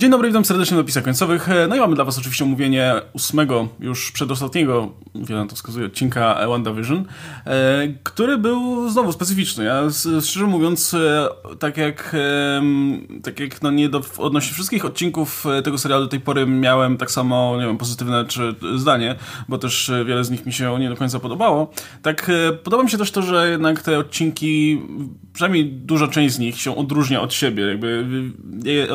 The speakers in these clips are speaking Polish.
Dzień dobry, witam serdecznie w napisach końcowych. No i mamy dla Was oczywiście omówienie ósmego, już przedostatniego, wiele to wskazuje, odcinka WandaVision, e, który był znowu specyficzny. Ja szczerze mówiąc, e, tak jak, tak jak no nie do, odnośnie wszystkich odcinków e, tego serialu do tej pory miałem tak samo, nie wiem, pozytywne czy zdanie, bo też wiele z nich mi się nie do końca podobało, tak podoba mi się też to, że jednak te odcinki, przynajmniej duża część z nich się odróżnia od siebie. Jakby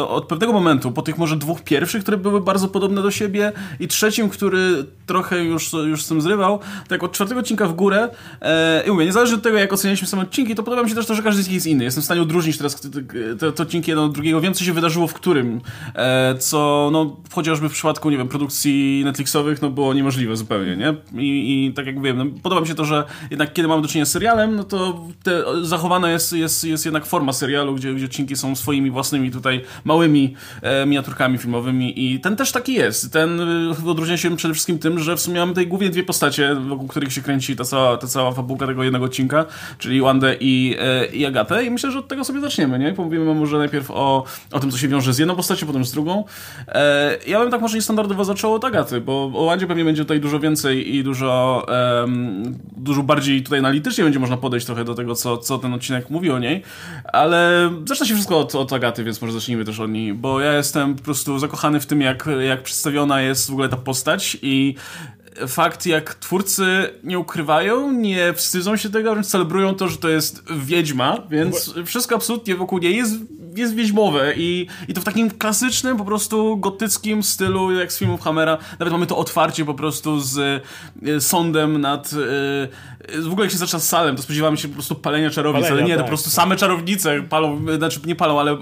od pewnego momentu po tych może dwóch pierwszych, które były bardzo podobne do siebie i trzecim, który trochę już, już z tym zrywał, tak od czwartego odcinka w górę e, i mówię, niezależnie od tego, jak ocenialiśmy same odcinki, to podoba mi się też to, że każdy z nich jest inny. Jestem w stanie odróżnić teraz te, te odcinki jeden od drugiego, wiem, co się wydarzyło w którym, e, co no, chociażby w przypadku, nie wiem, produkcji Netflixowych, no było niemożliwe zupełnie, nie? I, i tak jak mówiłem, no, podoba mi się to, że jednak kiedy mamy do czynienia z serialem, no to te, zachowana jest, jest, jest jednak forma serialu, gdzie, gdzie odcinki są swoimi własnymi tutaj małymi e, miniaturkami filmowymi i ten też taki jest. Ten y, odróżnia się przede wszystkim tym, że w sumie mamy tutaj głównie dwie postacie, wokół których się kręci ta cała, ta cała fabułka tego jednego odcinka, czyli Wandę i, e, i Agatę i myślę, że od tego sobie zaczniemy, nie? Pomówimy może najpierw o, o tym, co się wiąże z jedną postacią, potem z drugą. E, ja bym tak może niestandardowo zaczął od Agaty, bo o Wandzie pewnie będzie tutaj dużo więcej i dużo, um, dużo bardziej tutaj analitycznie będzie można podejść trochę do tego, co, co ten odcinek mówi o niej, ale zaczyna się wszystko od, od Agaty, więc może zacznijmy też od niej, bo ja jestem po prostu zakochany w tym, jak, jak przedstawiona jest w ogóle ta postać i fakt, jak twórcy nie ukrywają, nie wstydzą się tego, wręcz celebrują to, że to jest wiedźma, więc wszystko absolutnie wokół niej jest, jest wiedźmowe i, i to w takim klasycznym, po prostu gotyckim stylu, jak z filmów Hammera. Nawet mamy to otwarcie po prostu z y, sądem nad... Y, w ogóle jak się zaczyna z salem, to spodziewamy się po prostu palenia czarownic, Palenia, ale nie, tak, to po prostu tak. same czarownice palą, znaczy nie palą, ale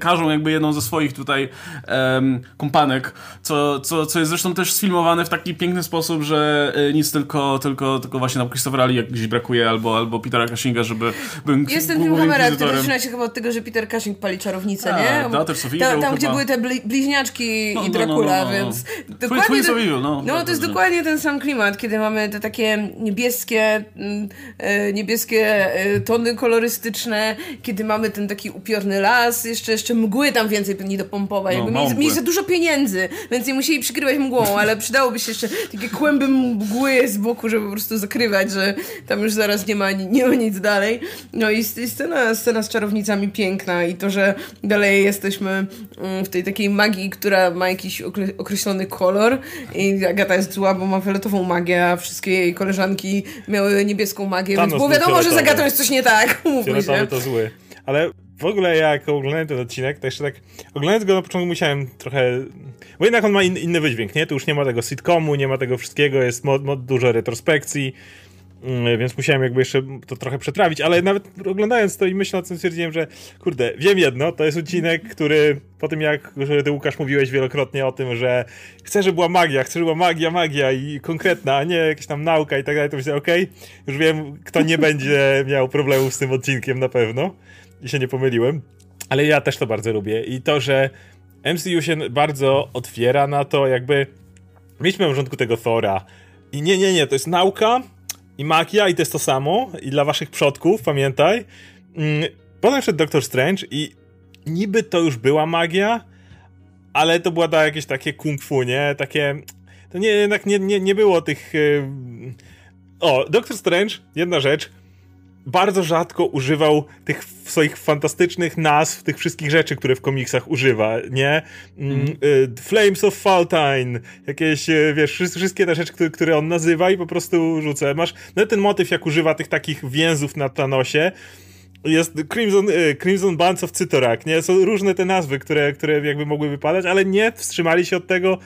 każą jakby jedną ze swoich tutaj um, kompanek, co, co, co jest zresztą też sfilmowane w taki piękny sposób, że y, nic tylko, tylko, tylko właśnie nam Christopher Ali jak gdzieś brakuje, albo, albo Petera Cushinga, żeby był Jest ten film Hammera, który zaczyna się chyba od tego, że Peter Cushing pali czarownicę, A, nie? Da, też tam, tam gdzie były te bliźniaczki no, i Dracula, no, no, no, no. więc dokładnie, to, Evil, no, no to jest dokładnie ten sam klimat, kiedy mamy te takie niebieskie mm, e, niebieskie e, tony kolorystyczne, kiedy mamy ten taki upiorny las, jeszcze, jeszcze mgły tam więcej nie dopompować. No, mieli, mieli za dużo pieniędzy, więc nie musieli przykrywać mgłą, ale przydałoby się jeszcze takie kłęby mgły z boku, żeby po prostu zakrywać, że tam już zaraz nie ma, nie ma nic dalej. No i scena, scena z czarownicami piękna i to, że dalej jesteśmy mm, w tej takiej magii, która ma jakiś określony kolor i Agata jest zła, bo ma fioletową magię, a wszystkie jej koleżanki miały niebieską magię, Thanos więc było wiadomo, że z Agatą jest coś nie tak. Fioletowy to zły. Ale w ogóle jak oglądałem ten odcinek, to jeszcze tak oglądając go na początku musiałem trochę bo jednak on ma in, inny wydźwięk, nie? Tu już nie ma tego sitcomu, nie ma tego wszystkiego, jest mod, mod dużo retrospekcji, więc musiałem jakby jeszcze to trochę przetrawić, ale nawet oglądając to i myśląc o tym stwierdziłem, że kurde, wiem jedno, to jest odcinek, który po tym jak ty Łukasz mówiłeś wielokrotnie o tym, że chcę, żeby była magia, chcę, żeby była magia, magia i konkretna, a nie jakaś tam nauka i tak dalej, to myślę, okej, okay, już wiem, kto nie będzie miał problemów z tym odcinkiem na pewno i się nie pomyliłem. Ale ja też to bardzo lubię i to, że MCU się bardzo otwiera na to, jakby mieliśmy na początku tego Thora i nie, nie, nie, to jest nauka i magia i to jest to samo i dla waszych przodków, pamiętaj. Mm, potem wszedł Doctor Strange i niby to już była magia, ale to była da jakieś takie kung fu, nie? Takie... To nie, jednak nie, nie, nie było tych... Yy... O, Doctor Strange, jedna rzecz, bardzo rzadko używał tych swoich fantastycznych nazw, tych wszystkich rzeczy, które w komiksach używa, nie? Mm. Flames of Faltine, jakieś, e, wiesz, wszystkie te rzeczy, które, on nazywa i po prostu rzuca. Masz no ten motyw, jak używa tych takich więzów na Thanosie, jest Crimson, e, Crimson Bands of Cytorak, nie? Są różne te nazwy, które, które jakby mogły wypadać, ale nie wstrzymali się od tego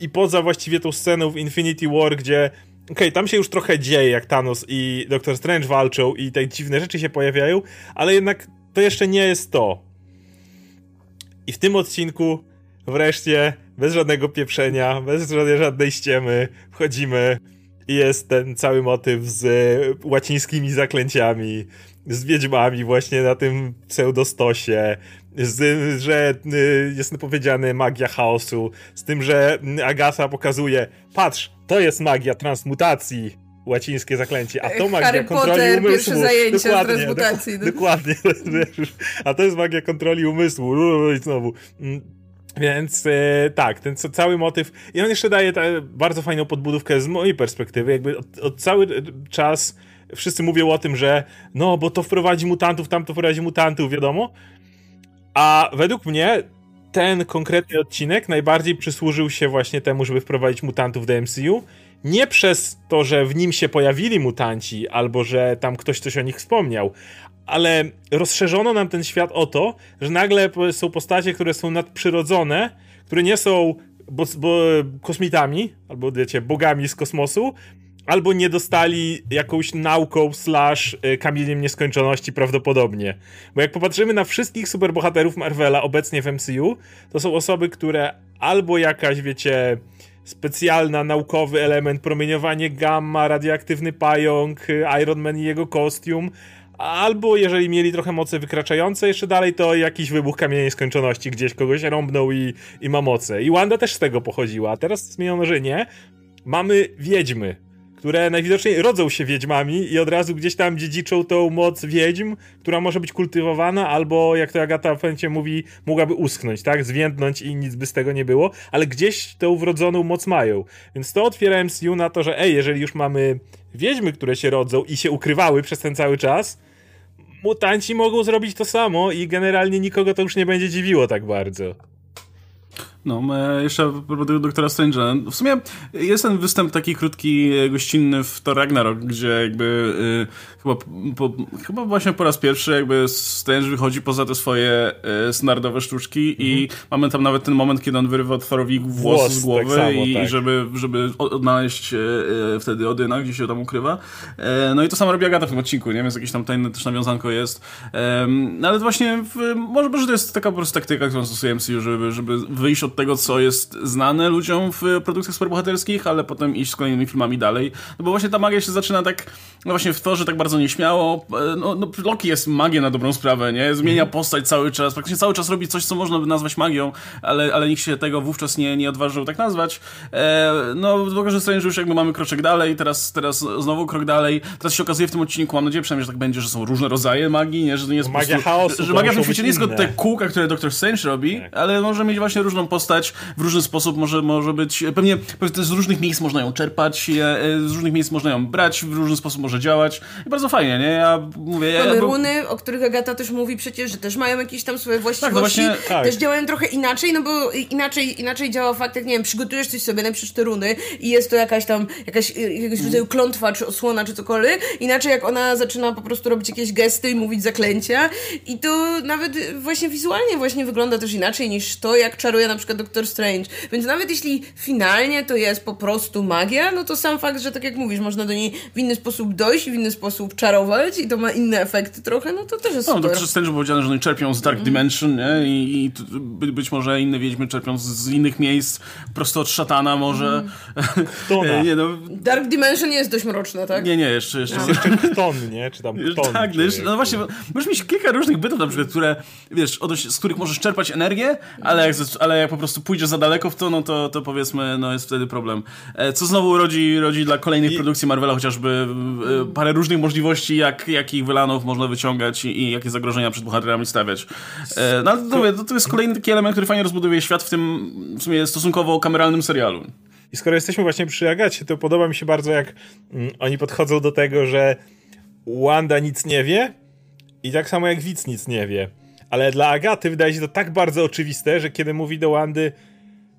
i poza właściwie tą sceną w Infinity War, gdzie okay, tam się już trochę dzieje, jak Thanos i Doctor Strange walczą i te dziwne rzeczy się pojawiają, ale jednak to jeszcze nie jest to. I w tym odcinku wreszcie, bez żadnego pieprzenia, bez żadnej, żadnej ściemy, wchodzimy i jest ten cały motyw z łacińskimi zaklęciami, z wiedźmami właśnie na tym pseudostosie, z, że y, jest powiedziane magia chaosu, z tym, że Agasa pokazuje, patrz, to jest magia transmutacji, łacińskie zaklęcie, a to magia Harry kontroli Potter, umysłu. pierwsze zajęcie dokładnie, transmutacji. dokładnie, a to jest magia kontroli umysłu. I znowu. Mm, Więc e, tak, ten cały motyw. I on jeszcze daje bardzo fajną podbudówkę z mojej perspektywy. Jakby od, od cały czas wszyscy mówią o tym, że no, bo to wprowadzi mutantów, tam to wprowadzi mutantów, wiadomo. A według mnie ten konkretny odcinek najbardziej przysłużył się właśnie temu, żeby wprowadzić mutantów do MCU. Nie przez to, że w nim się pojawili mutanci, albo że tam ktoś coś o nich wspomniał, ale rozszerzono nam ten świat o to, że nagle są postacie, które są nadprzyrodzone, które nie są bo, bo, kosmitami, albo wiecie, bogami z kosmosu, albo nie dostali jakąś nauką slash y, kamieniem nieskończoności prawdopodobnie. Bo jak popatrzymy na wszystkich superbohaterów Marvela obecnie w MCU, to są osoby, które albo jakaś, wiecie, specjalna naukowy element, promieniowanie gamma, radioaktywny pająk, y, Iron Man i jego kostium, albo jeżeli mieli trochę mocy wykraczające jeszcze dalej, to jakiś wybuch kamienia nieskończoności gdzieś kogoś rąbnął i, i ma moce. I Wanda też z tego pochodziła, teraz zmieniono, że nie. Mamy wiedźmy, które najwidoczniej rodzą się wiedźmami i od razu gdzieś tam dziedziczą tą moc wiedźm, która może być kultywowana, albo jak to Agata w pewnie mówi, mogłaby uschnąć, tak? Zwiędnąć i nic by z tego nie było, ale gdzieś tą wrodzoną moc mają. Więc to otwiera MCU na to, że ej, jeżeli już mamy wiedźmy, które się rodzą i się ukrywały przez ten cały czas, mutanci mogą zrobić to samo i generalnie nikogo to już nie będzie dziwiło tak bardzo. No, jeszcze do doktora Strange'a. W sumie jest ten występ taki krótki, gościnny w Thor Ragnarok, gdzie jakby y, chyba, po, chyba właśnie po raz pierwszy jakby Strange wychodzi poza te swoje y, standardowe sztuczki mhm. i mamy tam nawet ten moment, kiedy on wyrywa Thorowi włos, włos z głowy tak samo, i tak. żeby, żeby odnaleźć y, wtedy Odyna, gdzie się tam ukrywa. E, no i to samo robi Agata w tym odcinku, nie? Więc jakieś tam tajne też nawiązanko jest. no ale właśnie w, może, może to jest taka po prostu taktyka, którą stosuje MCU, żeby, żeby wyjść od tego, co jest znane ludziom w produkcjach superbohaterskich, ale potem iść z kolejnymi filmami dalej. No bo właśnie ta magia się zaczyna tak, no właśnie w to, że tak bardzo nieśmiało. E, no, no Loki jest magię na dobrą sprawę, nie? Zmienia mhm. postać cały czas, praktycznie cały czas robi coś, co można by nazwać magią, ale, ale nikt się tego wówczas nie, nie odważył tak nazwać. E, no w że Strange już jakby mamy kroczek dalej, teraz, teraz znowu krok dalej. Teraz się okazuje w tym odcinku, mam nadzieję przynajmniej, że tak będzie, że są różne rodzaje magii, nie? Że to nie jest no, magia prostu, chaosu. Że magia w tym świecie nie jest tylko te kółka, które Doctor Strange robi, tak. ale może mieć właśnie różną postać, w różny sposób może, może być, pewnie, pewnie z różnych miejsc można ją czerpać, e, z różnych miejsc można ją brać, w różny sposób może działać i bardzo fajnie, nie? Ja mówię... Mamy ja, runy, o których Agata też mówi przecież, że też mają jakieś tam swoje właściwości, tak, no właśnie, tak. też działają trochę inaczej, no bo inaczej, inaczej działa fakt, jak nie wiem, przygotujesz coś sobie, napiszesz te runy i jest to jakaś tam, jakaś, jakiegoś mm. rodzaju klątwa, czy osłona, czy cokolwiek, inaczej jak ona zaczyna po prostu robić jakieś gesty i mówić zaklęcia i to nawet właśnie wizualnie właśnie wygląda też inaczej niż to, jak czaruje na przykład Doctor Strange. Więc nawet jeśli finalnie to jest po prostu magia, no to sam fakt, że tak jak mówisz, można do niej w inny sposób dojść, w inny sposób czarować i to ma inne efekty trochę, no to też jest no, super. No, to Strange powiedziane, że oni czerpią z Dark mm. Dimension, nie? I, i by, być może inne wiedźmy czerpią z innych miejsc, prosto od szatana może. Mm. nie, no. Dark Dimension jest dość mroczne, tak? Nie, nie, jeszcze... jeszcze... No. jeszcze kton, nie? Czy tam kton. Tak, no, no właśnie, możesz mieć kilka różnych bytów na przykład, które, wiesz, z których możesz czerpać energię, ale jak, ale jak po prostu pójdziesz za daleko w to, no to, to powiedzmy, no jest wtedy problem. E, co znowu rodzi, rodzi dla kolejnych I... produkcji Marvela chociażby e, parę różnych możliwości, jak, jakich wylanów można wyciągać i, i jakie zagrożenia przed bohaterami stawiać. E, no ale to, to, to jest kolejny taki element, który fajnie rozbudowuje świat w tym w sumie stosunkowo kameralnym serialu. I skoro jesteśmy właśnie przy Agacie, to podoba mi się bardzo, jak mm, oni podchodzą do tego, że Wanda nic nie wie i tak samo jak widz nic nie wie. Ale dla Agaty wydaje się to tak bardzo oczywiste, że kiedy mówi do Wandy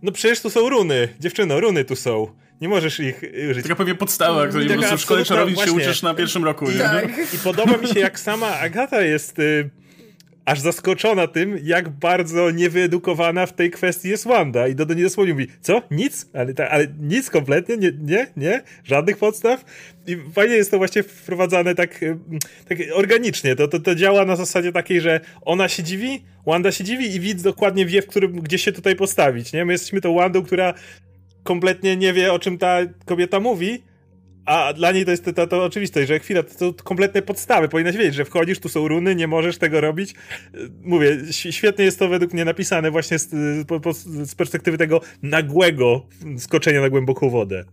no przecież tu są runy. Dziewczyno, runy tu są. Nie możesz ich użyć. Taka pewnie podstawa, której po prostu w szkole czarowic się uczysz na pierwszym roku. Tak. I podoba mi się, jak sama Agata jest... Y aż zaskoczona tym, jak bardzo niewyedukowana w tej kwestii jest Wanda. I Dodo niedosłownie mówi, co? Nic? Ale, ta, ale nic kompletnie? Nie, nie? Nie? Żadnych podstaw? I fajnie jest to właśnie wprowadzane tak, tak organicznie. To, to, to działa na zasadzie takiej, że ona się dziwi, Wanda się dziwi i widz dokładnie wie, w którym, gdzie się tutaj postawić. Nie? My jesteśmy tą Wandą, która kompletnie nie wie, o czym ta kobieta mówi, a dla niej to jest to, to, to oczywiste, że chwila, to, to kompletne podstawy. Powinnaś wiedzieć, że wchodzisz, tu są runy, nie możesz tego robić. Mówię, świetnie jest to według mnie napisane właśnie z, z perspektywy tego nagłego skoczenia na głęboką wodę.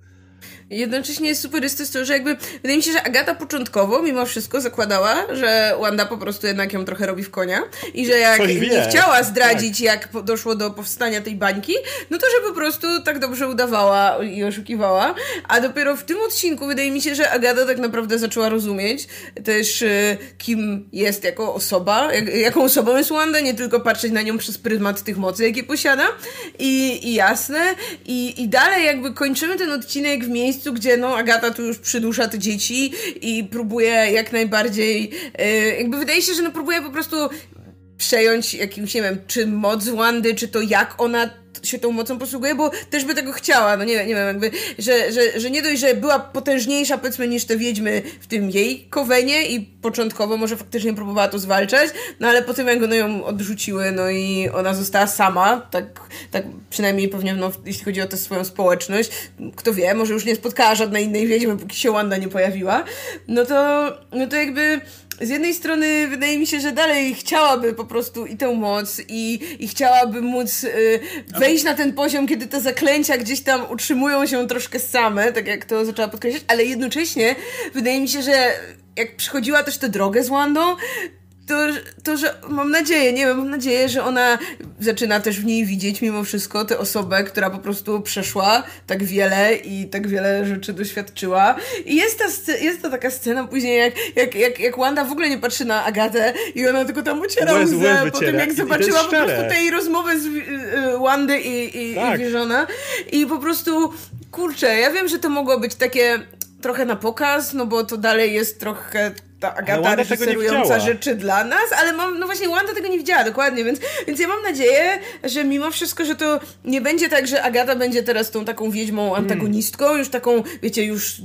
Jednocześnie super jest to, że jakby wydaje mi się, że Agata początkowo mimo wszystko zakładała, że Wanda po prostu jednak ją trochę robi w konia i że jak nie chciała zdradzić, tak. jak doszło do powstania tej bańki, no to że po prostu tak dobrze udawała i oszukiwała. A dopiero w tym odcinku wydaje mi się, że Agata tak naprawdę zaczęła rozumieć też y, kim jest jako osoba, jak, jaką osobą jest Wanda, nie tylko patrzeć na nią przez pryzmat tych mocy, jakie posiada. I, i jasne. I, I dalej jakby kończymy ten odcinek w miejscu, gdzie no Agata tu już przydusza te dzieci i próbuje jak najbardziej, y, jakby wydaje się, że no próbuje po prostu przejąć jakimś, nie wiem, czy moc Wandy, czy to jak ona się tą mocą posługuje, bo też by tego chciała, no nie, nie wiem, jakby, że, że, że nie dość, że była potężniejsza, powiedzmy, niż te wiedźmy w tym jej kowenie i początkowo może faktycznie próbowała to zwalczać, no ale potem jak no ją odrzuciły, no i ona została sama, tak, tak przynajmniej pewnie, no, jeśli chodzi o tę swoją społeczność, kto wie, może już nie spotkała żadnej innej wiedźmy, póki się Wanda nie pojawiła, no to, no to jakby z jednej strony wydaje mi się, że dalej chciałaby po prostu i tę moc i, i chciałaby móc y, wejść na ten poziom, kiedy te zaklęcia gdzieś tam utrzymują się troszkę same, tak jak to zaczęła podkreślać, ale jednocześnie wydaje mi się, że jak przychodziła też tę drogę z Wandą, to, to, że mam nadzieję, nie wiem, mam nadzieję, że ona zaczyna też w niej widzieć mimo wszystko tę osobę, która po prostu przeszła tak wiele i tak wiele rzeczy doświadczyła. I jest ta, jest ta taka scena później, jak, jak, jak, jak Wanda w ogóle nie patrzy na Agatę i ona tylko tam uciera łzę, łzę po tym jak zobaczyła po prostu tej rozmowy z y, y, Wandy i, i, tak. i. I po prostu, kurczę, ja wiem, że to mogło być takie trochę na pokaz, no bo to dalej jest trochę ta Agata reżyserująca rzeczy dla nas, ale mam, no właśnie Wanda tego nie widziała dokładnie, więc, więc ja mam nadzieję, że mimo wszystko, że to nie będzie tak, że Agata będzie teraz tą taką wiedźmą antagonistką, już taką, wiecie, już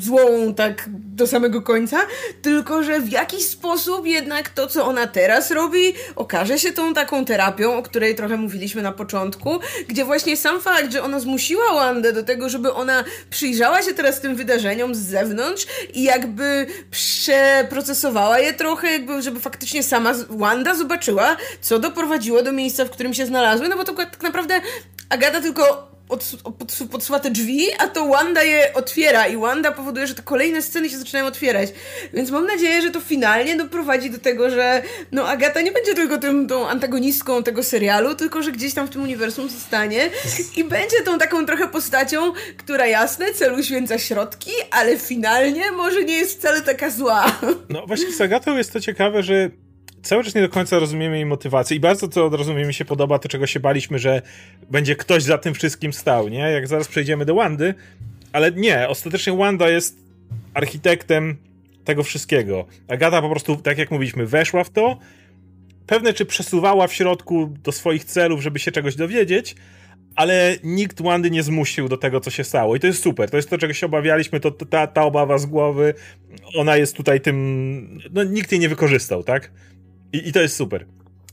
złą tak do samego końca, tylko że w jakiś sposób jednak to, co ona teraz robi, okaże się tą taką terapią, o której trochę mówiliśmy na początku, gdzie właśnie sam fakt, że ona zmusiła Wandę do tego, żeby ona przyjrzała się teraz tym wydarzeniom z zewnątrz i jakby przeprocesowała je trochę, jakby, żeby faktycznie sama Wanda zobaczyła, co doprowadziło do miejsca, w którym się znalazły, no bo to tak naprawdę Agata tylko pod, podsuwa te drzwi, a to Wanda je otwiera i Wanda powoduje, że te kolejne sceny się zaczynają otwierać. Więc mam nadzieję, że to finalnie doprowadzi do tego, że no Agata nie będzie tylko tym, tą antagonistką tego serialu, tylko że gdzieś tam w tym uniwersum zostanie i będzie tą taką trochę postacią, która jasne, celu święca środki, ale finalnie może nie jest wcale taka zła. No właśnie z Agatą jest to ciekawe, że cały czas nie do końca rozumiemy jej motywację i bardzo to razu mi się podoba, to czego się baliśmy, że będzie ktoś za tym wszystkim stał, nie? Jak zaraz przejdziemy do Wandy, ale nie, ostatecznie Wanda jest architektem tego wszystkiego. Agata po prostu, tak jak mówiliśmy, weszła w to, pewne czy przesuwała w środku do swoich celów, żeby się czegoś dowiedzieć, ale nikt Wandy nie zmusił do tego, co się stało. I to jest super. To jest to, czego się obawialiśmy, to ta, ta obawa z głowy, ona jest tutaj tym... No, nikt jej nie wykorzystał, tak? I, I to jest super.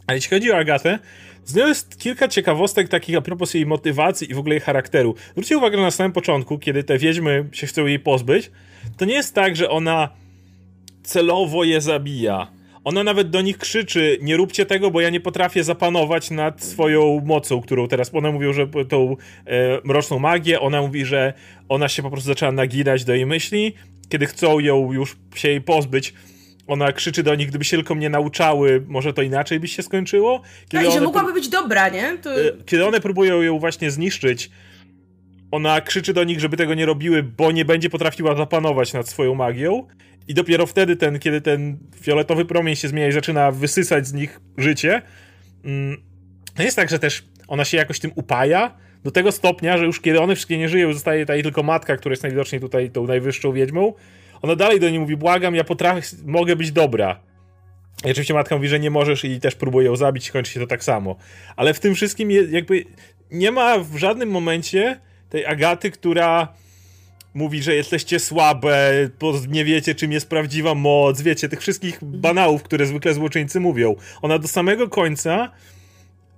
Ale jeśli chodzi o Agatę, z nią jest kilka ciekawostek takich a propos jej motywacji i w ogóle jej charakteru. Zwróćcie uwagę, na samym początku, kiedy te wiedźmy się chcą jej pozbyć, to nie jest tak, że ona celowo je zabija. Ona nawet do nich krzyczy, nie róbcie tego, bo ja nie potrafię zapanować nad swoją mocą, którą teraz, ona mówią, że tą e, mroczną magię, ona mówi, że ona się po prostu zaczęła naginać do jej myśli, kiedy chcą ją już się jej pozbyć, ona krzyczy do nich, gdyby się tylko mnie nauczały, może to inaczej by się skończyło. Kiedy tak, że mogłaby być dobra, nie? To... E, kiedy one próbują ją właśnie zniszczyć, ona krzyczy do nich, żeby tego nie robiły, bo nie będzie potrafiła zapanować nad swoją magią. I dopiero wtedy, ten, kiedy ten fioletowy promień się zmienia i zaczyna wysysać z nich życie, mm, to jest tak, że też ona się jakoś tym upaja do tego stopnia, że już kiedy one wszystkie nie żyją, zostaje tutaj tylko matka, która jest najwidoczniej tutaj tą najwyższą wiedźmą, ona dalej do niej mówi, błagam, ja potrafię, mogę być dobra. I oczywiście matka mówi, że nie możesz i też próbuje ją zabić, kończy się to tak samo. Ale w tym wszystkim jakby nie ma w żadnym momencie tej Agaty, która mówi, że jesteście słabe, nie wiecie, czym jest prawdziwa moc, wiecie, tych wszystkich banałów, które zwykle złoczyńcy mówią. Ona do samego końca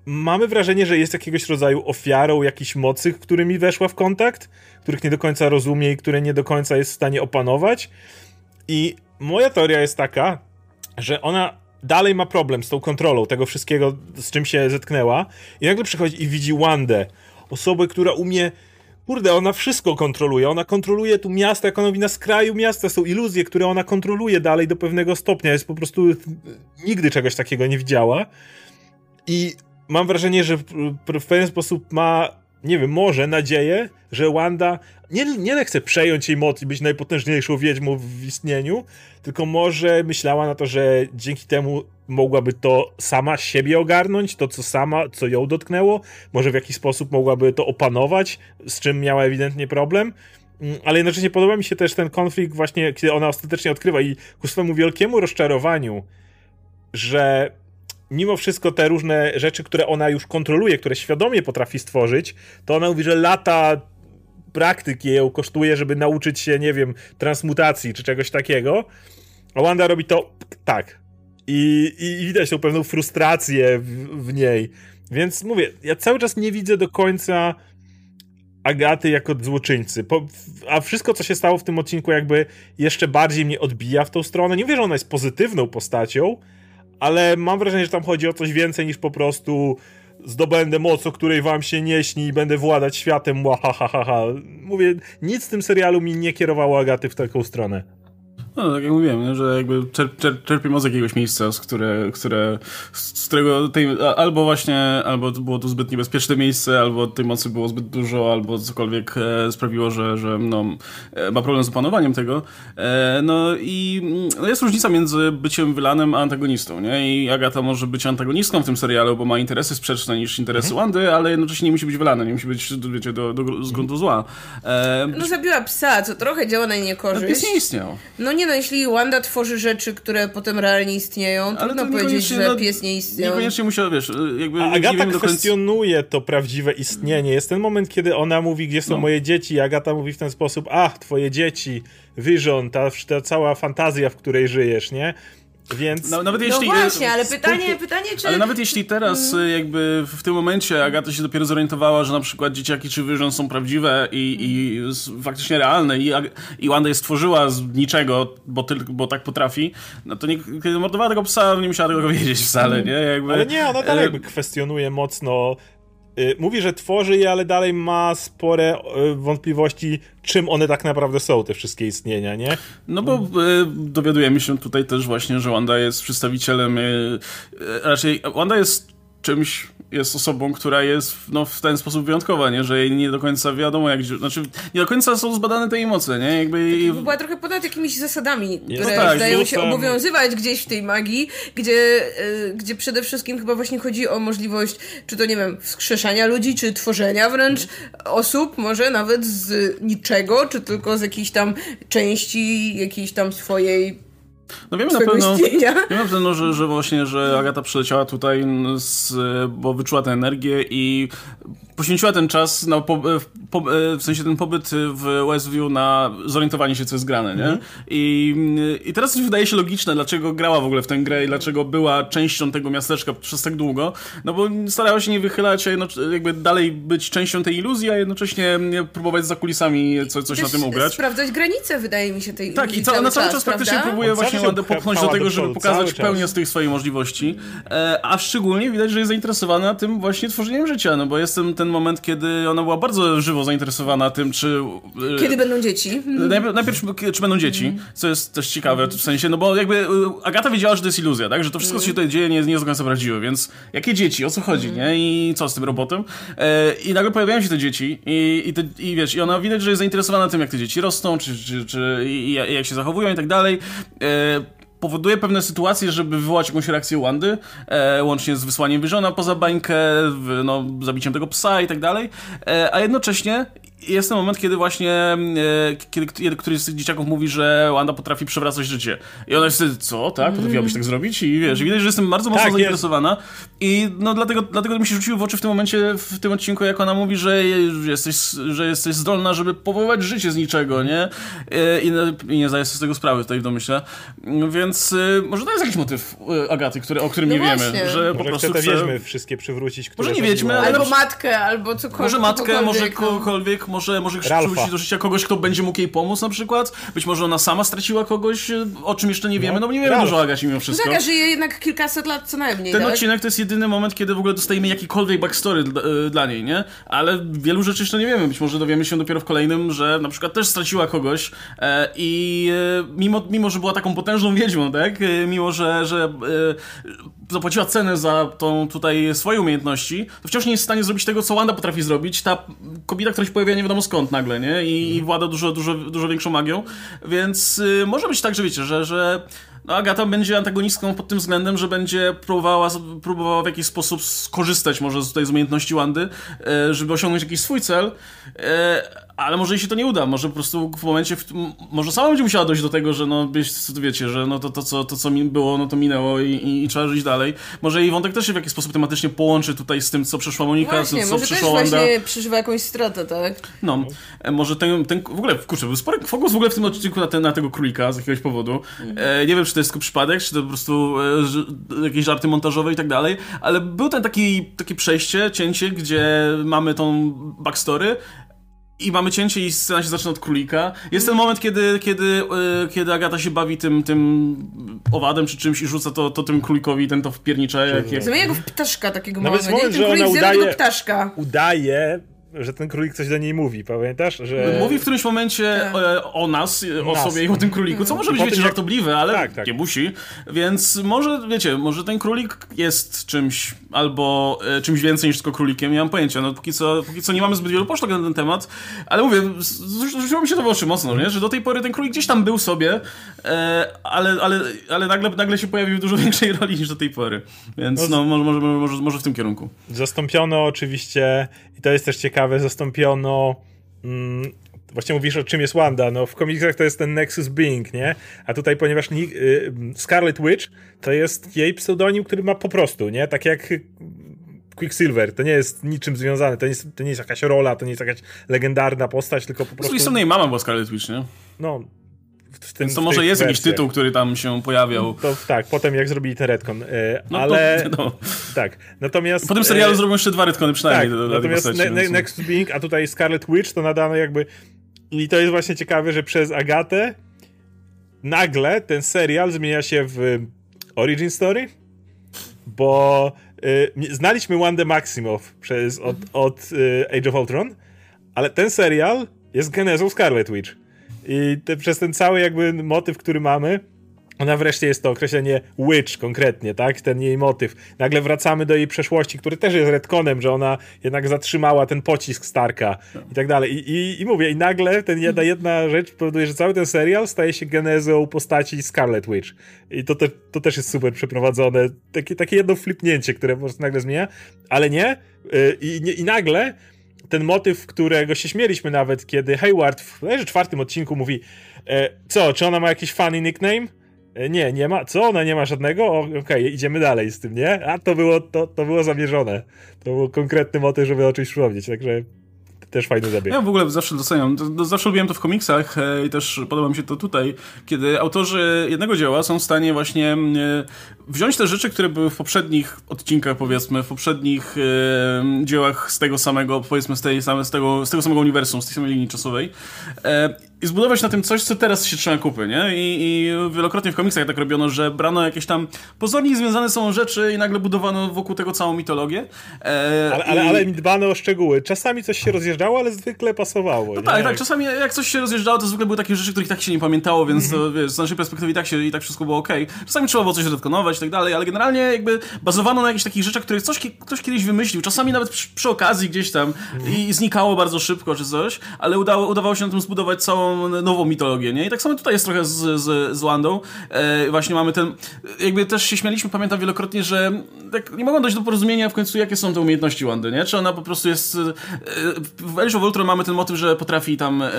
mamy wrażenie, że jest jakiegoś rodzaju ofiarą jakichś mocy, którymi weszła w kontakt, których nie do końca rozumie i które nie do końca jest w stanie opanować. I moja teoria jest taka, że ona dalej ma problem z tą kontrolą tego wszystkiego, z czym się zetknęła, i nagle przychodzi i widzi Wandę, osobę, która umie kurde, ona wszystko kontroluje. Ona kontroluje tu miasta, jak ona mówi, na skraju miasta są iluzje, które ona kontroluje dalej do pewnego stopnia. Jest po prostu nigdy czegoś takiego nie widziała. I mam wrażenie, że w pewien sposób ma, nie wiem, może nadzieję, że Wanda nie, nie chce przejąć jej mocy, być najpotężniejszą wiedźmą w istnieniu, tylko może myślała na to, że dzięki temu mogłaby to sama siebie ogarnąć, to co sama, co ją dotknęło, może w jakiś sposób mogłaby to opanować, z czym miała ewidentnie problem. Mm, ale jednocześnie podoba mi się też ten konflikt właśnie, kiedy ona ostatecznie odkrywa i ku swemu wielkiemu rozczarowaniu, że mimo wszystko te różne rzeczy, które ona już kontroluje, które świadomie potrafi stworzyć, to ona mówi, że lata praktyki ją kosztuje, żeby nauczyć się, nie wiem, transmutacji czy czegoś takiego. A Wanda robi to tak. I, i widać tą pewną frustrację w, w niej. Więc mówię, ja cały czas nie widzę do końca Agaty jako złoczyńcy. Po, a wszystko, co się stało w tym odcinku, jakby jeszcze bardziej mnie odbija w tą stronę. Nie mówię, że ona jest pozytywną postacią, ale mam wrażenie, że tam chodzi o coś więcej niż po prostu zdobędę moc, o której wam się nie śni i będę władać światem. Mówię, nic w tym serialu mi nie kierowało Agaty w taką stronę. No, tak jak mówiłem, że jakby czerp, czerp, czerpiemy z jakiegoś miejsca, z, które, które, z którego tej, albo właśnie, albo było to zbyt niebezpieczne miejsce, albo tej mocy było zbyt dużo, albo cokolwiek e, sprawiło, że, że no, e, ma problem z opanowaniem tego. E, no i no jest różnica między byciem wylanem a antagonistą, nie? I Agata może być antagonistką w tym serialu, bo ma interesy sprzeczne niż interesy mhm. Wandy, ale jednocześnie nie musi być wylanem, nie musi być, wiecie, do, do, z gruntu zła. E, no zabiła psa, co trochę działa na niekorzyść. No, pies nie istniał. No nie no, jeśli Wanda tworzy rzeczy, które potem realnie istnieją, trudno powiedzieć, że no, pies nie istnieje. Niekoniecznie musiał, wiesz, jakby... A Agata kwestionuje to prawdziwe istnienie. Jest ten moment, kiedy ona mówi, gdzie są no. moje dzieci i Agata mówi w ten sposób, ach, twoje dzieci, Vision, ta, ta cała fantazja, w której żyjesz, nie? Więc... No, nawet jeśli, no właśnie, ale pytanie, pytanie czy... Ale nawet jeśli teraz mm. jakby w tym momencie Agata się dopiero zorientowała, że na przykład dzieciaki czy Vision są prawdziwe i, i faktycznie realne i, i Wanda je stworzyła z niczego, bo, tylko, bo tak potrafi, no to nie, kiedy mordowała tego psa, nie musiała tego wiedzieć wcale, nie? Jakby, ale nie, ona dalej jakby kwestionuje mocno Y, mówi, że tworzy je, ale dalej ma spore y, wątpliwości, czym one tak naprawdę są, te wszystkie istnienia, nie? No bo y, dowiadujemy się tutaj też właśnie, że Wanda jest przedstawicielem, raczej Wanda jest czymś jest osobą, która jest no, w ten sposób wyjątkowa, nie? że jej nie do końca wiadomo, jak. Znaczy, nie do końca są zbadane te emocje, nie? Jakby... Tak, była trochę ponad jakimiś zasadami, które no tak, zdają się obowiązywać gdzieś w tej magii, gdzie, yy, gdzie przede wszystkim chyba właśnie chodzi o możliwość, czy to nie wiem, wskrzeszania ludzi, czy tworzenia wręcz osób, może nawet z niczego, czy tylko z jakiejś tam części jakiejś tam swojej no wiemy na pewno, wiemy na pewno że, że właśnie, że Agata przyleciała tutaj, z, bo wyczuła tę energię i poświęciła ten czas na po, po, w sensie ten pobyt w Westview na zorientowanie się, co jest grane, nie? Mm. I, I teraz wydaje się logiczne, dlaczego grała w ogóle w tę grę i dlaczego była częścią tego miasteczka przez tak długo, no bo starała się nie wychylać, a jakby dalej być częścią tej iluzji, a jednocześnie próbować za kulisami co, coś Też na tym ugrać. sprawdzać granice, wydaje mi się, tej Tak, i ca na cały czas praktycznie próbuje właśnie Ładę popchnąć do tego, żeby pokazać pełnię z tych swoich możliwości, e, a szczególnie widać, że jest zainteresowana tym właśnie tworzeniem życia, no bo jestem ten moment, kiedy ona była bardzo żywo zainteresowana tym, czy... E, kiedy będą dzieci. Najpierw, najpierw czy będą dzieci, co jest też ciekawe w sensie, no bo jakby e, Agata wiedziała, że to jest iluzja, tak? Że to wszystko, co się tutaj dzieje, nie, nie jest do końca prawdziwe, więc jakie dzieci, o co chodzi, nie? I co z tym robotem? I nagle pojawiają się te dzieci i, i, te, i wiesz, i ona widać, że jest zainteresowana tym, jak te dzieci rosną, czy, czy, czy i, jak się zachowują i tak dalej powoduje pewne sytuacje, żeby wywołać jakąś reakcję Wandy, e, łącznie z wysłaniem Visiona poza bańkę, w, no, zabiciem tego psa i tak dalej, e, a jednocześnie jest ten moment, kiedy właśnie e, kiedy któryś z tych dzieciaków mówi, że Wanda potrafi przewracać życie. I ona jest wtedy, co, tak? Potrafiłabyś tak zrobić? I wiesz, widać, że jestem bardzo mocno tak, zainteresowana. Jest. I no dlatego, dlatego mi się rzuciło w oczy w tym momencie, w tym odcinku, jak ona mówi, że jesteś, że jesteś zdolna, żeby powoływać życie z niczego, nie? E, I, i nie zdaję sobie z tego sprawy tutaj w domyśle. Więc e, może to jest jakiś motyw Agaty, który, o którym no nie właśnie. wiemy. Że może po prostu chce te wiedźmy wszystkie przywrócić, które Może nie wiedźmy, ale... Albo matkę, albo cokolwiek. Może matkę, może kogokolwiek, może, może przywrócić do życia kogoś, kto będzie mógł jej pomóc na przykład. Być może ona sama straciła kogoś, o czym jeszcze nie wiemy, no bo nie wiemy Ralf. dużo o Agacie mimo wszystko. Zaga żyje jednak kilkaset lat co najmniej, Ten tak? odcinek to jest jedyny moment, kiedy w ogóle dostajemy jakikolwiek backstory dla, e, dla niej, nie? Ale wielu rzeczy jeszcze nie wiemy. Być może dowiemy się dopiero w kolejnym, że na przykład też straciła kogoś e, i e, mimo, mimo, że była taką potężną wiedźmą, tak? E, mimo, że, że e, zapłaciła cenę za tą tutaj swoje umiejętności, to wciąż nie jest w stanie zrobić tego, co Wanda potrafi zrobić. Ta kobieta, która się pojawia nie wiadomo skąd nagle, nie? I, i włada dużo, dużo, dużo większą magią. Więc y, może być tak, że wiecie, że, że no Agata będzie antagonistką pod tym względem, że będzie próbowała, próbowała w jakiś sposób skorzystać może z, tutaj z umiejętności Wandy, e, żeby osiągnąć jakiś swój cel, e, ale może jej się to nie uda, może po prostu w momencie, w, którym- może sama będzie musiała dojść do tego, że no wiecie, że no to, to, co, to co mi było, no to minęło i, i, i trzeba żyć dalej. Może jej wątek też się w jakiś sposób tematycznie połączy tutaj z tym, co przeszła Monika, Właśnie, co, co może przeszła Wanda. właśnie przeżywa jakąś stratę, tak? No, e, może ten, ten, w ogóle, kurczę, był spory fokus w ogóle w tym odcinku na, ten, na tego królika z jakiegoś powodu. E, nie wiem, czy to jest tylko przypadek, czy to po prostu e, jakieś żarty montażowe i tak dalej, ale był ten taki, takie przejście, cięcie, gdzie mamy tą backstory, i mamy cięcie i scena się zaczyna od królika. Jest ten moment, kiedy, kiedy, e, kiedy Agata się bawi tym, tym owadem czy czymś i rzuca to, to tym królikowi, ten to wpiernicza. Jak, jak... Zamienia go w ptaszka takiego Nawet mamy, nie? moment, Ten że ona królik udaje- ptaszka. Udaje, że ten królik coś do niej mówi, pamiętasz? Że... Mówi w którymś momencie Tak. e, o nas, o Nas. sobie i o tym króliku, co może być, wiecie, jak- żartobliwe, ale Tak, tak. nie musi. Więc może, wiecie, może ten królik jest czymś, albo e, czymś więcej niż tylko królikiem, nie mam pojęcia. No póki co, póki co nie mamy zbyt wielu poszlak na ten temat, ale mówię, rzuciło mi się to w oczy mocno, nie? że do tej pory ten królik gdzieś tam był sobie, e, ale, ale, ale nagle, nagle się pojawił w dużo większej roli niż do tej pory. Więc no, może, może, może, może w tym kierunku. Zastąpiono oczywiście, i to jest też ciekawe, zastąpiono. Mm, właśnie mówisz o czym jest Wanda. No w komiksach to jest ten Nexus Being, nie? A tutaj, ponieważ ni- y, Scarlet Witch to jest jej pseudonim, który ma po prostu, nie? Tak jak Quicksilver. To nie jest niczym związane. To nie jest, to nie jest jakaś rola, to nie jest jakaś legendarna postać, tylko po Z prostu. drugiej strony jej mama była Scarlet Witch, nie? No. W, tym, Więc to może jest jakiś wersjach. tytuł, który tam się pojawiał. To tak, potem jak zrobili ten retcon. Y, No ale. no. Tak. Natomiast. Po tym serialu y, zrobią jeszcze dwa rytkony przynajmniej Tak, do, do natomiast postaci. ne- ne- Next Being, a tutaj Scarlet Witch to nadano jakby i to jest właśnie ciekawe, że przez Agatę nagle ten serial zmienia się w Origin Story, bo nie- znaliśmy Wandę Maximoff przez, od, od Age of Ultron, ale ten serial jest genezą Scarlet Witch. I te, przez ten cały jakby motyw, który mamy, ona wreszcie jest to określenie witch konkretnie, tak? Ten jej motyw. Nagle wracamy do jej przeszłości, który też jest retconem, że ona jednak zatrzymała ten pocisk Starka i tak dalej. I, i, i mówię, i nagle ten jedna, jedna rzecz powoduje, że cały ten serial staje się genezą postaci Scarlet Witch. I to, te, to też jest super przeprowadzone. Takie, takie jedno flipnięcie, które po prostu nagle zmienia, ale nie. Yy, I, nie, i nagle ten motyw, którego się śmieliśmy nawet, kiedy Hayward w czwartym odcinku mówi e, co, czy ona ma jakiś funny nickname? E, nie, nie ma. Co? Ona nie ma żadnego? Okej, idziemy dalej z tym, nie? A to było, to, to było zamierzone. To był konkretny motyw, żeby o czymś przypomnieć, także też fajny zabieg. Ja w ogóle zawsze doceniam, zawsze lubiłem to w komiksach e, i też podoba mi się to tutaj, kiedy autorzy jednego dzieła są w stanie właśnie e, wziąć te rzeczy, które były w poprzednich odcinkach, powiedzmy, w poprzednich e, dziełach z tego samego, powiedzmy, z, tej same, z, tego, z tego samego uniwersum, z tej samej linii czasowej e, i zbudować na tym coś, co teraz się trzyma kupy, nie? I, I wielokrotnie w komiksach tak robiono, że brano jakieś tam pozornie związane są rzeczy i nagle budowano wokół tego całą mitologię. E, Ale, ale, i- ale dbano o szczegóły. Czasami coś się rozjeżdżało, ale zwykle pasowało. no tak, tak. Czasami jak coś się rozjeżdżało, to zwykle były takie rzeczy, których tak się nie pamiętało, więc to, wiesz, z naszej perspektywy i tak, się, i tak wszystko było ok. Czasami trzeba było coś retkonować i tak dalej, ale generalnie jakby bazowano na jakichś takich rzeczach, które coś, ktoś kiedyś wymyślił. Czasami nawet przy, przy okazji gdzieś tam i znikało bardzo szybko czy coś, ale udało, udawało się na tym zbudować całą nową mitologię, nie? I tak samo tutaj jest trochę z, z, z Wandą. E, właśnie mamy ten... Jakby też się śmialiśmy, pamiętam wielokrotnie, że tak nie mogą dojść do porozumienia w końcu, jakie są te umiejętności Wandy, nie? Czy ona po prostu jest... E, w Age of Ultron mamy ten motyw, że potrafi tam... E,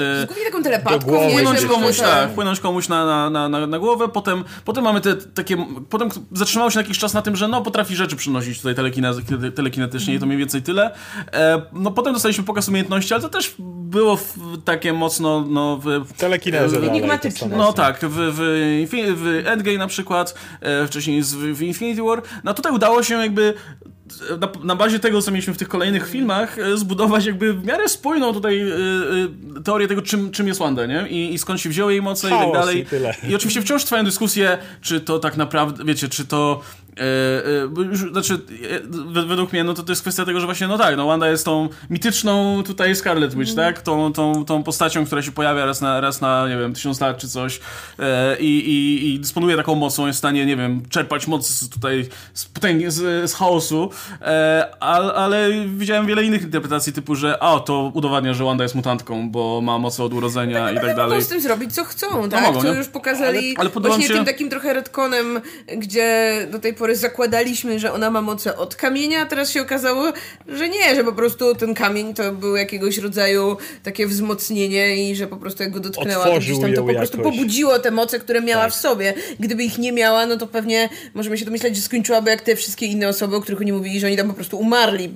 taką telepatką, wpłynąć komuś, tak, wpłynąć komuś na, na, na, na, na głowę, potem, potem mamy te takie, potem zatrzymało się na jakiś czas na tym, że no potrafi rzeczy przynosić tutaj telekinez- telekinetycznie i to mniej więcej tyle. E, no potem dostaliśmy pokaz umiejętności, ale to też było w, takie mocno, no w... Telekinezę dalej, Enigmatyczne. No tak, w, w, Infi- w Endgame na przykład, e, wcześniej z, w Infinity War. No tutaj udało się jakby na, na, bazie tego, co mieliśmy w tych kolejnych filmach, e, zbudować jakby w miarę spójną tutaj y, y, teorię tego, czym, czym jest Wanda, nie? I, I, skąd się wzięły jej moce Chaos i tak dalej. I. I oczywiście wciąż trwają dyskusje, czy to tak naprawdę, wiecie, czy to Yy, znaczy, według mnie, no to, to jest kwestia tego, że właśnie, no tak, no Wanda jest tą mityczną tutaj Scarlet Witch, mm. tak? Tą, tą, tą postacią, która się pojawia raz na, raz na nie wiem, tysiąc lat czy coś yy, i, i dysponuje taką mocą, jest w stanie, nie wiem, czerpać moc tutaj z, potęgi, z, z chaosu, yy, ale, ale widziałem wiele innych interpretacji typu, że a, to udowadnia, że Wanda jest mutantką, bo ma moce od urodzenia no, i tak dalej. Mogą z tym zrobić, co chcą, tak? No mogą, to już pokazali ale, ale właśnie się... tym takim trochę retkonem, gdzie do tej pory pory zakładaliśmy, że ona ma moce od kamienia, a teraz się okazało, że nie, że po prostu ten kamień to był jakiegoś rodzaju takie wzmocnienie i że po prostu jak go dotknęła, to gdzieś tam to po prostu jakoś. pobudziło te moce, które miała tak. w sobie. Gdyby ich nie miała, no to pewnie możemy się domyślać, że skończyłaby jak te wszystkie inne osoby, o których oni mówili, że oni tam po prostu umarli e,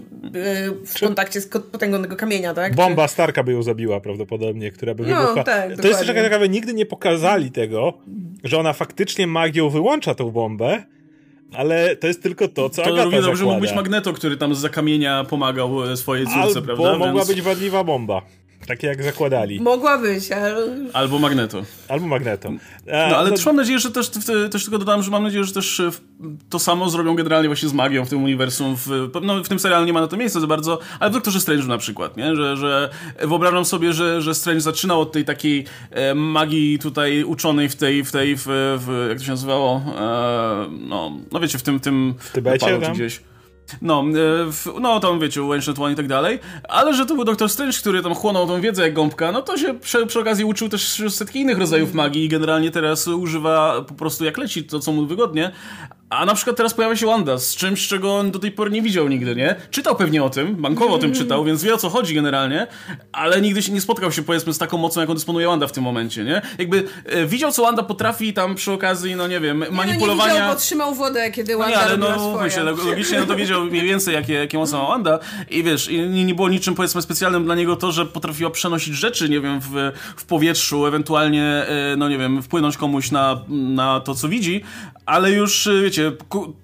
w Czy... kontakcie z potęgą tego kamienia, tak? Bomba Czy... Starka by ją zabiła prawdopodobnie, która by wybuchła. No, tak, to dokładnie. jest też ciekawe, nigdy nie pokazali tego, że ona faktycznie magią wyłącza tą bombę, ale to jest tylko to, co to Agata równie dobrze mógł być Magneto, który tam z zakamienia pomagał e, swojej córce, Albo prawda? Albo mogła Więc... być wadliwa bomba. Takie jak zakładali. Mogła być, ale... Albo Magneto. Albo Magneto. E, no, ale no... też mam nadzieję, że też, też tylko dodam, że mam nadzieję, że też e, to samo zrobią generalnie właśnie z magią w tym uniwersum. W, no, w tym serialu nie ma na to miejsca za bardzo, ale w Doktorze Strange na przykład, nie? Że, że wyobrażam sobie, że, że Strange zaczynał od tej takiej e, magii tutaj uczonej w tej, w tej, w, w jak to się nazywało? E, no, no wiecie, w tym, tym... W Tybecie gdzieś. No, e, w, no tam wiecie, Ancient One i tak dalej, ale że to był Doktor Strange, który tam chłonął tą wiedzę jak gąbka, no to się przy, przy okazji uczył też setki innych rodzajów magii i generalnie teraz używa po prostu jak leci to, co mu wygodnie, a na przykład teraz pojawia się Wanda z czymś, czego on do tej pory nie widział nigdy, nie? Czytał pewnie o tym, bankowo o tym czytał, więc wie o co chodzi generalnie, ale nigdy się nie spotkał się powiedzmy z taką mocą, jaką dysponuje Wanda w tym momencie, nie? Jakby e, widział, co Wanda potrafi tam przy okazji, no nie wiem, manipulowania... Nie, no nie widział, trzymał wodę, kiedy Wanda no nie, ale no, wiecie, logicznie no to wiedział mniej więcej, jakie, jakie moce ma Wanda i wiesz, i nie, nie było niczym powiedzmy specjalnym dla niego to, że potrafiła przenosić rzeczy, nie wiem, w, w powietrzu, ewentualnie, e, no nie wiem, wpłynąć komuś na, na to, co widzi, ale już, e, wiecie,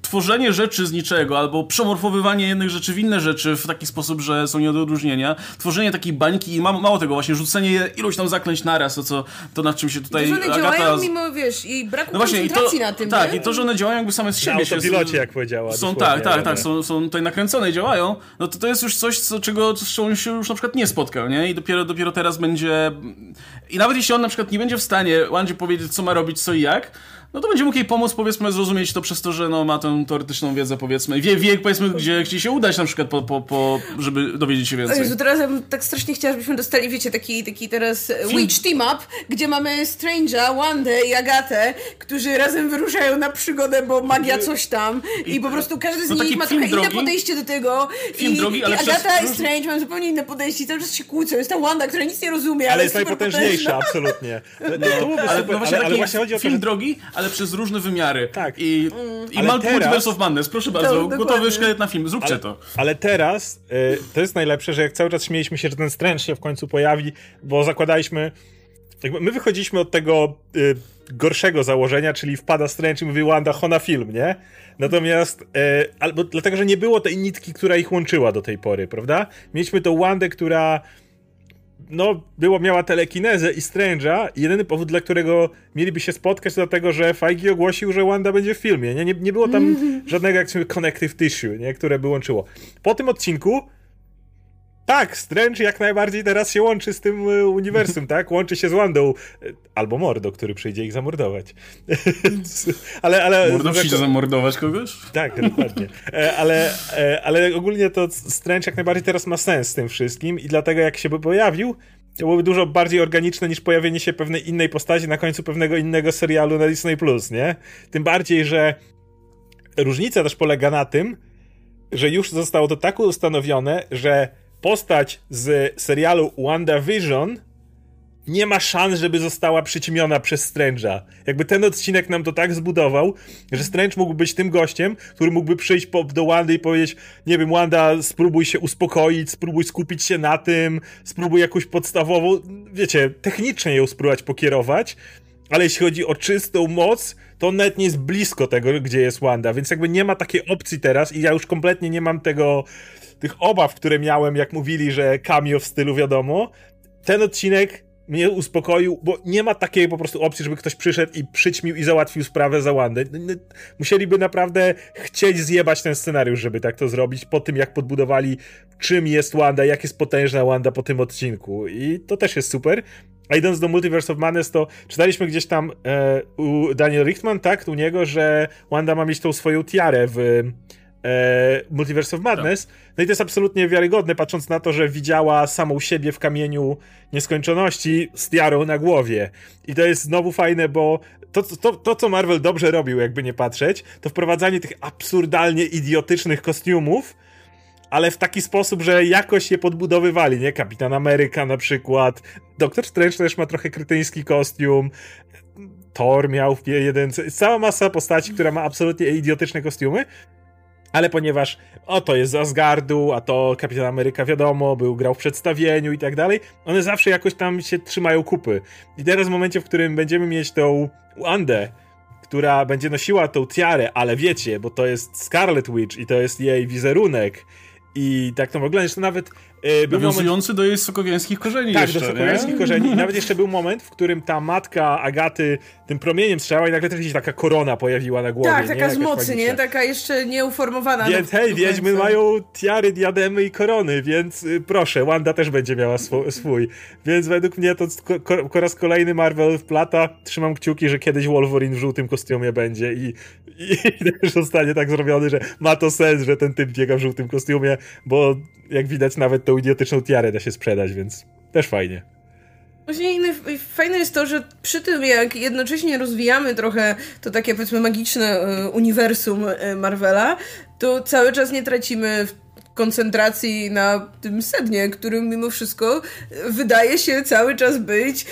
tworzenie rzeczy z niczego, albo przemorfowywanie jednych rzeczy w inne rzeczy w taki sposób, że są nie do odróżnienia, tworzenie takiej bańki i mało tego, właśnie rzucenie iluś tam zaklęć naraz, to, co, to nad czym się tutaj to, że one Agata... działają mimo, wiesz, i braku no właśnie, koncentracji to, na tym, Tak, nie? i to, że one działają jakby same z siebie. Na pilocie, jak powiedziała. Są, tak, tak, tak, są, są tutaj nakręcone i działają, no to to jest już coś, co, czego, z się już na przykład nie spotkał, nie? I dopiero, dopiero teraz będzie... I nawet jeśli on na przykład nie będzie w stanie Wandzie powiedzieć, co ma robić, co i jak, no to będzie mógł jej pomóc, powiedzmy, zrozumieć to przez to, że no, ma tę teoretyczną wiedzę, powiedzmy, wie, wie powiedzmy, gdzie, gdzie się udać na przykład, po, po, po, żeby dowiedzieć się więcej. Jezu, teraz ja bym tak strasznie chciała, żebyśmy dostali, wiecie, taki, taki teraz Film. Witch Team Up, gdzie mamy Strange'a, Wandę i Agatę, którzy razem wyruszają na przygodę, bo magia coś tam i, i po prostu każdy z no nich ma trochę drogi, inne podejście do tego film i, drogi, ale i Agata przez... i Strange mają zupełnie inne podejście i cały czas się kłócą. Jest ta Wanda, która nic nie rozumie, ale, ale jest najpotężniejsza, absolutnie. No, no, ale, no właśnie ale, ale właśnie chodzi o to, film że... drogi, ale przez różne wymiary. Tak. I, mm. i Multiverse of Madness, proszę bardzo, to, gotowy szkielet na film, zróbcie ale, to. Ale teraz y, to jest najlepsze, że jak cały czas śmieliśmy się, że ten Strange się w końcu pojawi, bo zakładaliśmy my wychodziliśmy od tego y, gorszego założenia, czyli wpada Strange i mówi Wanda, Hona film, nie? Natomiast, y, albo dlatego, że nie było tej nitki, która ich łączyła do tej pory, prawda? Mieliśmy tą Wandę, która no, było, miała telekinezę i Strange'a. Jedyny powód, dla którego mieliby się spotkać, to dlatego, że Feige ogłosił, że Wanda będzie w filmie. Nie, nie, nie było tam żadnego, jak się connective tissue, nie, które by łączyło. Po tym odcinku tak, Strange jak najbardziej teraz się łączy z tym e, uniwersum, tak? Łączy się z Wandą. E, albo Mordo, który przyjdzie ich zamordować. ale, ale... Mordo przyjdzie zamordować kogoś? Tak, dokładnie. E, ale, ale ogólnie to Strange jak najbardziej teraz ma sens z tym wszystkim i dlatego jak się by pojawił, to byłoby dużo bardziej organiczne niż pojawienie się pewnej innej postaci na końcu pewnego innego serialu na Disney+, Plus, nie? Tym bardziej, że różnica też polega na tym, że już zostało to tak ustanowione, że postać z serialu WandaVision nie ma szans, żeby została przyćmiona przez Strange'a. Jakby ten odcinek nam to tak zbudował, że Strange mógł być tym gościem, który mógłby przyjść po, do Wandy i powiedzieć, nie wiem, Wanda, spróbuj się uspokoić, spróbuj skupić się na tym, spróbuj jakąś podstawową, wiecie, technicznie ją spróbować pokierować, ale jeśli chodzi o czystą moc, to on nawet nie jest blisko tego, gdzie jest Wanda, więc jakby nie ma takiej opcji teraz i ja już kompletnie nie mam tego, tych obaw, które miałem, jak mówili, że cameo w stylu wiadomo. Ten odcinek mnie uspokoił, bo nie ma takiej po prostu opcji, żeby ktoś przyszedł i przyćmił i załatwił sprawę za Wandę. Musieliby naprawdę chcieć zjebać ten scenariusz, żeby tak to zrobić, po tym jak podbudowali czym jest Wanda, jak jest potężna Wanda po tym odcinku. I to też jest super. A idąc do Multiverse of Madness, to czytaliśmy gdzieś tam e, u Daniel Richtman, tak, u niego, że Wanda ma mieć tą swoją tiarę w e, Multiverse of Madness. No i to jest absolutnie wiarygodne, patrząc na to, że widziała samą siebie w kamieniu nieskończoności z tiarą na głowie. I to jest znowu fajne, bo to, to, to, co Marvel dobrze robił, jakby nie patrzeć, to wprowadzanie tych absurdalnie idiotycznych kostiumów, ale w taki sposób, że jakoś je podbudowywali, nie? Kapitan Ameryka na przykład, Doktor Strange też ma trochę krytyński kostium, Thor miał jeden, cała masa postaci, która ma absolutnie idiotyczne kostiumy, ale ponieważ o to jest z Asgardu, a to Kapitan Ameryka wiadomo, był grał w przedstawieniu i tak dalej, one zawsze jakoś tam się trzymają kupy. I teraz w momencie, w którym będziemy mieć tą Wandę, która będzie nosiła tą tiarę, ale wiecie, bo to jest Scarlet Witch i to jest jej wizerunek i tak to wygląda, to nawet był Nawiązujący moment... do jej sokowiańskich korzeni Tak, jeszcze, do sokowiańskich korzeni. I nawet jeszcze był moment, w którym ta matka Agaty tym promieniem strzała i nagle też się taka korona pojawiła na głowie. Tak, taka nie? z mocy, nie? Taka jeszcze nieuformowana. Więc hej, wiedźmy mają tiary, diademy i korony, więc y, proszę, Wanda też będzie miała sw swój. Więc według mnie to ko po raz kolejny Marvel wplata. Trzymam kciuki, że kiedyś Wolverine w żółtym kostiumie będzie i, i, i też zostanie tak zrobiony, że ma to sens, że ten typ biega w żółtym kostiumie, bo jak widać nawet tą idiotyczną tiarę da się sprzedać, więc też fajnie. Właśnie fajne jest to, że przy tym jak jednocześnie rozwijamy trochę to takie powiedzmy magiczne y, uniwersum y, Marvela, to cały czas nie tracimy koncentracji na tym sednie, którym mimo wszystko wydaje się cały czas być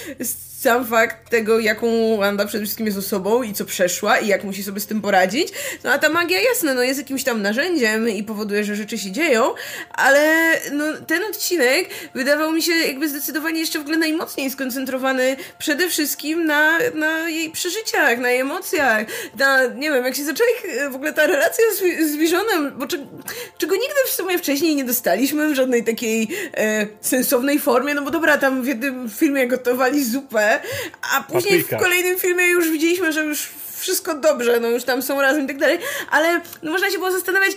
sam fakt tego, jaką Wanda przede wszystkim jest osobą i co przeszła i jak musi sobie z tym poradzić. No a ta magia, jasne, no jest jakimś tam narzędziem i powoduje, że rzeczy się dzieją, ale no, ten odcinek wydawał mi się jakby zdecydowanie jeszcze w ogóle najmocniej skoncentrowany przede wszystkim na, na jej przeżyciach, na jej emocjach, na, nie wiem, jak się zaczęła w ogóle ta relacja z, z Visionem, bo czego nigdy w sumie wcześniej nie dostaliśmy w żadnej takiej e, sensownej formie, no bo dobra, tam w jednym filmie gotowali zupę, a później w kolejnym filmie już widzieliśmy, że już wszystko dobrze, no już tam są razem i tak dalej, ale no można się było zastanawiać,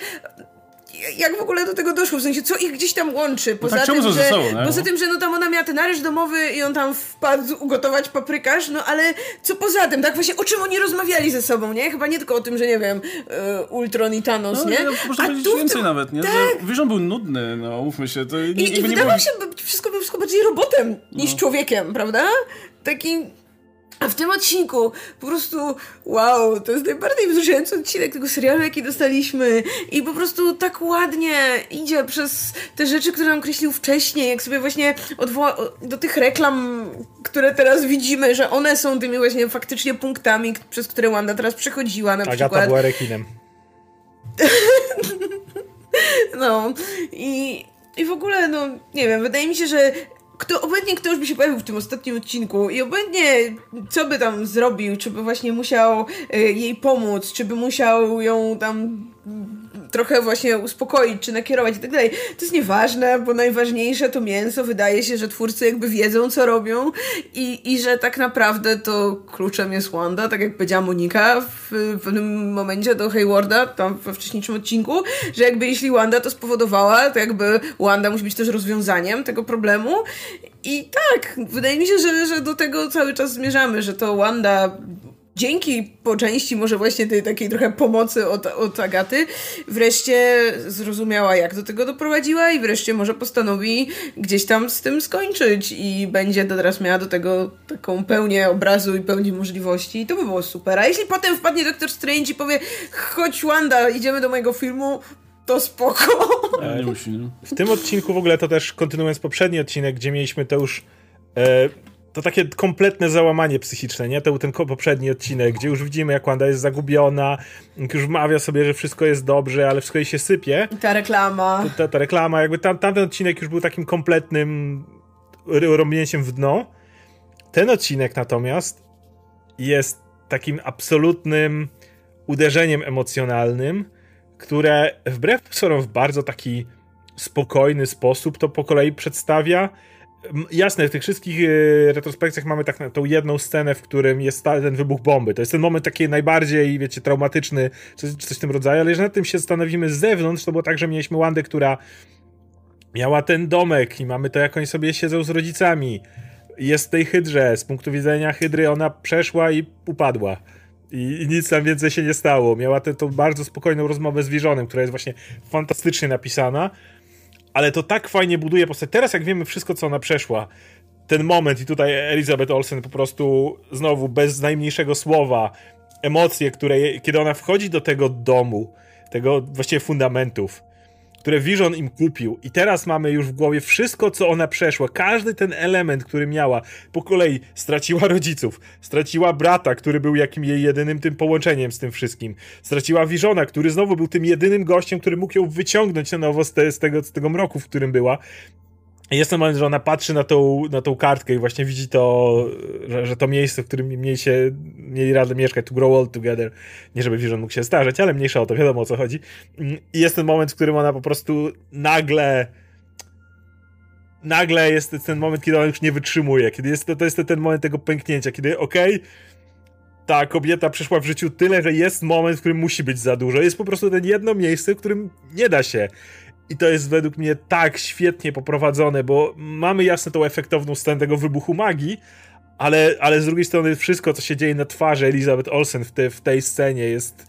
jak w ogóle do tego doszło, w sensie co ich gdzieś tam łączy, poza no tak, tym, że, sobą, poza tym, że no tam ona miała ten areszt domowy i on tam wpadł ugotować paprykarz, no ale co poza tym, tak właśnie o czym oni rozmawiali ze sobą, nie? Chyba nie tylko o tym, że nie wiem, uh, Ultron i Thanos, no, nie? Można A powiedzieć więcej tym... nawet, nie? Tak. Że Vision był nudny, no umówmy się. To I, i wydawał było... się, wszystko wszystko bardziej robotem niż no. człowiekiem, prawda? Taki a w tym odcinku po prostu wow, to jest najbardziej wzruszający odcinek tego serialu, jaki dostaliśmy i po prostu tak ładnie idzie przez te rzeczy, które nam kreślił wcześniej, jak sobie właśnie odwoła do tych reklam, które teraz widzimy, że one są tymi właśnie faktycznie punktami, przez które Wanda teraz przechodziła na Agata przykład. była rekinem. no i i w ogóle, no, nie wiem, wydaje mi się, że kto, obojętnie kto już by się pojawił w tym ostatnim odcinku i obojętnie co by tam zrobił, czy by właśnie musiał y, jej pomóc, czy by musiał ją tam trochę właśnie uspokoić, czy nakierować i tak dalej. To jest nieważne, bo najważniejsze to mięso. Wydaje się, że twórcy jakby wiedzą, co robią i, i że tak naprawdę to kluczem jest Wanda, tak jak powiedziała Monika w, w pewnym momencie do Haywarda, tam we wcześniejszym odcinku, że jakby jeśli Wanda to spowodowała, to jakby Wanda musi być też rozwiązaniem tego problemu i tak, wydaje mi się, że, że do tego cały czas zmierzamy, że to Wanda dzięki po części może właśnie tej takiej trochę pomocy od, od Agaty, wreszcie zrozumiała, jak do tego doprowadziła i wreszcie może postanowi gdzieś tam z tym skończyć i będzie teraz miała do tego taką pełnię obrazu i pełnię możliwości i to by było super. A jeśli potem wpadnie Doktor Strange i powie chodź Wanda, idziemy do mojego filmu, to spoko. no. W tym odcinku w ogóle to też kontynuując poprzedni odcinek, gdzie mieliśmy to już e, to takie kompletne załamanie psychiczne, nie? To ten poprzedni odcinek, gdzie już widzimy, jak Wanda jest zagubiona, już mawia sobie, że wszystko jest dobrze, ale wszystko jej się sypie. I ta reklama. Ta, ta reklama, jakby tam, tamten odcinek już był takim kompletnym rąbnięciem w dno. Ten odcinek natomiast jest takim absolutnym uderzeniem emocjonalnym, które wbrew pozorom w bardzo taki spokojny sposób to po kolei przedstawia. Jasne, w tych wszystkich e, retrospekcjach mamy tak tą jedną scenę, w którym jest ten wybuch bomby. To jest ten moment taki najbardziej, wiecie, traumatyczny, coś, w tym rodzaju, ale jeżeli nad tym się zastanowimy z zewnątrz, to było tak, że mieliśmy Wandę, która miała ten domek i mamy to, jak oni sobie siedzą z rodzicami. Jest w tej hydrze. Z punktu widzenia hydry ona przeszła i upadła. I, I, nic tam więcej się nie stało. Miała tę bardzo spokojną rozmowę z Visionem, która jest właśnie fantastycznie napisana, ale to tak fajnie buduje postać. Teraz jak wiemy wszystko, co ona przeszła, ten moment i tutaj Elizabeth Olsen po prostu znowu bez najmniejszego słowa, emocje, które, kiedy ona wchodzi do tego domu, tego właściwie fundamentów, które Vision im kupił. I teraz mamy już w głowie wszystko, co ona przeszła, każdy ten element, który miała, po kolei straciła rodziców, straciła brata, który był jakim jej jedynym tym połączeniem z tym wszystkim, straciła Visiona, który znowu był tym jedynym gościem, który mógł ją wyciągnąć na nowo z, te, z, tego, z tego mroku, w którym była jest ten moment, że ona patrzy na tą, na tą kartkę i właśnie widzi to, że, że to miejsce, w którym mieli się, mieli radę mieszkać, to grow old together, nie żeby Vision mógł się starzeć, ale mniejsza o to, wiadomo o co chodzi. I jest ten moment, w którym ona po prostu nagle nagle jest ten moment, kiedy ona już nie wytrzymuje, kiedy jest, to jest ten moment tego pęknięcia, kiedy okej, okay, ta kobieta przeszła w życiu tyle, że jest moment, w którym musi być za dużo. Jest po prostu ten jedno miejsce, w którym nie da się. I to jest według mnie tak świetnie poprowadzone, bo mamy jasno tą efektowną scenę tego wybuchu magii, ale, ale z drugiej strony wszystko, co się dzieje na twarzy Elizabeth Olsen w, te, w tej scenie jest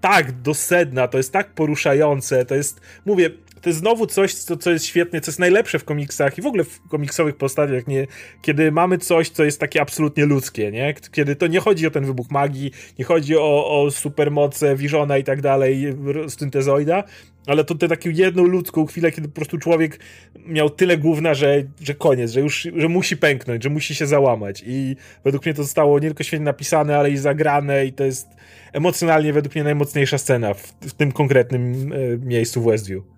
tak dosedna, to jest tak poruszające, to jest, mówię, to jest znowu coś, co, co jest świetne, co jest najlepsze w komiksach i w ogóle w komiksowych postawiach, nie, kiedy mamy coś, co jest takie absolutnie ludzkie, nie? Kiedy to nie chodzi o ten wybuch magii, nie chodzi o, o supermoce Visiona i tak dalej, syntezoida, ale to tę taką jedną ludzką chwilę, kiedy po prostu człowiek miał tyle gówna, że, że koniec, że już że musi pęknąć, że musi się załamać. I według mnie to zostało nie tylko świetnie napisane, ale i zagrane, i to jest emocjonalnie według mnie najmocniejsza scena w, w tym konkretnym e, miejscu w Westview.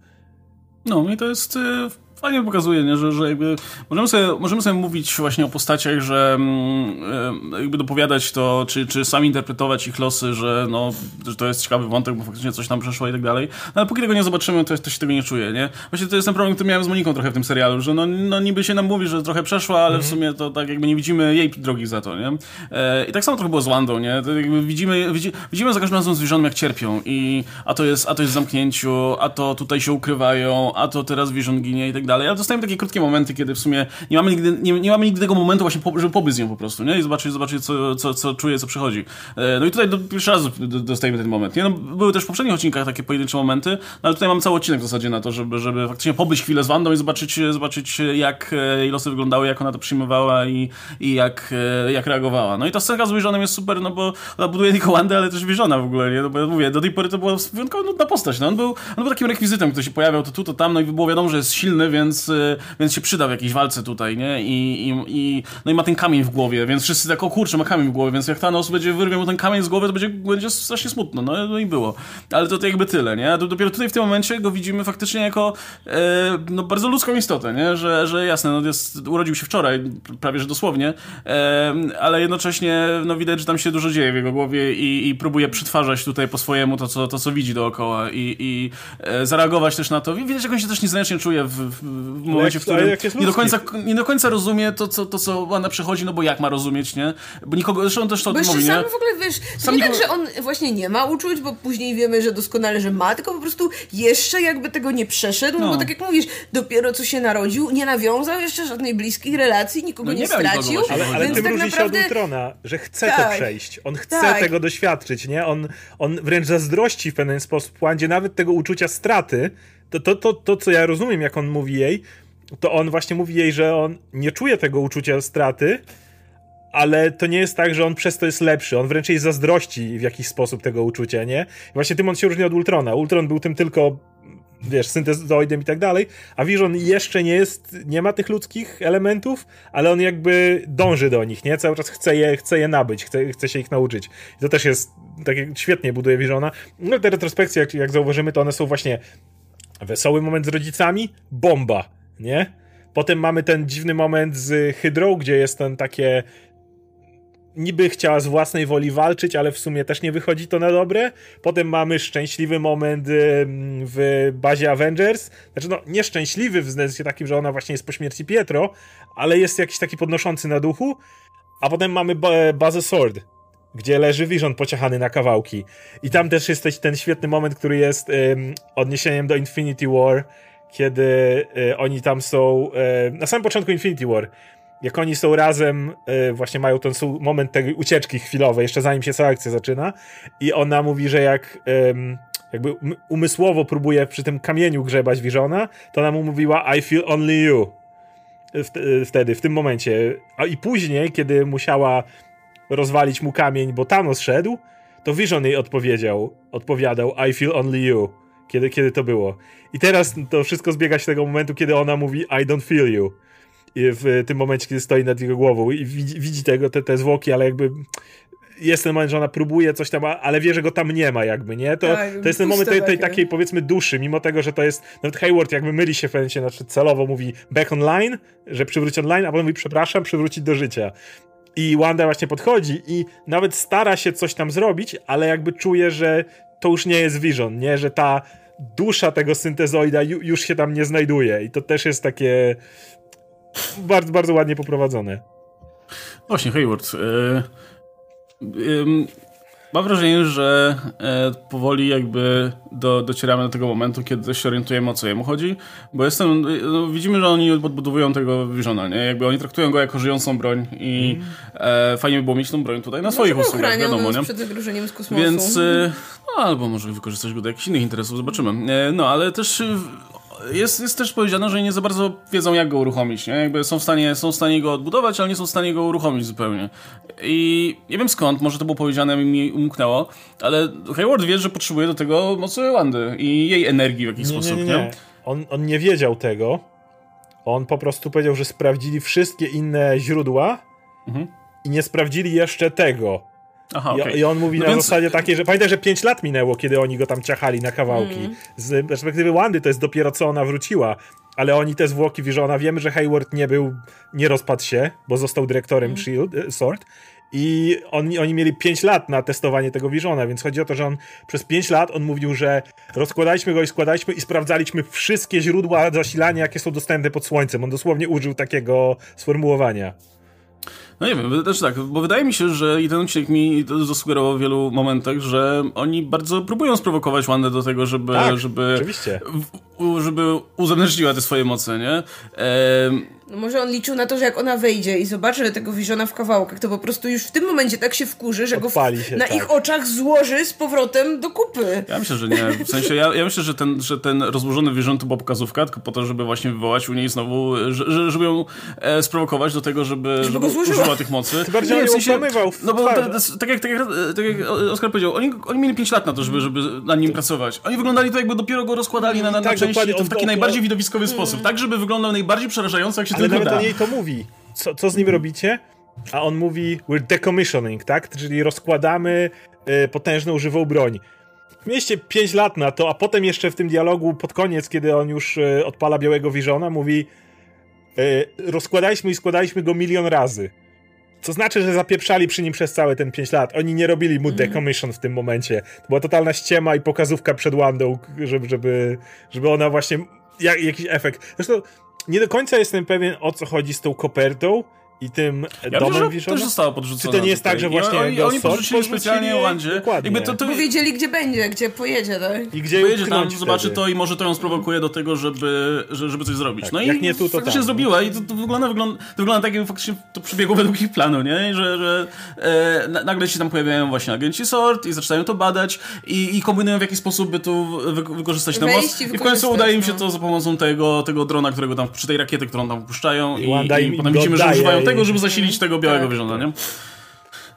No i to jest e, fajnie pokazuje, nie? Że, że jakby możemy sobie, możemy sobie mówić właśnie o postaciach, że mm, e, jakby dopowiadać to, czy, czy sami interpretować ich losy, że, no, że to jest ciekawy wątek, bo faktycznie coś tam przeszło i tak dalej. No, ale póki tego nie zobaczymy, to, to się tego nie czuje, nie? Właśnie to jest ten problem, który miałem z Moniką trochę w tym serialu, że no, no niby się nam mówi, że trochę przeszła, ale w mhm. sumie to tak jakby nie widzimy jej drogi za to, nie? E, I tak samo trochę było z Wandą, nie? Widzimy, widzi, widzimy za każdym razem zwierząt jak cierpią i a to jest, a to jest w zamknięciu, a to tutaj się ukrywają, a to teraz zwierząt ginie i tak dalej. Ale dostajemy takie krótkie momenty, kiedy w sumie nie mamy nigdy, nie, nie mamy nigdy tego momentu właśnie, żeby pobyć z nią po prostu, nie? I zobaczyć, zobaczyć co, co, co czuje, co przychodzi. E, no i tutaj do, pierwszy raz dostajemy ten moment, nie? No, były też w poprzednich odcinkach takie pojedyncze momenty, no ale tutaj mamy cały odcinek w zasadzie na to, żeby, żeby faktycznie pobyć chwilę z Wandą i zobaczyć, zobaczyć jak e, jej losy wyglądały, jak ona to przyjmowała i, i jak, e, jak reagowała. No i ta scenka z Visionem jest super, no bo ona buduje tylko Wandę, ale też Visiona w ogóle, nie? No bo ja mówię, do tej pory to była wyjątkowo nudna postać, no on był, on był takim rekwizytem, który się pojawiał to tu, to tam, no i było wiadomo, że jest silny, więc, więc się przyda w jakiejś walce tutaj, nie? I, i, i, no i ma ten kamień w głowie, więc wszyscy tak, o kurczę, ma kamień w głowie, więc jak Thanos będzie wyrwie mu ten kamień z głowy, to będzie, będzie strasznie smutno, no, no i było. Ale to, to jakby tyle, nie? Dopiero tutaj w tym momencie go widzimy faktycznie jako e, no, bardzo ludzką istotę, nie? Że, że jasne, no, jest, urodził się wczoraj, prawie że dosłownie, e, ale jednocześnie no, widać, że tam się dużo dzieje w jego głowie i, i próbuje przetwarzać tutaj po swojemu to, co, to, co widzi dookoła i, i e, zareagować też na to. Widać, jak on się też niezręcznie czuje w, w, w momencie, w którym nie do, końca, nie do końca rozumie to, co, to, co ona przechodzi, no bo jak ma rozumieć, nie? Bo nikogo, zresztą też to bo mówi, sam w ogóle, wiesz, sam nie nikogo... tak, że on właśnie nie ma uczuć, bo później wiemy, że doskonale, że ma, tylko po prostu jeszcze jakby tego nie przeszedł, no. bo tak jak mówisz, dopiero co się narodził, nie nawiązał jeszcze żadnej bliskiej relacji, nikogo no nie, nie stracił. Ale, ale tym tak różni naprawdę... się od Ultrona, że chce tak. to przejść, on chce tak. tego doświadczyć, nie? On, on wręcz zazdrości w pewien sposób Wandzie nawet tego uczucia straty, to, to, to, to, co ja rozumiem, jak on mówi jej, to on właśnie mówi jej, że on nie czuje tego uczucia straty, ale to nie jest tak, że on przez to jest lepszy. On wręcz jej zazdrości w jakiś sposób tego uczucia, nie? Właśnie tym on się różni od Ultrona. Ultron był tym tylko wiesz, syntezoidem i tak dalej, a Vision jeszcze nie jest, nie ma tych ludzkich elementów, ale on jakby dąży do nich, nie? Cały czas chce je, chce je nabyć, chce, chce się ich nauczyć. I to też jest, tak świetnie buduje Visiona. No te retrospekcje, jak, jak zauważymy, to one są właśnie wesoły moment z rodzicami, bomba nie? Potem mamy ten dziwny moment z Hydrą, gdzie jest ten takie niby chciała z własnej woli walczyć, ale w sumie też nie wychodzi to na dobre. Potem mamy szczęśliwy moment w bazie Avengers. Znaczy, no, nieszczęśliwy w sensie takim, że ona właśnie jest po śmierci Pietro, ale jest jakiś taki podnoszący na duchu. A potem mamy bazę Sword, gdzie leży Vision pociachany na kawałki. I tam też jest ten świetny moment, który jest um, odniesieniem do Infinity War, kiedy y, oni tam są y, na samym początku Infinity War jak oni są razem, y, właśnie mają ten moment tej ucieczki chwilowej, jeszcze zanim się cała akcja zaczyna, i ona mówi, że jak jakby umysłowo próbuje przy tym kamieniu grzebać Visiona, to ona mu mówiła I feel only you. Wtedy, w tym momencie. A i później, kiedy musiała rozwalić mu kamień, bo Thanos szedł, to Vision jej odpowiedział, odpowiadał I feel only you. Kiedy, kiedy to było. I teraz to wszystko zbiega się tego momentu, kiedy ona mówi I don't feel you w tym momencie, kiedy stoi nad jego głową i widzi, widzi tego, te, te zwłoki, ale jakby jest ten moment, że ona próbuje coś tam, ale wie, że go tam nie ma jakby, nie? To, tak, to jest ten moment tej, tej, takiej powiedzmy duszy, mimo tego, że to jest, nawet Hayward jakby myli się w pewnym znaczy celowo mówi back online, że przywróci online, a potem mówi przepraszam, przywrócić do życia. I Wanda właśnie podchodzi i nawet stara się coś tam zrobić, ale jakby czuje, że to już nie jest Vision, nie? Że ta dusza tego syntezoida już się tam nie znajduje i to też jest takie bardzo, bardzo ładnie poprowadzone. Właśnie, Hayward. Yy, yy, mam wrażenie, że yy, powoli jakby do, docieramy do tego momentu, kiedy się orientujemy o co jemu chodzi, bo jestem, no, widzimy, że oni podbudowują tego Visiona, nie? Jakby oni traktują go jako żyjącą broń i mm. fajnie by było mieć tą broń tutaj na swoich usługach, wiadomo, nie? przed zagrożeniem z kosmosu. Więc, no, albo może wykorzystać go do jakichś innych interesów, zobaczymy. No, ale też jest, jest też powiedziane, że nie za bardzo wiedzą, jak go uruchomić, nie? Jakby są w, stanie, są w stanie go odbudować, ale nie są w stanie go uruchomić zupełnie. I nie wiem skąd, może to było powiedziane, mi umknęło, ale Hayward wie, że potrzebuje do tego mocy Wandy i jej energii w jakiś nie, sposób, nie? nie, nie. On, on nie wiedział tego. On po prostu powiedział, że sprawdzili wszystkie inne źródła mhm. i nie sprawdzili jeszcze tego. Aha, okay. I, I, on mówi no na więc... zasadzie takiej, że pamiętaj, że 5 lat minęło, kiedy oni go tam ciachali na kawałki. Mm. Z perspektywy Wandy to jest dopiero co ona wróciła, ale oni te zwłoki Visiona, wiemy, że Hayward nie był, nie rozpadł się, bo został dyrektorem mm. Shield, e, Sword i oni, oni mieli 5 lat na testowanie tego Visiona, więc chodzi o to, że on przez 5 lat on mówił, że rozkładaliśmy go i składaliśmy i sprawdzaliśmy wszystkie źródła zasilania, jakie są dostępne pod słońcem. On dosłownie użył takiego sformułowania. No nie wiem, też tak, bo wydaje mi się, że i ten odcinek mi zasugerował w wielu momentach, że oni bardzo próbują sprowokować Wandę do tego, żeby, tak, żeby, oczywiście. W, żeby uzewnętrzniła te swoje moce, nie? No może on liczył na to, że jak ona wejdzie i zobaczy tego Visiona w kawałkach, to po prostu już w tym momencie tak się wkurzy, że Odpali go w, się, na tak. ich oczach złoży z powrotem do kupy. Ja myślę, że nie. W sensie, ja, ja myślę, że ten, że ten rozłożony Vision to była pokazówka, tylko po to, żeby właśnie wywołać u niej znowu, że, żeby ją e, sprowokować do tego, żeby, żeby, żeby użyła tych mocy. Ty bardziej nie, w sensie, No bo tak, tak, jak, tak, jak, tak jak Oskar powiedział, oni, oni mieli 5 lat na to, żeby, żeby na nim pracować. Oni wyglądali to jakby dopiero go rozkładali na, na, na tak, części, to w taki najbardziej widowiskowy sposób, tak żeby wyglądał najbardziej przerażająco, jak się Ale tylko da. jej to mówi. Co, co z nim robicie? A on mówi, we're decommissioning, tak? Czyli rozkładamy y, potężną żywą broń. Mieliście 5 lat na to, a potem jeszcze w tym dialogu pod koniec, kiedy on już y, odpala Białego Visiona, mówi y, rozkładaliśmy i składaliśmy go milion razy. Co znaczy, że zapieprzali przy nim przez całe ten 5 lat. Oni nie robili mu mhm. decommission w tym momencie. To była totalna ściema i pokazówka przed Wandą, żeby, żeby, żeby ona właśnie... Jak, jakiś efekt. Zresztą nie do końca jestem pewien, o co chodzi z tą kopertą i tym ja domem myślę, że też zostało podrzucone. Czy to nie jest tak, że właśnie oni, oni podrzucili specjalnie Wandzie. Jakby to, to... Bo wiedzieli, gdzie będzie, gdzie pojedzie, tak? I gdzie pojedzie tam, wtedy. zobaczy to i może to ją sprowokuje do tego, żeby, żeby coś zrobić. Tak, no jak i nie tu, to faktycznie tam. zrobiła i to, to, wygląda, wygląda, to wygląda tak, jakby faktycznie to przebiegło według ich planu, nie? Że, że e, nagle się tam pojawiają właśnie agenci SORT i zaczynają to badać i, i kombinują w jaki sposób by tu wy, wykorzystać ten moc. I w końcu udaje im się no. to za pomocą tego, tego drona, którego tam, przy tej rakiety, którą tam puszczają i, i, i potem widzimy, że używają tego, żeby zasilić tego białego tak, Visiona, nie?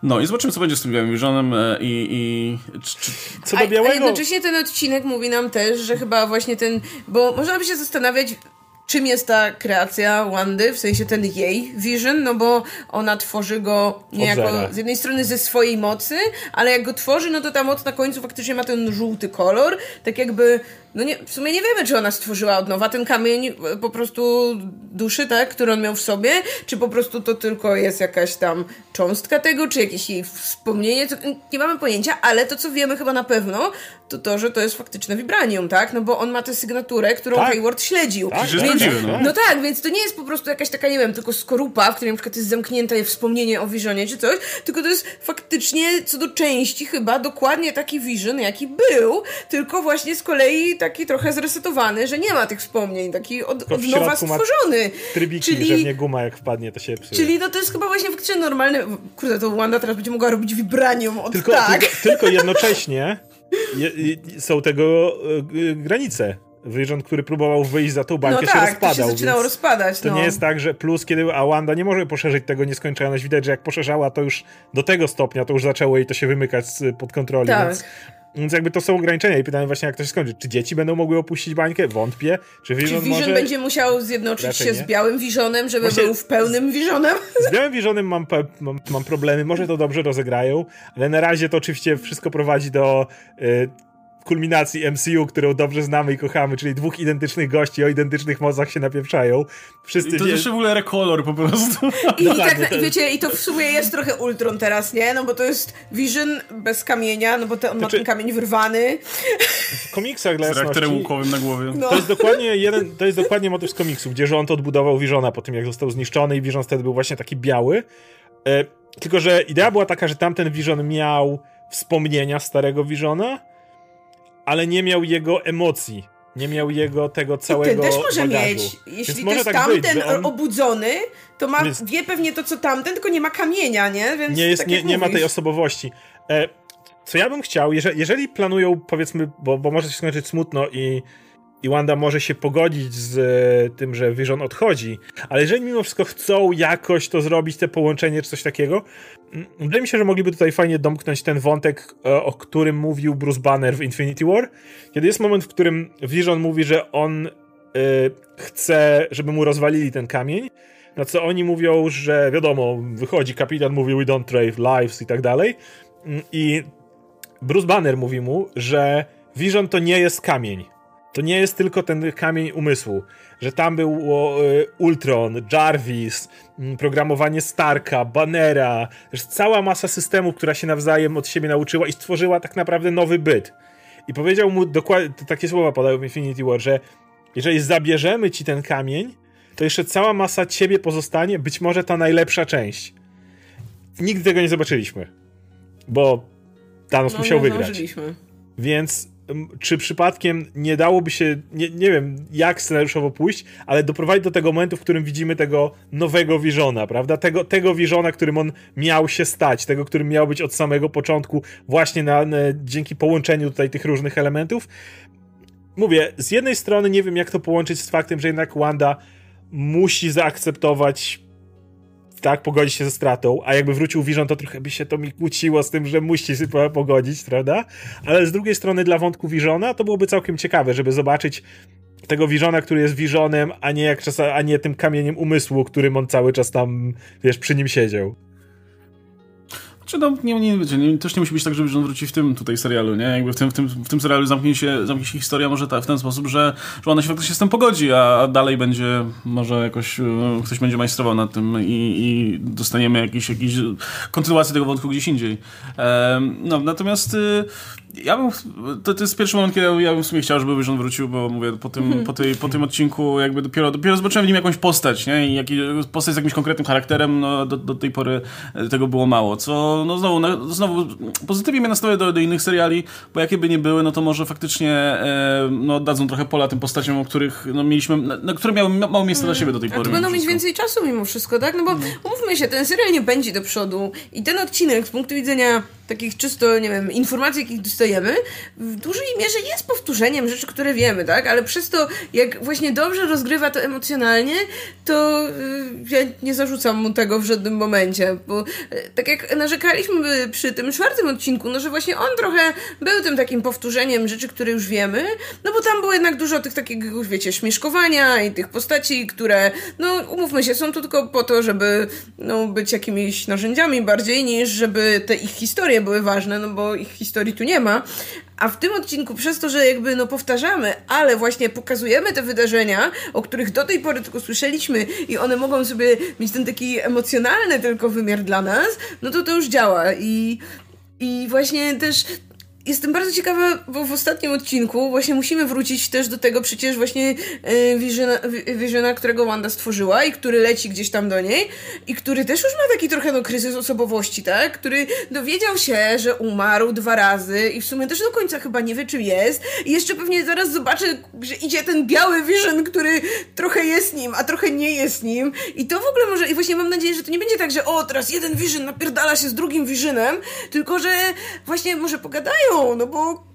No i zobaczymy, co będzie z tym białym Visionem e, i... i czy, co do białego... A, a jednocześnie ten odcinek mówi nam też, że chyba właśnie ten... Bo można by się zastanawiać, czym jest ta kreacja Wandy, w sensie ten jej vision, no bo ona tworzy go niejako z jednej strony ze swojej mocy, ale jak go tworzy, no to ta moc na końcu faktycznie ma ten żółty kolor, tak jakby no nie, w sumie nie wiemy, czy ona stworzyła od nowa ten kamień e, po prostu duszy, tak, który on miał w sobie, czy po prostu to tylko jest jakaś tam cząstka tego, czy jakieś jej wspomnienie, to, nie mamy pojęcia, ale to, co wiemy chyba na pewno, to to, że to jest faktyczne vibranium, tak, no bo on ma tę sygnaturę, którą tak. Hayward śledził. Tak, więc, no. no tak, więc to nie jest po prostu jakaś taka, nie wiem, tylko skorupa, w której na przykład jest zamknięte wspomnienie o Visionie czy coś, tylko to jest faktycznie co do części chyba dokładnie taki Vision, jaki był, tylko właśnie z kolei taki trochę zresetowany, że nie ma tych wspomnień, taki od, od nowa stworzony. Trybiki, czyli, że mnie guma jak wpadnie, to się psuje. Czyli no to jest chyba właśnie faktycznie normalny, kurde, to Wanda teraz będzie mogła robić vibranium od tylko, tak. Tylko, tylko jednocześnie je, są tego y, granice. Wyrząd, który próbował wyjść za tą bańkę, no tak, się rozpadał. To się zaczynało rozpadać. To no. nie jest tak, że plus, kiedy Awanda nie może poszerzyć tego nieskończoność. Widać, że jak poszerzała, to już do tego stopnia to już zaczęło jej to się wymykać pod kontroli. Tak. Więc więc jakby to są ograniczenia i pytanie właśnie, jak to się skończy. Czy dzieci będą mogły opuścić bańkę? Wątpię. Czy Vision, Czy Vision może... będzie musiał zjednoczyć się z Białym Visionem, żeby właśnie był w pełnym Visionem? Z Białym Visionem mam, mam, mam, problemy. Może to dobrze rozegrają, ale na razie to oczywiście wszystko prowadzi do... Y, kulminacji MCU, którą dobrze znamy i kochamy, czyli dwóch identycznych gości o identycznych mocach się napieprzają. Wszyscy I to wie... jeszcze w ogóle rekolor po prostu. I, i tak, wiecie, i to w sumie jest trochę Ultron teraz, nie? No bo to jest Vision bez kamienia, no bo te, on znaczy... ma ten kamień wyrwany. W komiksach dla Z reaktorem łukowym na głowie. No. To jest dokładnie jeden, to jest dokładnie motyw z komiksu, gdzie rząd odbudował Visiona po tym, jak został zniszczony i Vision wtedy był właśnie taki biały. E, tylko, że idea była taka, że tamten Vision miał wspomnienia starego Visiona, ale nie miał jego emocji. Nie miał jego tego całego. I ten też może bagażu. mieć. Jeśli Więc to jest tak tamten być, on... obudzony, to ma, Więc... wie pewnie to, co tamten, tylko nie ma kamienia, nie? Więc nie, jest, tak nie, nie ma tej osobowości. E, co ja bym chciał, jeżeli, jeżeli planują, powiedzmy, bo, bo może się skończyć smutno i i Wanda może się pogodzić z e, tym, że Vision odchodzi, ale jeżeli mimo wszystko chcą jakoś to zrobić, te połączenie czy coś takiego, mm, wydaje mi się, że mogliby tutaj fajnie domknąć ten wątek, e, o którym mówił Bruce Banner w Infinity War, kiedy jest moment, w którym Vision mówi, że on y, chce, żeby mu rozwalili ten kamień, na co oni mówią, że wiadomo, wychodzi kapitan, mówi we don't trade lives i tak dalej. Mm, i Bruce Banner mówi mu, że Vision to nie jest kamień, to nie jest tylko ten kamień umysłu, że tam był e, Ultron, Jarvis, programowanie Starka, Bannera, że cała masa systemów, która się nawzajem od siebie nauczyła i stworzyła tak naprawdę nowy byt. I powiedział mu dokładnie, takie słowa podał w Infinity War, że jeżeli zabierzemy ci ten kamień, to jeszcze cała masa ciebie pozostanie, być może ta najlepsza część. Nigdy tego nie zobaczyliśmy, bo Thanos no, musiał wygrać. Więc czy przypadkiem nie dałoby się, nie, nie wiem jak scenariuszowo pójść, ale doprowadzić do tego momentu, w którym widzimy tego nowego Visiona, prawda? Tego, tego Visiona, którym on miał się stać, tego, którym miał być od samego początku, właśnie na, na, dzięki połączeniu tutaj tych różnych elementów. Mówię, z jednej strony nie wiem jak to połączyć z faktem, że jednak Wanda musi zaakceptować tak, pogodzić się ze stratą, a jakby wrócił Vision, to trochę by się to mi kłóciło z tym, że musi się pogodzić, prawda? Ale z drugiej strony dla wątku Visiona to byłoby całkiem ciekawe, żeby zobaczyć tego Visiona, który jest Visionem, a nie jak czas, a nie tym kamieniem umysłu, którym on cały czas tam, wiesz, przy nim siedział. Czy no, nie, nie, nie, też nie musi być tak, że on wróci w tym tutaj serialu, nie? Jakby w tym, w tym, w tym serialu zamknie się, zamknie się historia może ta, w ten sposób, że, że ona się faktycznie z tym pogodzi, a dalej będzie, może jakoś e, ktoś będzie majstrował nad tym i, i dostaniemy jakiś, jakiś kontynuację tego wątku gdzieś indziej. no, natomiast y, ja bym, to, to jest pierwszy moment, kiedy ja bym w sumie chciał, żeby Vision wrócił, bo mówię, po tym, po, tej, po tym odcinku jakby dopiero, dopiero zobaczyłem w nim jakąś postać, nie? I jaki, postać z jakimś konkretnym charakterem, no do, do tej pory tego było mało, co no znowu, no, znowu pozytywnie mnie nastawia do, do innych seriali, bo jakie by nie były, no to może faktycznie e, no dadzą trochę pola tym postaciom, o których no mieliśmy, na, na które miały mało miejsca dla siebie do tej pory. A to będą mieć więcej czasu mimo wszystko, tak? No bo umówmy się, ten serial nie będzie do przodu i ten odcinek z punktu widzenia takich czysto, nie wiem, informacji, jakich dostajemy, w dużej mierze jest powtórzeniem rzeczy, które wiemy, tak? Ale przez to, jak właśnie dobrze rozgrywa to emocjonalnie, to y, ja nie zarzucam mu tego w żadnym momencie, bo y, tak jak narzekaliśmy przy tym czwartym odcinku, no że właśnie on trochę był tym takim powtórzeniem rzeczy, które już wiemy, no bo tam było jednak dużo tych takiego, wiecie, śmieszkowania i tych postaci, które, no umówmy się, są tu tylko po to, żeby no, być jakimiś narzędziami bardziej, niż żeby te ich historie były ważne, no bo ich historii tu nie ma. A w tym odcinku, przez to, że jakby no powtarzamy, ale właśnie pokazujemy te wydarzenia, o których do tej pory tylko słyszeliśmy i one mogą sobie mieć ten taki emocjonalny tylko wymiar dla nas, no to to już działa i i właśnie też Jestem bardzo ciekawa, bo w ostatnim odcinku właśnie musimy wrócić też do tego przecież właśnie e, Visiona, którego Wanda stworzyła i który leci gdzieś tam do niej i który też już ma taki trochę no kryzys osobowości, tak? Który dowiedział się, że umarł dwa razy i w sumie też do końca chyba nie wie, czym jest i jeszcze pewnie zaraz zobaczy, że idzie ten biały Vision, który trochę jest nim, a trochę nie jest nim i to w ogóle może, i właśnie mam nadzieję, że to nie będzie tak, że o, teraz jeden Vision napierdala się z drugim Visionem, tylko że właśnie może pogadają no bo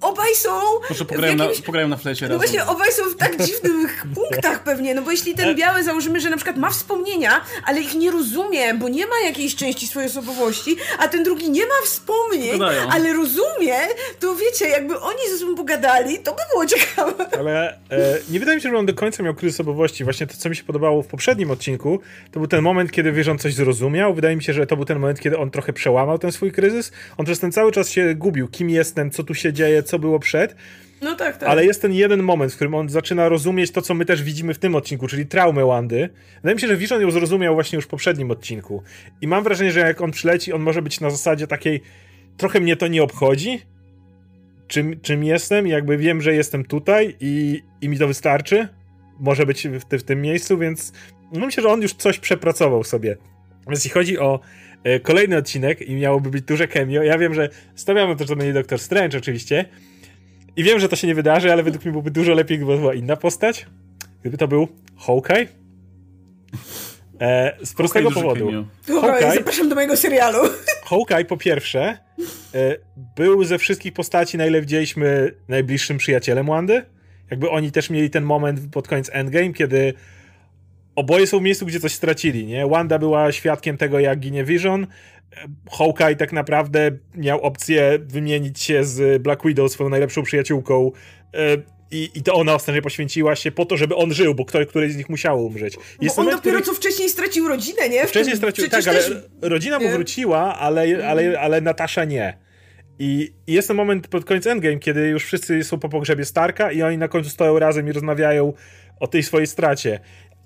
obaj są. Może pograją, jakimś... na, pograją na flecie No razem. właśnie, obaj są w tak dziwnych punktach pewnie, no bo jeśli ten biały założymy, że na przykład ma wspomnienia, ale ich nie rozumie, bo nie ma jakiejś części swojej osobowości, a ten drugi nie ma wspomnień, Dodają. ale rozumie, to wiecie, jakby oni ze sobą pogadali, to by było ciekawe. Ale e, nie wydaje mi się, że on do końca miał kryzys osobowości. Właśnie to, co mi się podobało w poprzednim odcinku, to był ten moment, kiedy wiesz, on coś zrozumiał. Wydaje mi się, że to był ten moment, kiedy on trochę przełamał ten swój kryzys. On przez ten cały czas się gubił. Kim jestem, co tu się dzieje, co było przed. No tak, tak. Ale jest ten jeden moment, w którym on zaczyna rozumieć to, co my też widzimy w tym odcinku, czyli traumę Wandy. Wydaje mi się, że Vision ją zrozumiał właśnie już w poprzednim odcinku. I mam wrażenie, że jak on przyleci, on może być na zasadzie takiej trochę mnie to nie obchodzi, czym, czym jestem, jakby wiem, że jestem tutaj i, i mi to wystarczy. Może być w, w tym miejscu, więc no myślę, że on już coś przepracował sobie. Więc jeśli chodzi o kolejny odcinek i miałoby być duże cameo. Ja wiem, że stawiamy też, że to będzie Doktor Strange oczywiście. I wiem, że to się nie wydarzy, ale według mnie byłoby dużo lepiej, gdyby była inna postać. Gdyby to był Hawkeye. E, z prostego powodu. Hawkeye, zapraszam do mojego serialu. Hawkeye po pierwsze e, był ze wszystkich postaci, na ile widzieliśmy, najbliższym przyjacielem Wandy. Jakby oni też mieli ten moment pod koniec Endgame, kiedy oboje są w miejscu, gdzie coś stracili, nie? Wanda była świadkiem tego, jak ginie Vision. Hawkeye tak naprawdę miał opcję wymienić się z Black Widow, swoją najlepszą przyjaciółką. E, I, I to ona ostatecznie poświęciła się po to, żeby on żył, bo ktoś, któryś z nich musiał umrzeć. Jest bo on moment, dopiero który... co wcześniej stracił rodzinę, nie? Wcześniej stracił, tak, ale rodzina mu wróciła, ale, ale, ale Natasza nie. I, I jest ten moment pod koniec Endgame, kiedy już wszyscy są po pogrzebie Starka i oni na końcu stoją razem i rozmawiają o tej swojej stracie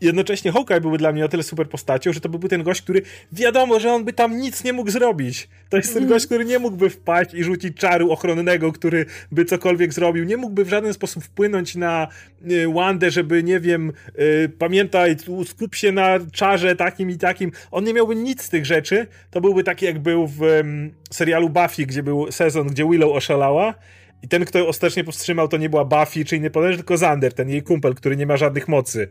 jednocześnie Hawkeye byłby dla mnie o tyle super postacią, że to byłby ten gość, który wiadomo, że on by tam nic nie mógł zrobić. To jest ten mhm. gość, który nie mógłby wpaść i rzucić czaru ochronnego, który by cokolwiek zrobił. Nie mógłby w żaden sposób wpłynąć na y, Wandę, żeby, nie wiem, y, pamiętaj, skup się na czarze takim i takim. On nie miałby nic z tych rzeczy. To byłby taki, jak był w serialu Buffy, gdzie był sezon, gdzie Willow oszalała. I ten, kto ją ostatecznie powstrzymał, to nie była Buffy czy inny podejrzany, tylko Zander, ten jej kumpel, który nie ma żadnych mocy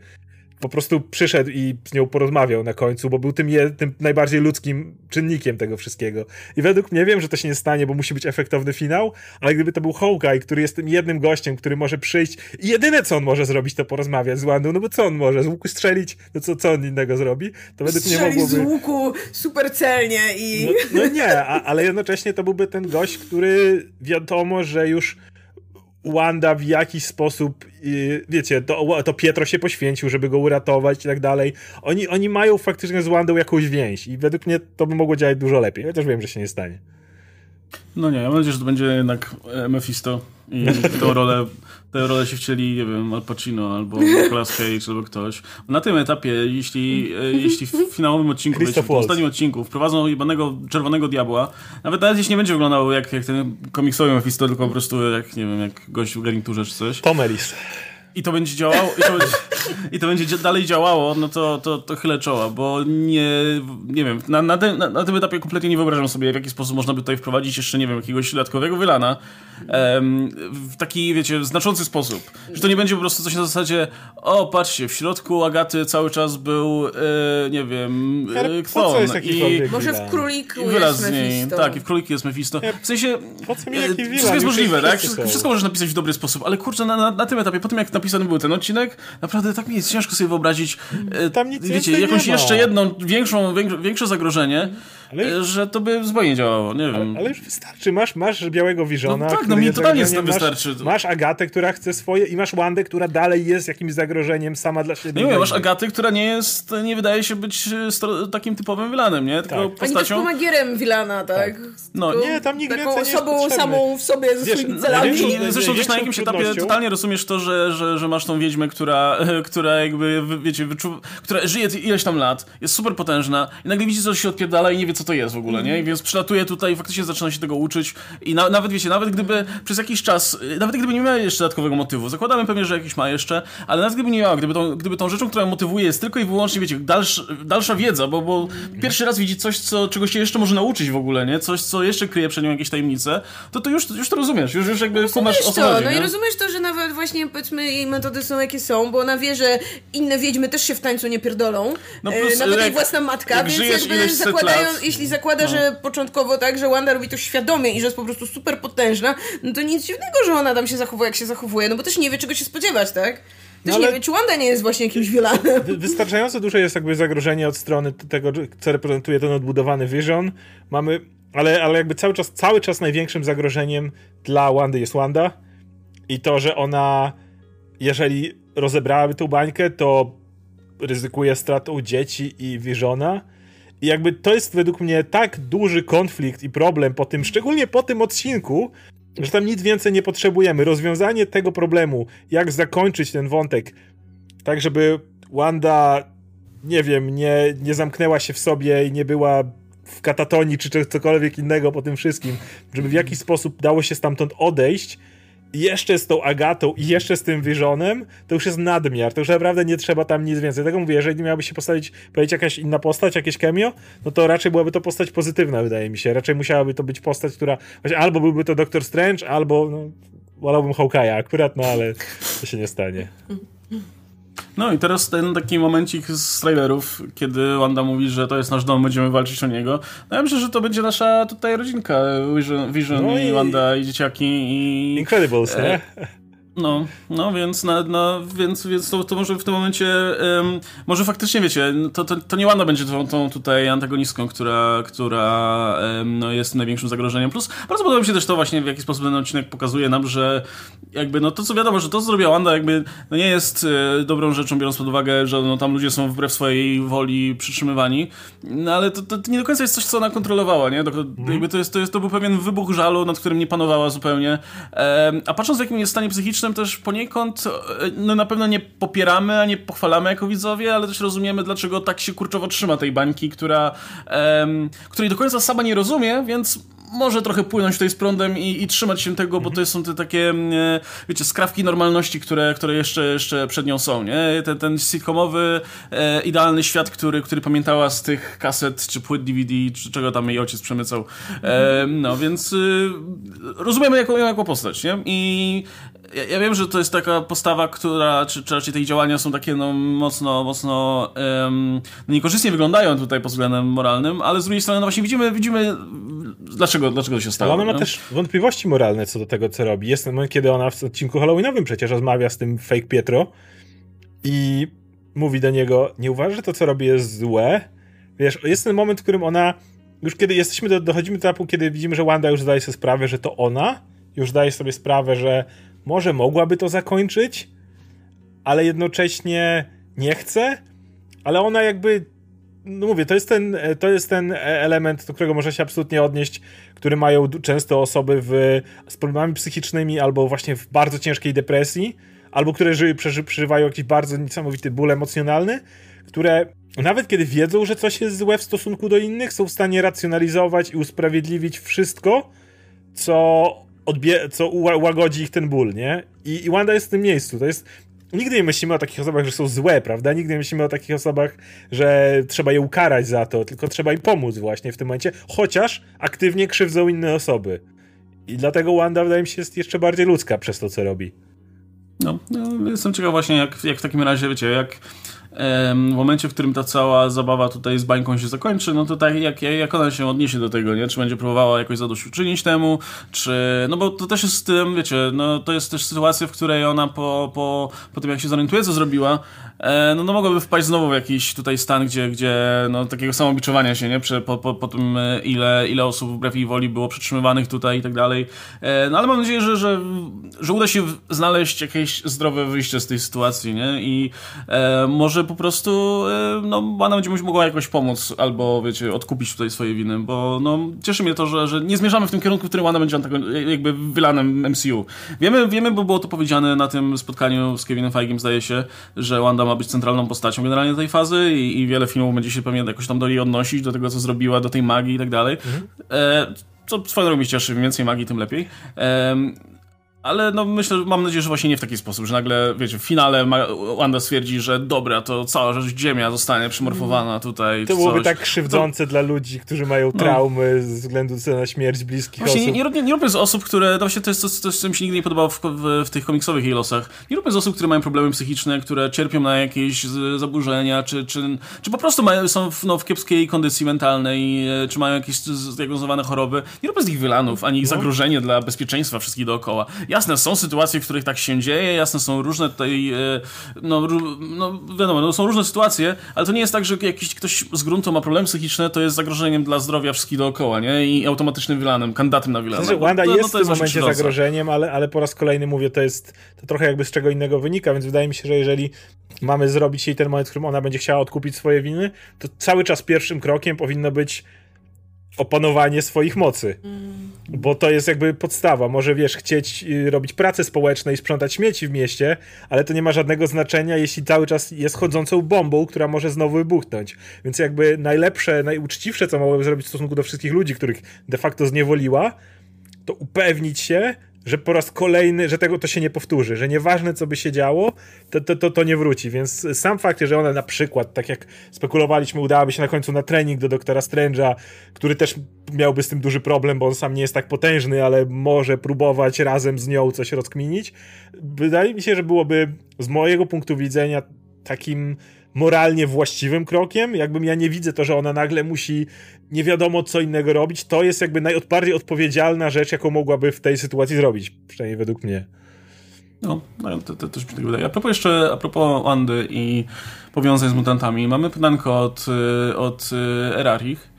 po prostu przyszedł i z nią porozmawiał na końcu, bo był tym, je, tym najbardziej ludzkim czynnikiem tego wszystkiego. I według mnie wiem, że to się nie stanie, bo musi być efektowny finał, ale gdyby to był Hawkeye, który jest tym jednym gościem, który może przyjść i jedyne co on może zrobić, to porozmawiać z Wandą, no bo co on może? Z łuku strzelić? No co, co on innego zrobi? To według mnie mogłoby... z łuku super celnie i... No, no nie, a, ale jednocześnie to byłby ten gość, który wiadomo, że już Wanda w jakiś sposób, wiecie, to, to Pietro się poświęcił, żeby go uratować i tak dalej. Oni, oni mają faktycznie z Wandą jakąś więź i według mnie to by mogło działać dużo lepiej, chociaż wiem, że się nie stanie. No nie, mam nadzieję, że to będzie jednak Mephisto i tę rolę, tę rolę się wcieli, nie wiem, Al Pacino albo Nicolas Cage albo ktoś. Na tym etapie, jeśli, e, jeśli w finałowym odcinku, wiecie, w ostatnim odcinku wprowadzą jebanego czerwonego diabła, nawet nawet jeśli nie będzie wyglądał jak, jak ten komiksowy Mephisto, tylko po prostu jak, nie wiem, jak gość w garniturze czy coś. Tom Ellis. I to będzie działało, i to będzie, i to będzie dalej działało, no to, to, to chylę czoła, bo nie, nie wiem, na, na, tym, na, na, tym etapie kompletnie nie wyobrażam sobie, w jaki sposób można by tutaj wprowadzić jeszcze, nie wiem, jakiegoś dodatkowego wylana w taki, wiecie, znaczący sposób. Że to nie będzie po prostu coś na zasadzie, o, patrzcie, w środku Agaty cały czas był, e, nie wiem, e, Kthon i... Może w Króliku jest Mephisto. Tak, i w Króliku jest Mephisto. W sensie, e, wszystko jest możliwe, tak? Wszystko, wszystko możesz napisać w dobry sposób, ale kurczę, na, na, na, tym etapie, po tym jak napisany był ten odcinek, naprawdę tak mi jest ciężko sobie wyobrazić, e, Tam nic wiecie, jakąś jeszcze jedną większą, większe zagrożenie, ale... E, że to by zupełnie działało, nie wiem. Ale, ale już wystarczy, masz, masz białego Visiona, no tak, no mi totalnie z tym wystarczy. Masz, masz Agatę, która chce swoje i masz Wandę, która dalej jest jakimś zagrożeniem sama dla siebie. No nie, masz Agaty, która nie jest, nie wydaje się być takim typowym Wilanem, nie? Tylko tak. postacią... Ani też pomagierem Wilana, tak? tak. No, nie, tam nikt Taką osobą samą w sobie ze Wiesz, swoimi celami. Zresztą gdzieś na jakimś etapie totalnie rozumiesz to, że, że, że masz tą wiedźmę, która, która jakby, wiecie, wyczu... która żyje ileś tam lat, jest super potężna i nagle widzi, co się odpierdala i nie wie, co to jest w ogóle, nie? więc przylatuje tutaj i faktycznie zaczyna się tego uczyć i na, nawet, wiecie, nawet gdyby przez jakiś czas, nawet gdyby nie miała jeszcze dodatkowego motywu, zakładamy pewnie, że jakiś ma jeszcze, ale nawet gdyby nie miała, gdyby tą, gdyby tą rzeczą, która motywuje jest tylko i wyłącznie, wiecie, dalsza, dalsza wiedza, bo, bo pierwszy raz widzi coś, co, czego się jeszcze może nauczyć w ogóle, nie? Coś, co jeszcze kryje przed nią jakieś tajemnice, to to już, już to rozumiesz, już, już jakby no, kumasz o co to, chodzi, No nie? i rozumiesz to, że nawet właśnie, powiedzmy, jej metody są jakie są, bo ona wie, że inne wiedźmy też się w tańcu nie pierdolą, no plus, e, nawet jak, jej własna matka, więc jakby zakładają, jeśli zakłada, no. że początkowo tak, że Wanda robi to świadomie i że jest po prostu super potężna, no to nic dziwnego, że ona tam się zachowuje, jak się zachowuje, no bo też nie wie, czego się spodziewać, tak? Też no nie wiem, czy Wanda nie jest właśnie jakimś wielanem. Wystarczająco duże jest jakby zagrożenie od strony tego, co reprezentuje ten odbudowany Vision. Mamy, ale, ale jakby cały czas, cały czas największym zagrożeniem dla Wandy jest Wanda i to, że ona, jeżeli rozebrałaby tą bańkę, to ryzykuje stratą dzieci i Visiona i jakby to jest według mnie tak duży konflikt i problem po tym, szczególnie po tym odcinku, że tam nic więcej nie potrzebujemy. Rozwiązanie tego problemu, jak zakończyć ten wątek, tak żeby Wanda, nie wiem, nie, nie zamknęła się w sobie i nie była w katatonii czy cokolwiek innego po tym wszystkim, żeby w jakiś sposób dało się stamtąd odejść jeszcze z tą Agatą i jeszcze z tym Visionem, to już jest nadmiar. To już naprawdę nie trzeba tam nic więcej. Tego mówię, jeżeli miałaby się postawić, powiedzieć jakaś inna postać, jakieś cameo, no to raczej byłaby to postać pozytywna, wydaje mi się. Raczej musiałaby to być postać, która albo byłby to Doctor Strange, albo no, wolałbym Hawkeye'a akurat, no ale to się nie stanie. No i teraz ten taki momencik z trailerów, kiedy Wanda mówi, że to jest nasz dom, będziemy walczyć o niego. No ja myślę, że to będzie nasza tutaj rodzinka, Vision, Vision no i, i Wanda i dzieciaki i... Incredibles, e, nie? No, no więc, na, no, więc, więc to, to może w tym momencie, um, może faktycznie wiecie, to, to, to nie Wanda będzie tą, tą tutaj antagonistką, która, która um, no, jest największym zagrożeniem. Plus bardzo podoba mi się też to właśnie, w jaki sposób ten odcinek pokazuje nam, że jakby, no to co wiadomo, że to co zrobiła Wanda jakby, no nie jest e, dobrą rzeczą, biorąc pod uwagę, że no, tam ludzie są wbrew swojej woli przytrzymywani, no ale to, to, to nie do końca jest coś, co ona kontrolowała, nie? To, mm. jakby to jest, to jest, to był pewien wybuch żalu, nad którym nie panowała zupełnie. A patrząc w jakim jest stanie psychicznym, też poniekąd e, no na pewno nie popieramy, a nie pochwalamy jako widzowie, ale też rozumiemy, dlaczego tak się kurczowo trzyma tej bańki, która, um, której do końca sama nie rozumie, więc może trochę płynąć tutaj z prądem i, i trzymać się tego, bo to są te takie, mm, wiecie, skrawki normalności, które, które jeszcze, jeszcze przed nią są, nie? Ten, ten sitcomowy, e, idealny świat, który, który pamiętała z tych kaset, czy płyt DVD, czy czego tam jej ojciec przemycał. E, no, więc y, rozumiemy ją jako postać, nie? I ja, ja, wiem, że to jest taka postawa, która, czy, czy raczej te działania są takie no, mocno, mocno um, niekorzystnie wyglądają tutaj pod względem moralnym, ale z drugiej strony no właśnie widzimy, widzimy dlaczego, dlaczego to się stało. Ale ona ma też wątpliwości moralne co do tego, co robi. Jest ten moment, kiedy ona w odcinku Halloweenowym przecież rozmawia z tym fake Pietro i mówi do niego, nie uważasz, że to, co robi jest złe? Wiesz, jest ten moment, w którym ona, już kiedy jesteśmy, do, dochodzimy do etapu, kiedy widzimy, że Wanda już zdaje sobie sprawę, że to ona, już zdaje sobie sprawę, że może mogłaby to zakończyć, ale jednocześnie nie chce, ale ona jakby no mówię, to jest, ten, to jest ten element, do którego można się absolutnie odnieść, który mają często osoby w, z problemami psychicznymi albo właśnie w bardzo ciężkiej depresji, albo które przeży, przeżywają jakiś bardzo niesamowity ból emocjonalny, które nawet kiedy wiedzą, że coś jest złe w stosunku do innych, są w stanie racjonalizować i usprawiedliwić wszystko, co odbie- co ułagodzi ich ten ból, nie? I, I Wanda jest w tym miejscu. To jest nigdy nie myślimy o takich osobach, że są złe, prawda? Nigdy nie myślimy o takich osobach, że trzeba je ukarać za to, tylko trzeba im pomóc właśnie w tym momencie, chociaż aktywnie krzywdzą inne osoby. I dlatego Wanda, wydaje mi się, jest jeszcze bardziej ludzka przez to, co robi. No, no jestem ciekaw właśnie, jak, jak w takim razie, wiecie, jak w momencie, w którym ta cała zabawa tutaj z bańką się zakończy, no to tak jak, jak ona się odniesie do tego, nie? Czy będzie próbowała jakoś zadośćuczynić temu, czy... No bo to też jest, wiecie, no to jest też sytuacja, w której ona po, po, po tym, jak się zorientuje, co zrobiła, e, no, no mogłaby wpaść znowu w jakiś tutaj stan, gdzie, gdzie no takiego samobiczowania się, nie? Prze, po, po, po tym, e, ile, ile osób wbrew jej woli było przetrzymywanych tutaj i tak dalej. E, no ale mam nadzieję, że, że, że uda się znaleźć jakieś zdrowe wyjście z tej sytuacji, nie? I może po prostu e, no, ona będzie mogła jakoś pomóc albo, wiecie, odkupić tutaj swoje winy, bo no, cieszy mnie to, że, że nie zmierzamy w tym kierunku, w którym ona będzie jakby wylanem MCU. Wiemy, wiemy, bo było to powiedziane na tym spotkaniu z Kevinem Feigem, zdaje się, że Wanda ma być centralną postacią generalnie tej fazy i, i wiele filmów będzie się pewnie jakoś tam do niej odnosić, do tego, co zrobiła, do tej magii i tak dalej. Mhm. E, co swoją drogą mnie cieszy, im więcej magii, tym lepiej. E, ale no myślę, mam nadzieję, że właśnie nie w taki sposób, że nagle, wiecie, w finale Wanda stwierdzi, że dobra, to cała rzecz ziemia zostanie przymorfowana tutaj. To byłoby tak krzywdzące to... dla ludzi, którzy mają no. traumy no. ze względu na śmierć bliskich właśnie osób. Nie, nie, nie róbmy z osób, które, to właśnie to jest coś, co mi się nigdy nie podobało w, w, w tych komiksowych jej losach. Nie róbmy z osób, które mają problemy psychiczne, które cierpią na jakieś zaburzenia, czy, czy, czy po prostu mają, są w, no, w kiepskiej kondycji mentalnej, e, czy mają jakieś zdiagnozowane choroby. Nie róbmy z nich wylanów, ani no. zagrożenie dla bezpieczeństwa wszystkich dookoła. Jasne, są sytuacje, w których tak się dzieje, jasne, są różne tutaj, e, no, no wiadomo, no, są różne sytuacje, ale to nie jest tak, że jakiś ktoś z gruntu ma problemy psychiczne, to jest zagrożeniem dla zdrowia wszystkich dookoła, nie? I automatycznym wilanem, kandydatem na wilana. Znaczy, Wanda no, jest no, w tym momencie zagrożeniem, ale, ale po raz kolejny mówię, to jest to trochę jakby z czego innego wynika, więc wydaje mi się, że jeżeli mamy zrobić jej ten moment, w którym ona będzie chciała odkupić swoje winy, to cały czas pierwszym krokiem powinno być opanowanie swoich mocy. Mm. Bo to jest jakby podstawa. Może wiesz, chcieć y, robić pracę społeczną i sprzątać śmieci w mieście, ale to nie ma żadnego znaczenia, jeśli cały czas jest chodzącą bombą, która może znowu wybuchnąć. Więc jakby najlepsze, najuczciwsze, co mogłaby zrobić w stosunku do wszystkich ludzi, których de facto zniewoliła, to upewnić się, że po raz kolejny, że tego to się nie powtórzy, że nieważne co by się działo, to, to, to, to nie wróci. Więc sam fakt, że ona na przykład, tak jak spekulowaliśmy, udałaby się na końcu na trening do doktora Strange'a, który też miałby z tym duży problem, bo on sam nie jest tak potężny, ale może próbować razem z nią coś rozkminić. Wydaje mi się, że byłoby z mojego punktu widzenia takim moralnie właściwym krokiem. Jakbym ja nie widzę to, że ona nagle musi nie wiadomo co innego robić. To jest jakby najbardziej odpowiedzialna rzecz, jaką mogłaby w tej sytuacji zrobić. Przynajmniej według mnie. No, no to, to, też mi tak wydaje. A propos jeszcze, a propos Andy i powiązań z mutantami, mamy pytanko od, y, od y, Erarich.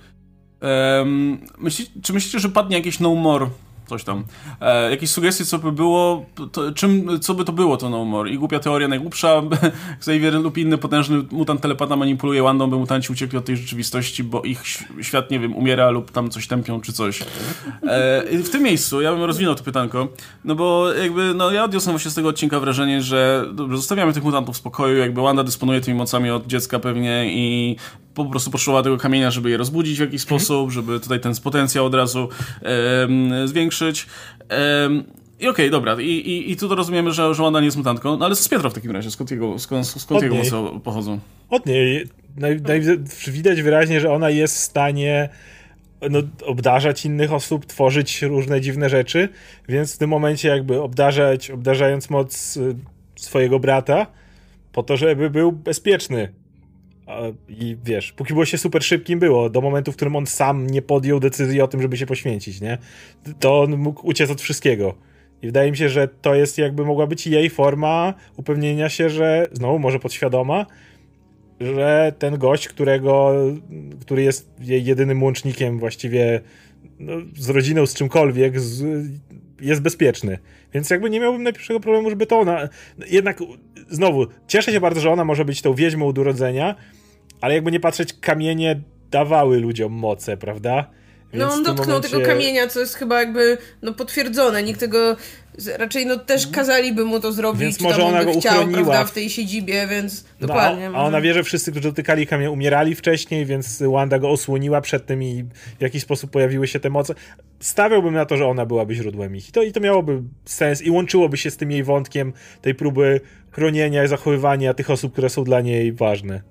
Um, myśli, czy myślicie, że padnie jakieś no more coś tam. E, jakieś sugestie, co by było, to, czym, co by to było to No More? I głupia teoria najgłupsza, Xavier lub inny potężny mutant telepata manipuluje Wandą, by mutanci uciekli od tej rzeczywistości, bo ich świat, nie wiem, umiera lub tam coś tępią, czy coś. E, w tym miejscu ja bym rozwinął to pytanko, no bo jakby, no ja odniosłem właśnie z tego odcinka wrażenie, że dobrze, zostawiamy tych mutantów w spokoju, jakby Wanda dysponuje tymi mocami od dziecka pewnie i po prostu potrzebowała tego kamienia, żeby je rozbudzić w jakiś mhm. sposób, żeby tutaj ten potencjał od razu um, zwiększyć. I okej, okay, dobra, I, i, i tu to rozumiemy, że, że Wanda nie jest mutantką, no ale co z Pietra w takim razie? Skąd jego, skąd, skąd jego moce pochodzą? Od niej. Naj, naj, widać wyraźnie, że ona jest w stanie no, obdarzać innych osób, tworzyć różne dziwne rzeczy, więc w tym momencie jakby obdarzać, obdarzając moc y, swojego brata, po to, żeby był bezpieczny i wiesz, póki było się super szybkim było, do momentu, w którym on sam nie podjął decyzji o tym, żeby się poświęcić, nie? To on mógł uciec od wszystkiego. I wydaje mi się, że to jest jakby mogła być jej forma upewnienia się, że znowu może podświadoma, że ten gość, którego, który jest jej jedynym łącznikiem właściwie no, z rodziną, z czymkolwiek, z, jest bezpieczny. Więc jakby nie miałbym najpierwszego problemu, żeby to ona. Jednak znowu, cieszę się bardzo, że ona może być tą wiedźmą od urodzenia, ale jakby nie patrzeć, kamienie dawały ludziom moce, prawda? No on dotknął momencie... tego kamienia, co jest chyba jakby no, potwierdzone. Nikt tego raczej no też mhm. kazaliby mu to zrobić, więc może ona go chciał, uchroniła prawda, w tej siedzibie, więc no, dokładnie. A, a ona wie, że wszyscy, którzy dotykali kamienia umierali wcześniej, więc Wanda go osłoniła przed tym i w jakiś sposób pojawiły się te moce. Stawiałbym na to, że ona byłaby źródłem ich. I to, i to miałoby sens i łączyłoby się z tym jej wątkiem tej próby chronienia i zachowywania tych osób, które są dla niej ważne.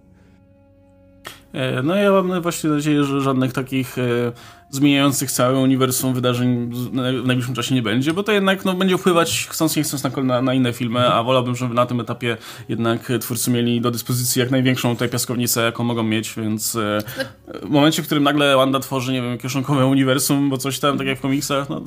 E, no ja mam właśnie nadzieję, że żadnych takich e, zmieniających całe uniwersum wydarzeń w najbliższym czasie nie będzie, bo to jednak no, będzie wpływać chcąc nie chcąc na, na, inne filmy, a wolałbym, żeby na tym etapie jednak twórcy mieli do dyspozycji jak największą tutaj piaskownicę, jaką mogą mieć, więc e, w momencie, w którym nagle Wanda tworzy, nie wiem, kieszonkowe uniwersum, bo coś tam, tak jak w komiksach, no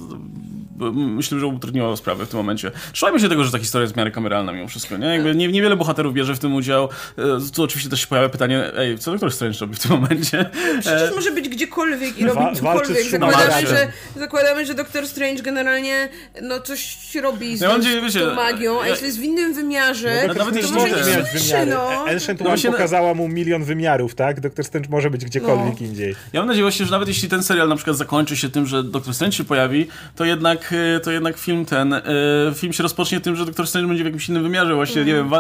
myślę, że utrudniło sprawę w tym momencie. Trzymajmy się tego, że ta historia jest w miarę kameralna mimo wszystko, nie? Jakby nie, niewiele bohaterów bierze w tym udział. E, tu oczywiście też się pojawia pytanie, ej, co Doktor Strange robi w tym momencie? Przecież może być gdziekolwiek i robić cokolwiek. Zakładamy, że, zakładamy, że Doktor Strange generalnie no coś robi z, ja z, wiecie, tą magią, a jeśli jest w innym wymiarze, no, to, nawet to może nie słyszy, no. Ancient One no pokazała mu milion wymiarów, tak? Doktor Strange może być gdziekolwiek no. indziej. Ja mam nadzieję właśnie, że nawet jeśli ten serial na przykład zakończy się tym, że Doktor Strange się pojawi, to jednak, e, to jednak film ten, e, film się rozpocznie tym, że Doktor Strange będzie w jakimś innym wymiarze właśnie, mm. nie wiem,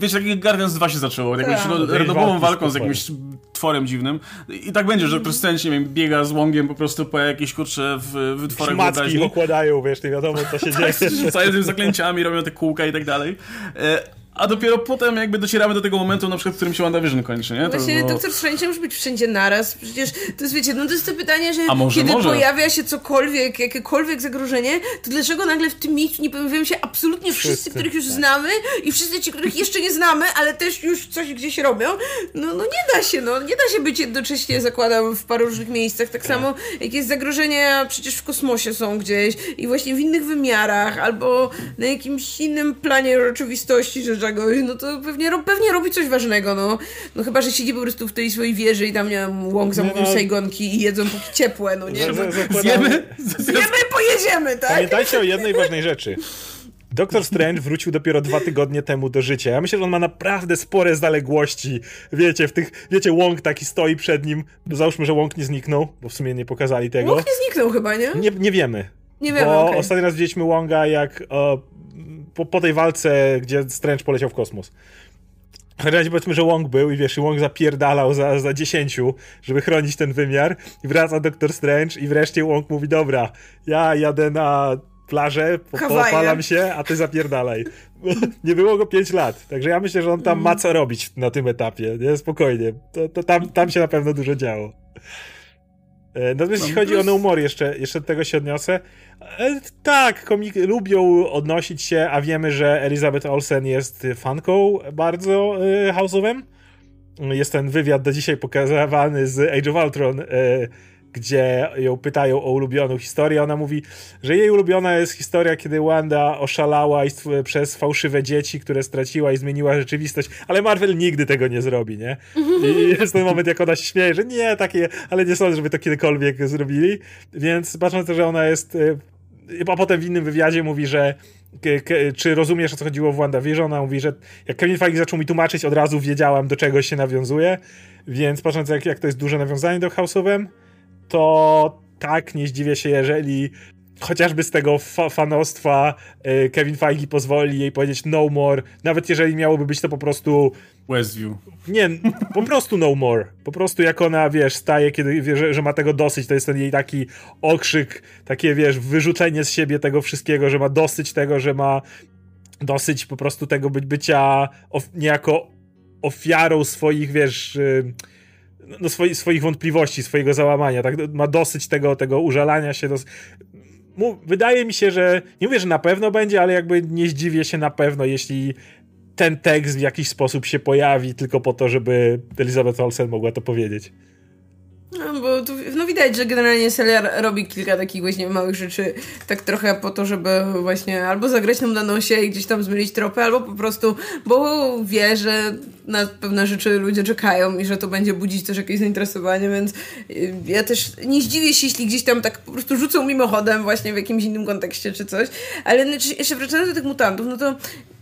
wiecie, tak jak Guardians 2 się zaczęło, jakąś tak. randomową walką z jakimś tworem dziwnym i tak będzie, że Doktor Strange, nie wiem, biega z łągiem po prostu po jakiejś kurcze w wytworach Szmatki układają, wiesz, nie wiadomo co się tak, dzieje. Rzucają tym zaklęciami, robią te kółka i tak dalej. A dopiero potem jakby docieramy do tego momentu, na przykład, w którym się WandaVision kończy, nie? To Właśnie było... Doktor Strange musi być wszędzie naraz. Przecież to jest, wiecie, no to jest to pytanie, że może, kiedy może. pojawia się cokolwiek, jakiekolwiek zagrożenie, to dlaczego nagle w tym miejscu nie pojawiają się absolutnie wszyscy, wszyscy których już tak. znamy i wszyscy ci, których jeszcze nie znamy, ale też już coś gdzieś robią? No, no nie da się, no. Nie da się być jednocześnie, zakładam, w paru różnych miejscach. Tak, tak. samo, jakieś zagrożenia przecież w kosmosie są gdzieś i właśnie w innych wymiarach, albo na jakimś innym planie rzeczywistości, że czegoś, no to pewnie, pewnie robi coś ważnego, no. No chyba, że siedzi po prostu w tej swojej wieży i tam, nie wiem, łąk zamówił no, Sejgonki i jedzą póki ciepłe, no nie? Zjemy? Zjemy i pojedziemy, tak? Pamiętajcie o jednej ważnej rzeczy. Doktor Strange wrócił dopiero dwa tygodnie temu do życia. Ja myślę, że on ma naprawdę spore zaległości. Wiecie, w tych, wiecie, Łąk taki stoi przed nim. Załóżmy, że Łąk nie zniknął, bo w sumie nie pokazali tego. Łąk nie zniknął chyba, nie? Nie, nie wiemy. Nie wiemy, Bo okay. ostatni raz widzieliśmy Łąga, jak o, po, po tej walce, gdzie Strange poleciał w kosmos. W razie powiedzmy, że Wong był i wiesz, i Wong zapierdalał za, za 10, żeby chronić ten wymiar i wraca Doktor Strange i wreszcie Wong mówi, dobra, ja jadę na plażę, po, popalam się, a ty zapierdalaj. nie było go 5 lat, także ja myślę, że on tam ma co robić na tym etapie, nie? Spokojnie. To, to tam, tam się na pewno dużo działo. E, natomiast jeśli chodzi o No More, jeszcze, jeszcze do tego się odniosę. E, tak, komik lubią odnosić się, a wiemy, że Elizabeth Olsen jest fanką bardzo e, House'owem. Jest ten wywiad do dzisiaj pokazywany z Age of Ultron, gdzie ją pytają o ulubioną historię. Ona mówi, że jej ulubiona jest historia, kiedy Wanda oszalała przez fałszywe dzieci, które straciła i zmieniła rzeczywistość, ale Marvel nigdy tego nie zrobi, nie? I jest ten moment, jak ona się śmieje, że nie, takie, ale nie sądzę, żeby to kiedykolwiek zrobili. Więc patrząc na to, że ona jest a potem w innym wywiadzie mówi, że czy rozumiesz, o co chodziło w WandaVision? Ona mówi, że jak Kevin Feige zaczął mi tłumaczyć, od razu wiedziałam, do czego się nawiązuje, więc patrząc jak, jak to jest duże nawiązanie do House'owem, to tak, nie zdziwię się, jeżeli chociażby z tego fa fanostwa y, Kevin Feige pozwoli jej powiedzieć no more, nawet jeżeli miałoby być to po prostu Westview. Nie, po prostu no more. Po prostu jak ona, wiesz, staje, kiedy wie, że, że, ma tego dosyć, to jest ten jej taki okrzyk, takie, wiesz, wyrzucenie z siebie tego wszystkiego, że ma dosyć tego, że ma dosyć po prostu tego być, bycia of, niejako ofiarą swoich, wiesz... Y, no, swoich, swoich wątpliwości, swojego załamania, tak? Ma dosyć tego, tego użalania się. Dos... Wydaje mi się, że nie mówię, że na pewno będzie, ale jakby nie zdziwię się na pewno, jeśli ten tekst w jakiś sposób się pojawi tylko po to, żeby Elizabeth Olsen mogła to powiedzieć. No, bo tu, no widać, że generalnie Seller robi kilka takich właśnie małych rzeczy tak trochę po to, żeby właśnie albo zagrać nam na nosie i gdzieś tam zmylić tropy, albo po prostu, bo wie, że na pewne rzeczy ludzie czekają i że to będzie budzić też jakieś zainteresowanie, więc y, ja też nie zdziwię się, jeśli gdzieś tam tak po prostu rzucą mimochodem właśnie w jakimś innym kontekście czy coś, ale jeszcze wracając do tych mutantów, no to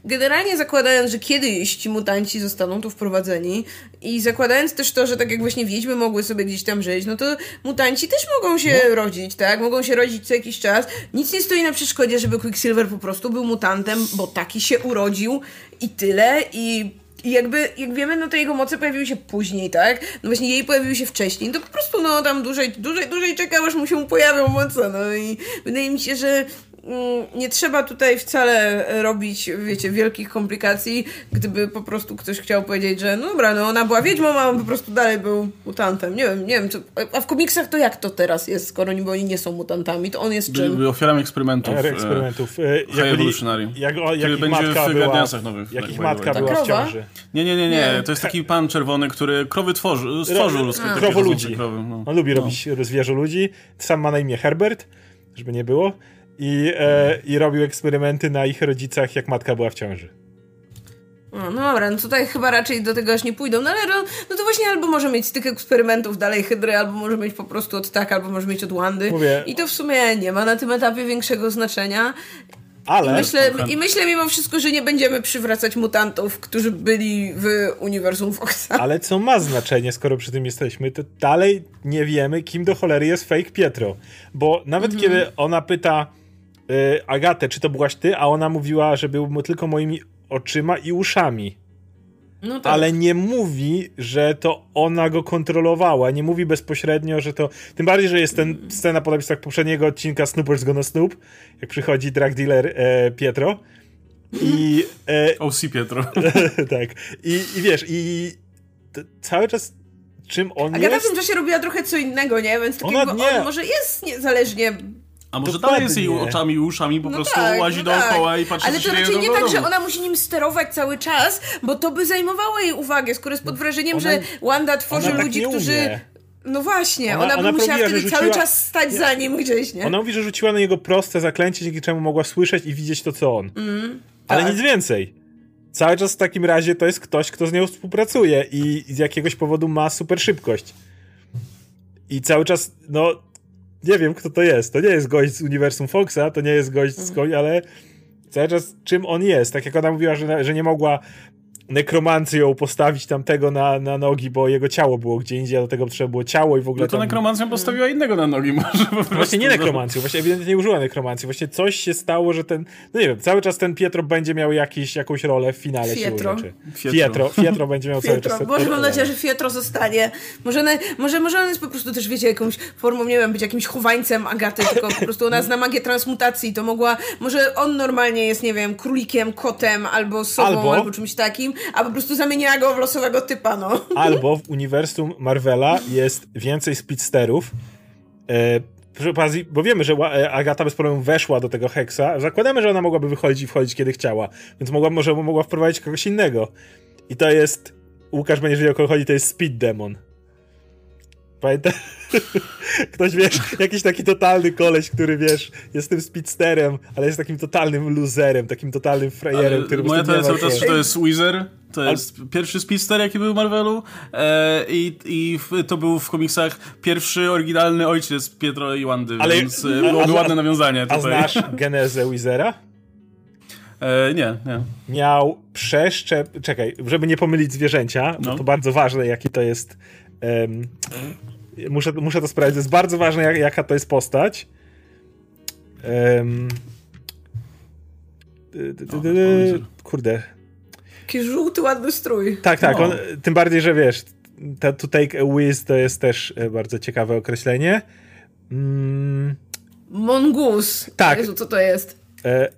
generalnie zakładając, że kiedyś ci mutanci zostaną tu wprowadzeni i zakładając też to, że tak jak właśnie wiedźmy mogły sobie gdzieś tam żyć, no to mutanci też mogą się no. rodzić, tak? Mogą się rodzić co jakiś czas. Nic nie stoi na przeszkodzie, żeby Quicksilver po prostu był mutantem, bo taki się urodził i tyle i i jakby, jak wiemy, no to jego moce pojawiły się później, tak? No właśnie jej pojawiły się wcześniej, to po prostu no tam dłużej, dłużej, dłużej czekał, aż mu się pojawią moce, no i wydaje mi się, że nie trzeba tutaj wcale robić, wiecie, wielkich komplikacji, gdyby po prostu ktoś chciał powiedzieć, że no dobra, no ona była wiedźmą, a on po prostu dalej był mutantem. Nie wiem, nie wiem, co, a w komiksach to jak to teraz jest, skoro niby oni nie są mutantami, to on jest czym? Byli ofiarami eksperymentów. Ofiar eksperymentów. E, jak, jak, jak ich matka była, nowych. Jak ich matka była w ciąży. Nie, nie, nie, nie, to jest taki pan czerwony, który krowy tworzy, stworzył Krowo ludzi. Krowy, no. On lubi no. robić zwierzę ludzi. Sam ma na imię Herbert, żeby nie było. I, e, I robił eksperymenty na ich rodzicach, jak matka była w ciąży. No, no dobra, no tutaj chyba raczej do tego aż nie pójdą, no ale no, no to właśnie albo może mieć z tych eksperymentów dalej hydry, albo może mieć po prostu od tak, albo może mieć od Wandy. Mówię. I to w sumie nie ma na tym etapie większego znaczenia. Ale... I myślę, I myślę mimo wszystko, że nie będziemy przywracać mutantów, którzy byli w uniwersum Foxa. Ale co ma znaczenie, skoro przy tym jesteśmy, to dalej nie wiemy, kim do cholery jest fake Pietro. Bo nawet mhm. kiedy ona pyta Agatę, czy to byłaś ty, a ona mówiła, że był tylko moimi oczyma i uszami. No tak. Ale nie mówi, że to ona go kontrolowała. Nie mówi bezpośrednio, że to. Tym bardziej, że jest ten scena po napisach poprzedniego odcinka Snoopers Gonna Snoop, jak przychodzi drug dealer e, Pietro. I. E, OC Pietro. tak. I, I wiesz, i cały czas czym on Agata jest. Agata w tym czasie robiła trochę co innego, nie? Więc takiego, Ona nie. on może jest niezależnie a może Dokładnie. dalej jest jej oczami i uszami, po no prostu tak, łazi no dookoła tak. i patrzy, Ale to raczej nie tak, że ona musi nim sterować cały czas, bo to by zajmowało jej uwagę, skoro jest pod wrażeniem, ona, że Wanda tworzy tak ludzi, którzy... No właśnie, ona, ona by ona musiała wtedy rzuciła... cały czas stać za nim gdzieś, nie? Ona mówi, że rzuciła na niego proste zaklęcie, dzięki czemu mogła słyszeć i widzieć to, co on. Mm, Ale tak. nic więcej. Cały czas w takim razie to jest ktoś, kto z nią współpracuje i z jakiegoś powodu ma super szybkość. I cały czas, no, nie wiem, kto to jest. To nie jest gość z uniwersum Foxa, to nie jest gość z mhm. ale cały czas czym on jest. Tak jak ona mówiła, że, że nie mogła nekromancją postawić tamtego na, na nogi, bo jego ciało było gdzie indziej, a do tego trzeba było ciało i w ogóle. No to tam... nekromancją postawiła innego na nogi, może po prostu. Właśnie nie nekromancją, właśnie ewidentnie nie użyła nekromancji. Właśnie coś się stało, że ten. No nie wiem, cały czas ten Pietro będzie miał jakiś, jakąś rolę w finale. Fietro. Fietro. Fietro będzie miał Fietro. cały czas. Może mam nadzieję, że Fietro zostanie. Może, one, może, może on jest po prostu też, wiecie, jakąś formą, nie wiem, być jakimś chowańcem Agaty, tylko po prostu ona zna magię transmutacji, to mogła. Może on normalnie jest, nie wiem, królikiem, kotem albo sobą, albo, albo czymś takim, a po prostu zamieniła go w losowego typa, no. Albo w uniwersum Marvela jest więcej speedsterów, e, bo wiemy, że e, Agata bez problemu weszła do tego Hexa. Zakładamy, że ona mogłaby wychodzić i wchodzić kiedy chciała, więc mogła, może mogła wprowadzić kogoś innego. I to jest, Łukasz będzie wiedział o kogo chodzi, to jest Speed Demon. Pamiętaj? Ktoś, wiesz, jakiś taki totalny koleś, który, wiesz, jest tym speedsterem, ale jest takim totalnym loserem, takim totalnym frajerem, który Moja to cały czas, to jest Weezer, to jest ale... pierwszy speedster, jaki był w Marvelu e, i, i to był w komiksach pierwszy oryginalny ojciec Pietro i Wandy, ale, więc e, było a, ładne nawiązanie tutaj. A znasz genezę Weezera? E, nie, nie. Miał przeszczep... Czekaj, żeby nie pomylić zwierzęcia, no. to bardzo ważne, jaki to jest Um, muszę, muszę to sprawdzić. To jest bardzo ważne, jak, jaka to jest postać. Um, kurde. Taki żółty, ładny strój. Tak, tak. No. On, tym bardziej, że wiesz, to, to take a whiz to jest też e, bardzo ciekawe określenie. Mm. Mongus. Tak. Jezu, co to jest? E,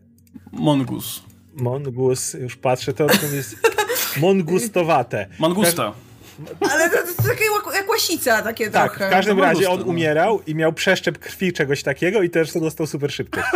Mongus. Mongus, już patrzę, to, to jest mongustowate. Mangusta. Ale to, to takie jak łasica takie tak, trochę. w każdym no, razie on umierał i miał przeszczep krwi czegoś takiego i też to dostał super szybko.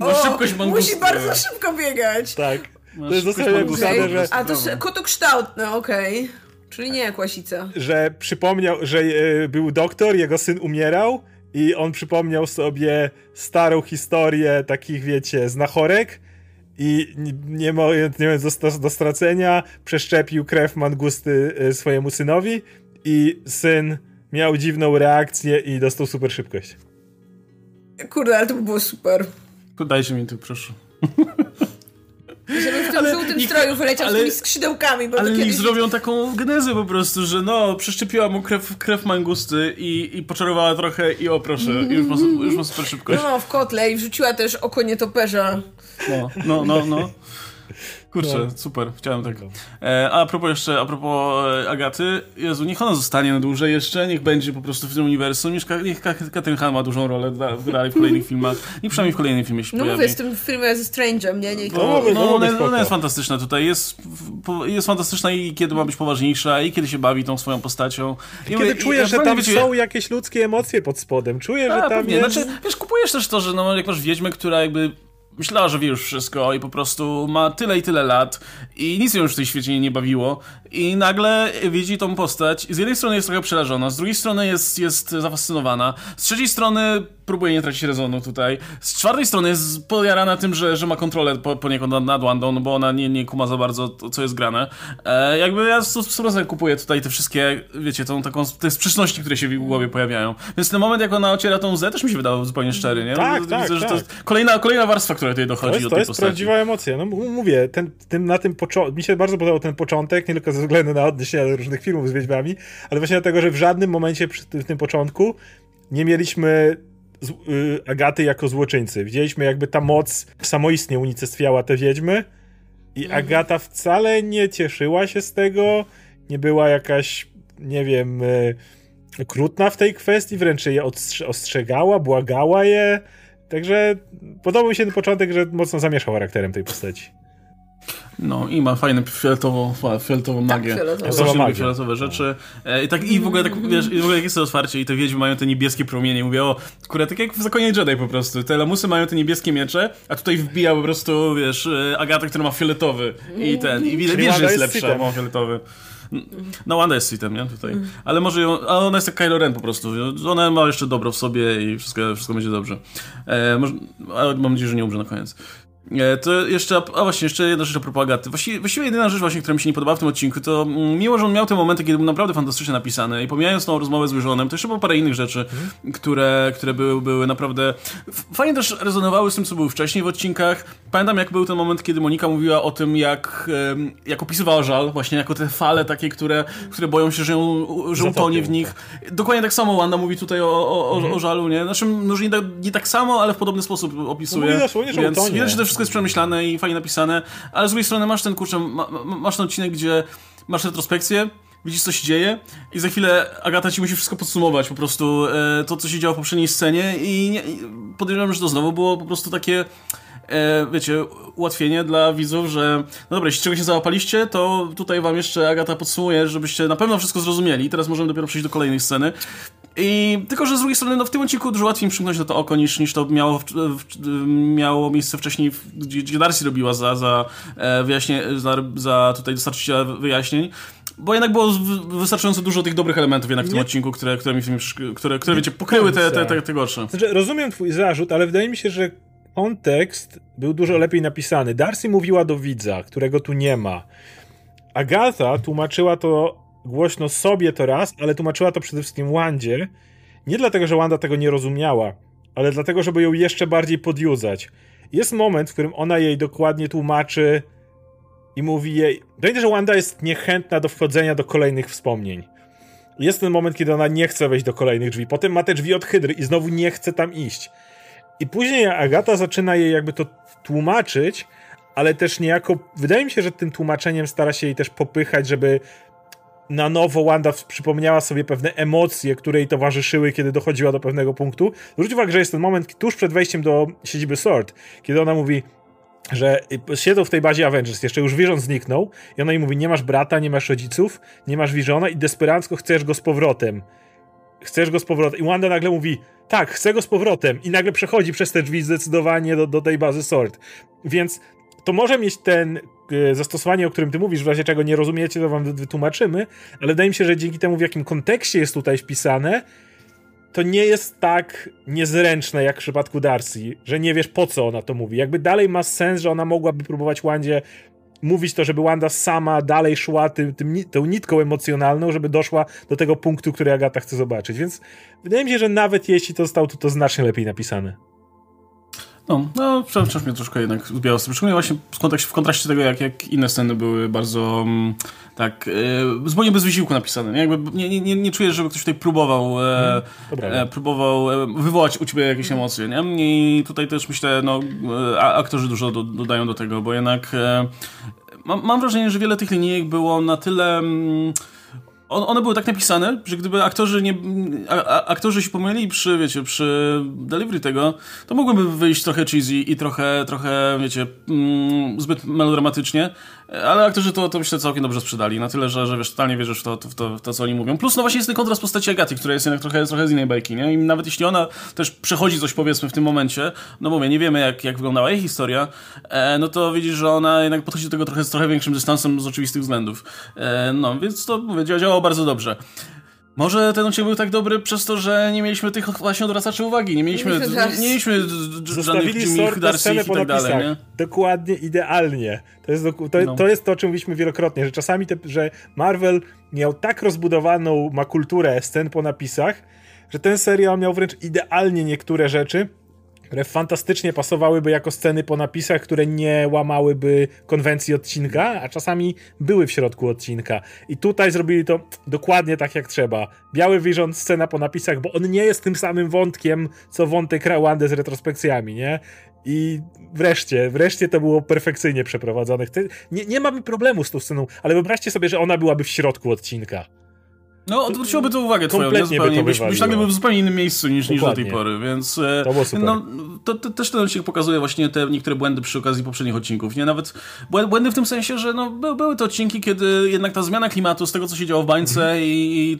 No o, szybkość Musi bardzo szybko biegać. Tak. No, to jest dosłownie napisane, że... A to kotokształtne, okej. Okay. Czyli nie jak łasica. Że przypomniał, że y, był doktor, jego syn umierał i on przypomniał sobie starą historię takich, wiecie, znachorek i nie mając, nie mając do, do stracenia, przeszczepił krew mangusty e, swojemu synowi i syn miał dziwną reakcję i dostał super szybkość. Kurde, ale to by było super. Podajcie mi tu, proszę. Żeby w tym ale żółtym niech, stroju wyleciał ale, z tymi skrzydełkami. Bo ale kiedyś... niech zrobią taką genezę po prostu, że no, przeszczepiła mu krew, krew mangusty i, i poczarowała trochę i o proszę, już ma, już ma super szybkość. No, w kotle i wrzuciła też oko nietoperza. No, no, no, no. Kurczę, no. super, chciałem tak. E, a propos jeszcze, a propos e, Agaty, Jezu, niech ona zostanie na dłużej jeszcze, niech będzie po prostu w tym uniwersum, niech, niech Katrin Han ma dużą rolę dalej w kolejnych filmach, i przynajmniej w kolejnym filmie się No pojawi. mówię, z tym filmem ze Strange'em, nie? nie no, no, ona, ona, jest fantastyczna tutaj, jest, jest fantastyczna i kiedy ma być poważniejsza, i kiedy się bawi tą swoją postacią. I kiedy czujesz, że tam wiecie, są jakieś ludzkie emocje pod spodem, czujesz, że tam pewnie. jest... Znaczy, wiesz, kupujesz też to, że no, jak masz Wiedźmę, która jakby myślała, że wie już wszystko i po prostu ma tyle i tyle lat i nic ją już w tej świecie nie bawiło i nagle widzi tą postać i z jednej strony jest trochę przerażona, z drugiej strony jest, jest zafascynowana, z trzeciej strony próbuje nie tracić rezonu tutaj, z czwartej strony jest pojarana tym, że, że ma kontrolę po, poniekąd nad, nad Wandą, no bo ona nie, nie kuma za bardzo to, co jest grane. E, jakby ja z 100% kupuję tutaj te wszystkie, wiecie, tą taką, te sprzeczności, które się w głowie pojawiają. Więc ten moment, jak ona ociera tą Z, też mi się wydawał zupełnie szczery, nie? Tak, no, tak, widzę, tak. to jest kolejna, kolejna warstwa, która tutaj dochodzi to jest, do tej To jest postaci. prawdziwa emocja. No mówię, ten, tym, na tym początku, mi się bardzo podobał ten początek, nie tylko ze względu na odniesienia do różnych filmów z Wiedźmami, ale właśnie dlatego, że w żadnym momencie przy tym, w tym początku nie mieliśmy z, y, Agaty jako złoczyńcy. Widzieliśmy jakby ta moc samoistnie unicestwiała te wiedźmy i mhm. Agata wcale nie cieszyła się z tego, nie była jakaś, nie wiem, y, okrutna w tej kwestii, wręcz je ostrzegała, błagała je. Także podobał mi się ten początek, że mocno zamieszał charakterem tej postaci. No i ma fajne fioletową, fioletową tak, magię. Fioletowe. Ja fioletowe rzeczy. E, I tak i w ogóle tak, wiesz, i w ogóle jak jest to otwarcie i te wiedźmy mają te niebieskie promienie. Mówię, o, kurde, tak jak w Zakonie Jedi po prostu. Te lamusy mają te niebieskie miecze, a tutaj wbija po prostu, wiesz, e, Agata, która ma fioletowy i ten, i widać, wiesz, że jest lepsza, ma fioletowy. No, Wanda jest sitem, nie? Tutaj. Ale może ją, a ona jest jak Kylo Ren po prostu. Ona ma jeszcze dobro w sobie i wszystko, wszystko będzie dobrze. E, może, ale mam nadzieję, że nie umrze na koniec. E, to jeszcze, a właśnie, jeszcze jedna rzecz o propagaty. Właściwie, właściwie jedyna rzecz właśnie, która mi się nie podobała w tym odcinku, to mm, mimo, że on miał te momenty, kiedy był naprawdę fantastycznie napisany i pomijając tą rozmowę z Wyżonem, to jeszcze było parę innych rzeczy, mhm. które, które były, były naprawdę... Fajnie też rezonowały z tym, co było wcześniej w odcinkach. Pamiętam, jak był ten moment, kiedy Monika mówiła o tym, jak, jak opisywała żal, właśnie jako te fale takie, które, które boją się, że, ją, że utonie w nich. Dokładnie tak samo Wanda mówi tutaj o, o, mhm. o żalu, nie? Znaczy, może nie tak, nie tak samo, ale w podobny sposób opisuje. No, mówi, więc utonie. widać, że to wszystko jest przemyślane i fajnie napisane, ale z drugiej strony masz ten, kurczę, ma, masz ten odcinek, gdzie masz retrospekcję, widzisz, co się dzieje i za chwilę Agata ci musi wszystko podsumować, po prostu e, to, co się działo w poprzedniej scenie i, nie, i podejrzewam, że to znowu było po prostu takie e, wiecie, ułatwienie dla widzów, że no dobra, jeśli czegoś nie załapaliście, to tutaj wam jeszcze Agata podsumuje, żebyście na pewno wszystko zrozumieli. Teraz możemy dopiero przejść do kolejnej sceny. I tylko, że z drugiej strony, no w tym odcinku dużo łatwiej mi przymknąć na to oko niż, niż to miało, w, w, miało miejsce wcześniej, gdzie, gdzie Darcy robiła za, za, e, wyjaśnie, za, za tutaj dostarczyciela wyjaśnień. Bo jednak było wystarczająco dużo tych dobrych elementów jednak w tym nie. odcinku, które, które, mi, które, które wiecie, pokryły te, te, te, te gorsze. Znaczy, rozumiem twój zarzut, ale wydaje mi się, że kontekst był dużo lepiej napisany. Darcy mówiła do widza, którego tu nie ma. Agatha tłumaczyła to głośno sobie to raz, ale tłumaczyła to przede wszystkim Wandzie. Nie dlatego, że Wanda tego nie rozumiała, ale dlatego, żeby ją jeszcze bardziej podjuzać. Jest moment, w którym ona jej dokładnie tłumaczy i mówi jej. Dojdzie, że Wanda jest niechętna do wchodzenia do kolejnych wspomnień. Jest ten moment, kiedy ona nie chce wejść do kolejnych drzwi. Potem ma te drzwi od Hydry i znowu nie chce tam iść. I później Agata zaczyna jej jakby to tłumaczyć, ale też niejako. Wydaje mi się, że tym tłumaczeniem stara się jej też popychać, żeby na nowo Wanda przypomniała sobie pewne emocje, które jej towarzyszyły, kiedy dochodziła do pewnego punktu. Zwróć uwagę, że jest ten moment tuż przed wejściem do siedziby SWORD, kiedy ona mówi, że siedzą w tej bazie Avengers, jeszcze już Vision zniknął i ona jej mówi, nie masz brata, nie masz rodziców, nie masz Visiona i desperacko chcesz go z powrotem. Chcesz go z powrotem. I Wanda nagle mówi, tak, chcę go z powrotem. I nagle przechodzi przez te drzwi zdecydowanie do, do tej bazy SWORD. Więc to może mieć ten e, zastosowanie, o którym ty mówisz, w razie czego nie rozumiecie, to wam wytłumaczymy, ale wydaje mi się, że dzięki temu, w jakim kontekście jest tutaj wpisane, to nie jest tak niezręczne jak w przypadku Darcy, że nie wiesz po co ona to mówi. Jakby dalej ma sens, że ona mogłaby próbować Wandzie mówić to, żeby Wanda sama dalej szła tym, tym, tą nitką emocjonalną, żeby doszła do tego punktu, który Agata chce zobaczyć. Więc wydaje mi się, że nawet jeśli to zostało, to, to znacznie lepiej napisane. No, no wciąż mnie troszkę jednak zbijało z tym. Szczególnie właśnie w kontekście, w kontraście tego, jak, jak inne sceny były bardzo mm, tak, e, zupełnie bez wysiłku napisane. Nie, Jakby nie, nie, nie czuję, żeby ktoś tutaj próbował, e, Dobra. e, próbował e, wywołać u ciebie jakieś emocje. Nie? I tutaj też myślę, no, e, a- aktorzy dużo do, dodają do tego, bo jednak e, mam, mam wrażenie, że wiele tych linijek było na tyle... Mm, on- one były tak napisane, że gdyby aktorzy nie, a, a, aktorzy się pomylili przy, wiecie, przy delivery tego, to mogłyby wyjść trochę cheesy i trochę, trochę, wiecie, mm, zbyt melodramatycznie, ale aktorzy to, to myślę całkiem dobrze sprzedali, na tyle, że, że wiesz, totalnie wierzysz w to, w, to, w to, co oni mówią. Plus, no właśnie jest ten kontrast postaci Agaty, która jest jednak trochę, trochę z innej bajki, nie? I nawet jeśli ona też przechodzi coś, powiedzmy, w tym momencie, no mówię, nie wiemy, jak, jak wyglądała jej historia, e, no to widzisz, że ona jednak podchodzi do tego trochę z trochę większym dystansem z oczywistych względów. E, no, więc to, mówię, dzia- działało bardzo dobrze. Może ten odcinek był tak dobry przez to, że nie mieliśmy tych właśnie odwracaczy uwagi, nie mieliśmy, nie, nie mieliśmy żadnych Zostawili Jimmy sort na Darcy scenę i tak dalej, nie? Dokładnie, idealnie. To jest, doku- to, No. to jest to, o czym mówiliśmy wielokrotnie, że czasami te, że Marvel miał tak rozbudowaną ma kulturę scen po napisach, że ten serial miał wręcz idealnie niektóre rzeczy, które fantastycznie pasowałyby jako sceny po napisach, które nie łamałyby konwencji odcinka, a czasami były w środku odcinka. I tutaj zrobili to dokładnie tak jak trzeba. Biały Vision, scena po napisach, bo on nie jest tym samym wątkiem, co wątek Rawandy z retrospekcjami, nie? I wreszcie, wreszcie to było perfekcyjnie przeprowadzone. Nie, nie mamy problemu z tą sceną, ale wyobraźcie sobie, że ona byłaby w środku odcinka. No, odwróciłoby to uwagę twoją, Zupełnie. Byś, byś nagle był w zupełnie innym miejscu niż, niż do tej pory, więc... e, To było super. No, to, to też ten odcinek pokazuje właśnie te niektóre błędy przy okazji poprzednich odcinków, nie? Nawet błę- błędy w tym sensie, że no, by, były to odcinki, kiedy jednak ta zmiana klimatu z tego, co się działo w bańce Mhm. i,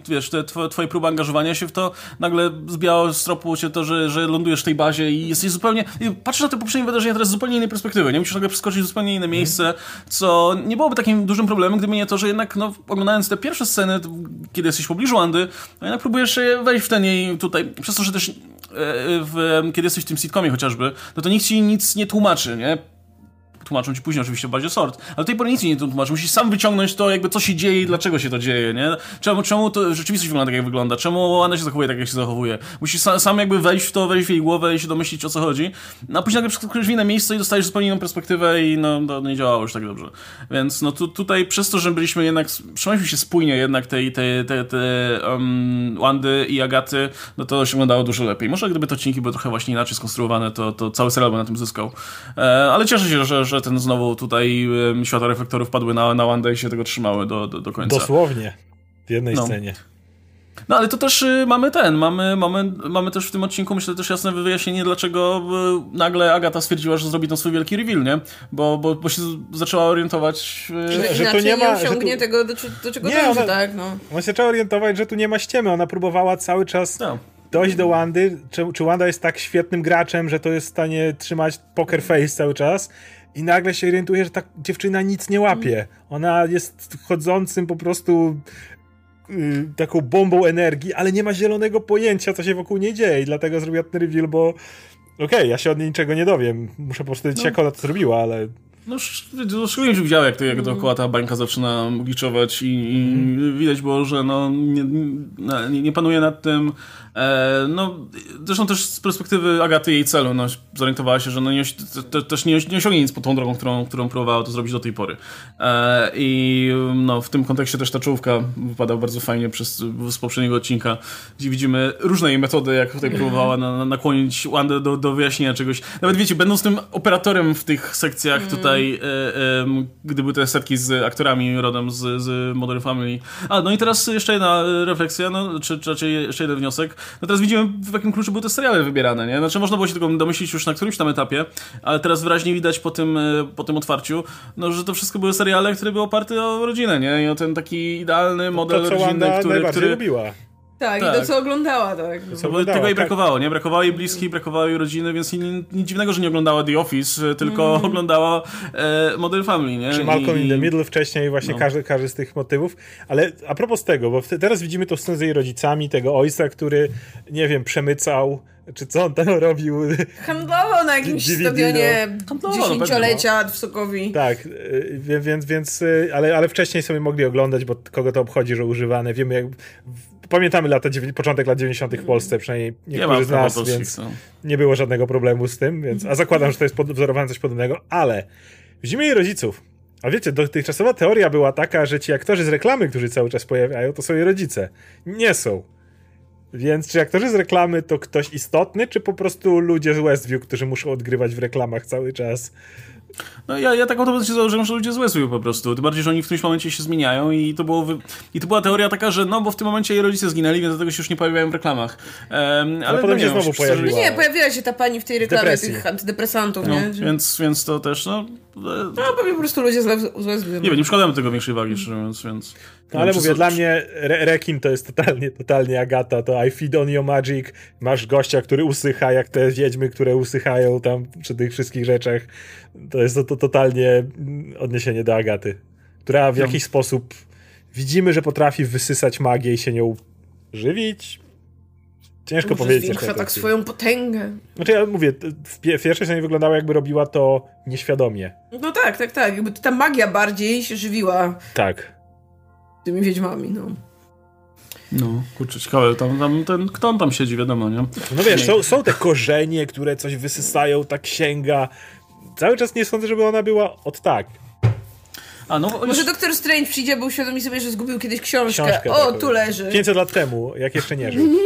i wiesz, te twoje, twoje próby angażowania się w to, nagle zbijało z tropu cię to, że, że lądujesz w tej bazie i jesteś zupełnie... Patrzysz na te poprzednie wydarzenia teraz z zupełnie innej perspektywy, nie? Musisz nagle przeskoczyć w zupełnie inne miejsce, co nie byłoby takim dużym problemem, gdyby nie to, że jednak, no, oglądając te pierwsze sceny, kiedy jesteś w pobliżu Andy, no jednak próbujesz się wejść w ten jej tutaj, przez to, że też e, w, kiedy jesteś w tym sitcomie chociażby, no to nikt ci nic nie tłumaczy, nie? Tłumaczą ci później oczywiście w bazie sort, ale tej pory nic nie tłumaczy. Musisz sam wyciągnąć to, jakby co się dzieje i dlaczego się to dzieje, nie? Czemu, czemu to rzeczywistość wygląda tak, jak wygląda? Czemu ona się zachowuje tak, jak się zachowuje? Musisz sam, sam jakby wejść w to, wejść w jej głowę i się domyślić, o co chodzi. No, a później nagle przeskakujesz w inne miejsce i dostajesz zupełnie inną perspektywę i no, to nie działało już tak dobrze. Więc no tu, tutaj przez to, że byliśmy jednak, trzymaliśmy się spójnie jednak tej, tej, tej, tej um, Wandy i Agaty, no to się wyglądało dużo lepiej. Może gdyby te odcinki były trochę właśnie inaczej skonstruowane, to, to cały serial by na tym zyskał. E, ale cieszę się, że, że ten znowu tutaj um, światła reflektorów padły na, na Wandę i się tego trzymały do, do, do końca. Dosłownie. W jednej No. scenie. No ale to też y, mamy ten, mamy, mamy, mamy też w tym odcinku, myślę, też jasne wyjaśnienie, dlaczego y, nagle Agata stwierdziła, że zrobi ten swój wielki reveal, nie? Bo, bo, bo się zaczęła orientować... y, Że- że to Inaczej nie ma- nie osiągnie że tu- tego, do, do czego Nie, dąży, ona- tak? No. On się trzeba orientować, że tu nie ma ściemy. Ona próbowała cały czas No. dojść do Wandy. Czy, czy Wanda jest tak świetnym graczem, że to jest w stanie trzymać poker face cały czas? I nagle się orientuje, że ta dziewczyna nic nie łapie. Ona jest chodzącym po prostu y, taką bombą energii, ale nie ma zielonego pojęcia, co się wokół niej dzieje. I dlatego zrobiła ten reveal, bo okej, ja się od niej niczego nie dowiem. Muszę po prostu wiedzieć, jak ona to zrobiła, ale No, no, szczególnie się widział, jak, to, jak dookoła ta bańka zaczyna gliczować i, i widać było, że no, nie, nie, nie panuje nad tym. E, no, zresztą też z perspektywy Agaty jej celu, no, zorientowała się, że no, nie, te, też nie, nie osiągnie nic po tą drogą, którą, którą próbowała to zrobić do tej pory. E, I no, w tym kontekście też ta czołówka wypada bardzo fajnie przez, z poprzedniego odcinka, gdzie widzimy różne jej metody, jak tutaj próbowała na, na, nakłonić Wandę do, do wyjaśnienia czegoś. Nawet wiecie, będąc tym operatorem w tych sekcjach tutaj, e, em, gdy były te setki z aktorami rodem z, z Modern Family. A, no i teraz jeszcze jedna e, refleksja, no, czy, czy raczej jeszcze jeden wniosek. No teraz widzimy, w jakim kluczu były te seriale wybierane, nie? Znaczy można było się tego domyślić już na którymś tam etapie, ale teraz wyraźnie widać po tym, e, po tym otwarciu, no, że to wszystko były seriale, które były oparte o rodzinę, nie? I o ten taki idealny model to, co rodzinny, który... najbardziej który lubiła. Tak, Tak. i to co oglądała, tak. Co no bo oglądała, tego jej tak. brakowało, nie? Brakowało jej bliskich, brakowało jej rodziny, więc nic, nic dziwnego, że nie oglądała The Office, e, tylko oglądała e, Model Family, nie? Czy Malcolm I- in the Middle wcześniej, właśnie No. każdy, każdy z tych motywów. Ale a propos tego, bo teraz widzimy to scenę z jej rodzicami, tego ojca, który, nie wiem, przemycał, czy co on tam robił. Handlował na jakimś DVD, stadionie no dziesięciolecia w Sokowi. tak, wie- więc, więc y, ale, ale wcześniej sobie mogli oglądać, bo kogo to obchodzi, że używane. Wiemy, jak pamiętamy lata, początek lat 90. w Polsce, przynajmniej niektórzy z nas, więc no. nie było żadnego problemu z tym, więc, a zakładam, że to jest wzorowane coś podobnego, ale widzimy jej rodziców. A wiecie, dotychczasowa teoria była taka, że ci aktorzy z reklamy, którzy cały czas pojawiają, to są jej rodzice. Nie są. Więc czy aktorzy z reklamy to ktoś istotny, czy po prostu ludzie z Westview, którzy muszą odgrywać w reklamach cały czas? No ja, ja tak automatycznie założyłem, że ludzie z Westview po prostu. Tym bardziej, że oni w którymś momencie się zmieniają i to, było wy... i to była teoria taka, że no bo w tym momencie jej rodzice zginęli, więc dlatego się już nie pojawiają w reklamach. Um, ale, ale potem no, się znowu pojawiła. No nie, pojawiła się ta pani w tej reklamie Depresji. tych antydepresantów, no, nie? Więc, więc to też, no... No pewnie po prostu ludzie z Westview. Nie wiem, nie przykładamy tego większej wagi, szczerze mówiąc, więc... No, ale mówię, dla mnie re rekin to jest totalnie, totalnie Agata, to I feed on your magic, masz gościa, który usycha, jak te wiedźmy, które usychają tam przy tych wszystkich rzeczach. To jest to, to totalnie odniesienie do Agaty, która w no. jakiś sposób widzimy, że potrafi wysysać magię i się nią żywić. Ciężko Może powiedzieć. Zwiększa tak swoją potęgę. Znaczy ja mówię, w pierwszej scenie wyglądało jakby robiła to nieświadomie. No tak, tak, tak. Jakby ta magia bardziej się żywiła. Tak tymi wiedźmami, no. No, kurczę, ciekawe, tam, tam ten, kto on tam siedzi, wiadomo, nie? No wiesz, są, są te korzenie, które coś wysysają, ta księga. Cały czas nie sądzę, żeby ona była od tak. A, no, Może już... doktor Strange przyjdzie, bo uświadomi sobie, że zgubił kiedyś książkę. książkę o, tak, tu leży. 500 lat temu, jak jeszcze nie żył.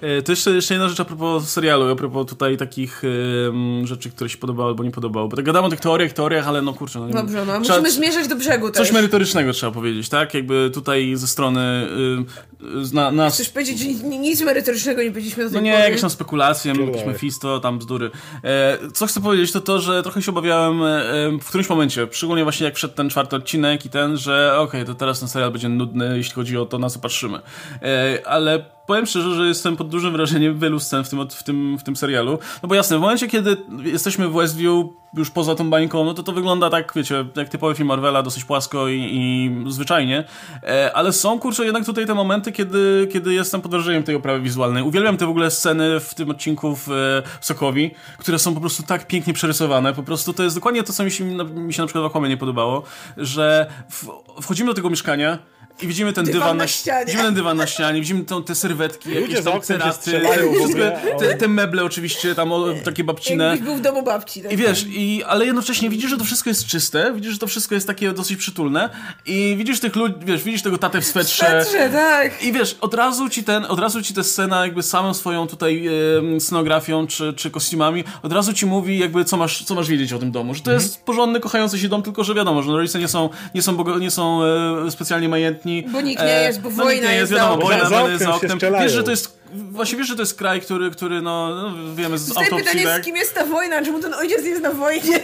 E, to jeszcze, jeszcze jedna rzecz a propos serialu, a propos tutaj takich um, rzeczy, które się podobały albo nie podobały. Bo tak gadamy o tych teoriach, teoriach, ale no kurczę. No, Dobrze, no trzeba, musimy zmierzać do brzegu też. Coś merytorycznego trzeba powiedzieć, tak? Jakby tutaj ze strony y, zna, nas... Chcesz powiedzieć, że nic merytorycznego nie powiedzieliśmy do tej No nie, pory? jakieś tam spekulacje, jakieś Mephisto, tam bzdury. E, co chcę powiedzieć, to to, że trochę się obawiałem e, w którymś momencie, szczególnie właśnie jak wszedł ten czwarty odcinek i ten, że okej, okay, to teraz ten serial będzie nudny, jeśli chodzi o to, na co patrzymy. E, ale powiem szczerze, że jestem pod dużym wrażeniem wielu scen w tym, w, tym, w tym serialu. No bo jasne, w momencie, kiedy jesteśmy w Westview, już poza tą bańką, no to to wygląda tak, wiecie, jak typowy film Marvela, dosyć płasko i, i zwyczajnie. E, ale są, kurczę, jednak tutaj te momenty, kiedy, kiedy jestem pod wrażeniem tej oprawy wizualnej. Uwielbiam te w ogóle sceny w tym odcinku w, w Sokowi, które są po prostu tak pięknie przerysowane. Po prostu to jest dokładnie to, co mi się, mi się na przykład w Aquamie nie podobało, że w, wchodzimy do tego mieszkania, i widzimy ten dywan, dywan na, ścianie. Widzimy ten dywan na ścianie, widzimy tą, te serwetki, Ludzie jakieś tam ceraty, te, te, meble oczywiście, tam o, takie babcine. Jakbyś był w domu babci. Tak I wiesz, i, ale jednocześnie widzisz, że to wszystko jest czyste, widzisz, że to wszystko jest takie dosyć przytulne i widzisz tych ludzi, wiesz, widzisz tego tatę w swetrze. swetrze tak. I wiesz, od razu ci ten, od razu ci ta scena jakby samą swoją tutaj e, scenografią czy, czy kostiumami, od razu ci mówi jakby co masz, co masz wiedzieć o tym domu, że to mhm. jest porządny, kochający się dom, tylko że wiadomo, że rodzice nie są, nie są, nie są e, specjalnie majętni, bo nikt nie jest, bo no, wojna jest, wiadomo, za oknem. Wojna jest za oknem. Wiesz, że to jest Właśnie wiesz, że to jest kraj, który, który no, no wiemy z autopsji, pytanie, tak? z kim jest ta wojna? Czemu ten ojciec jest na wojnie?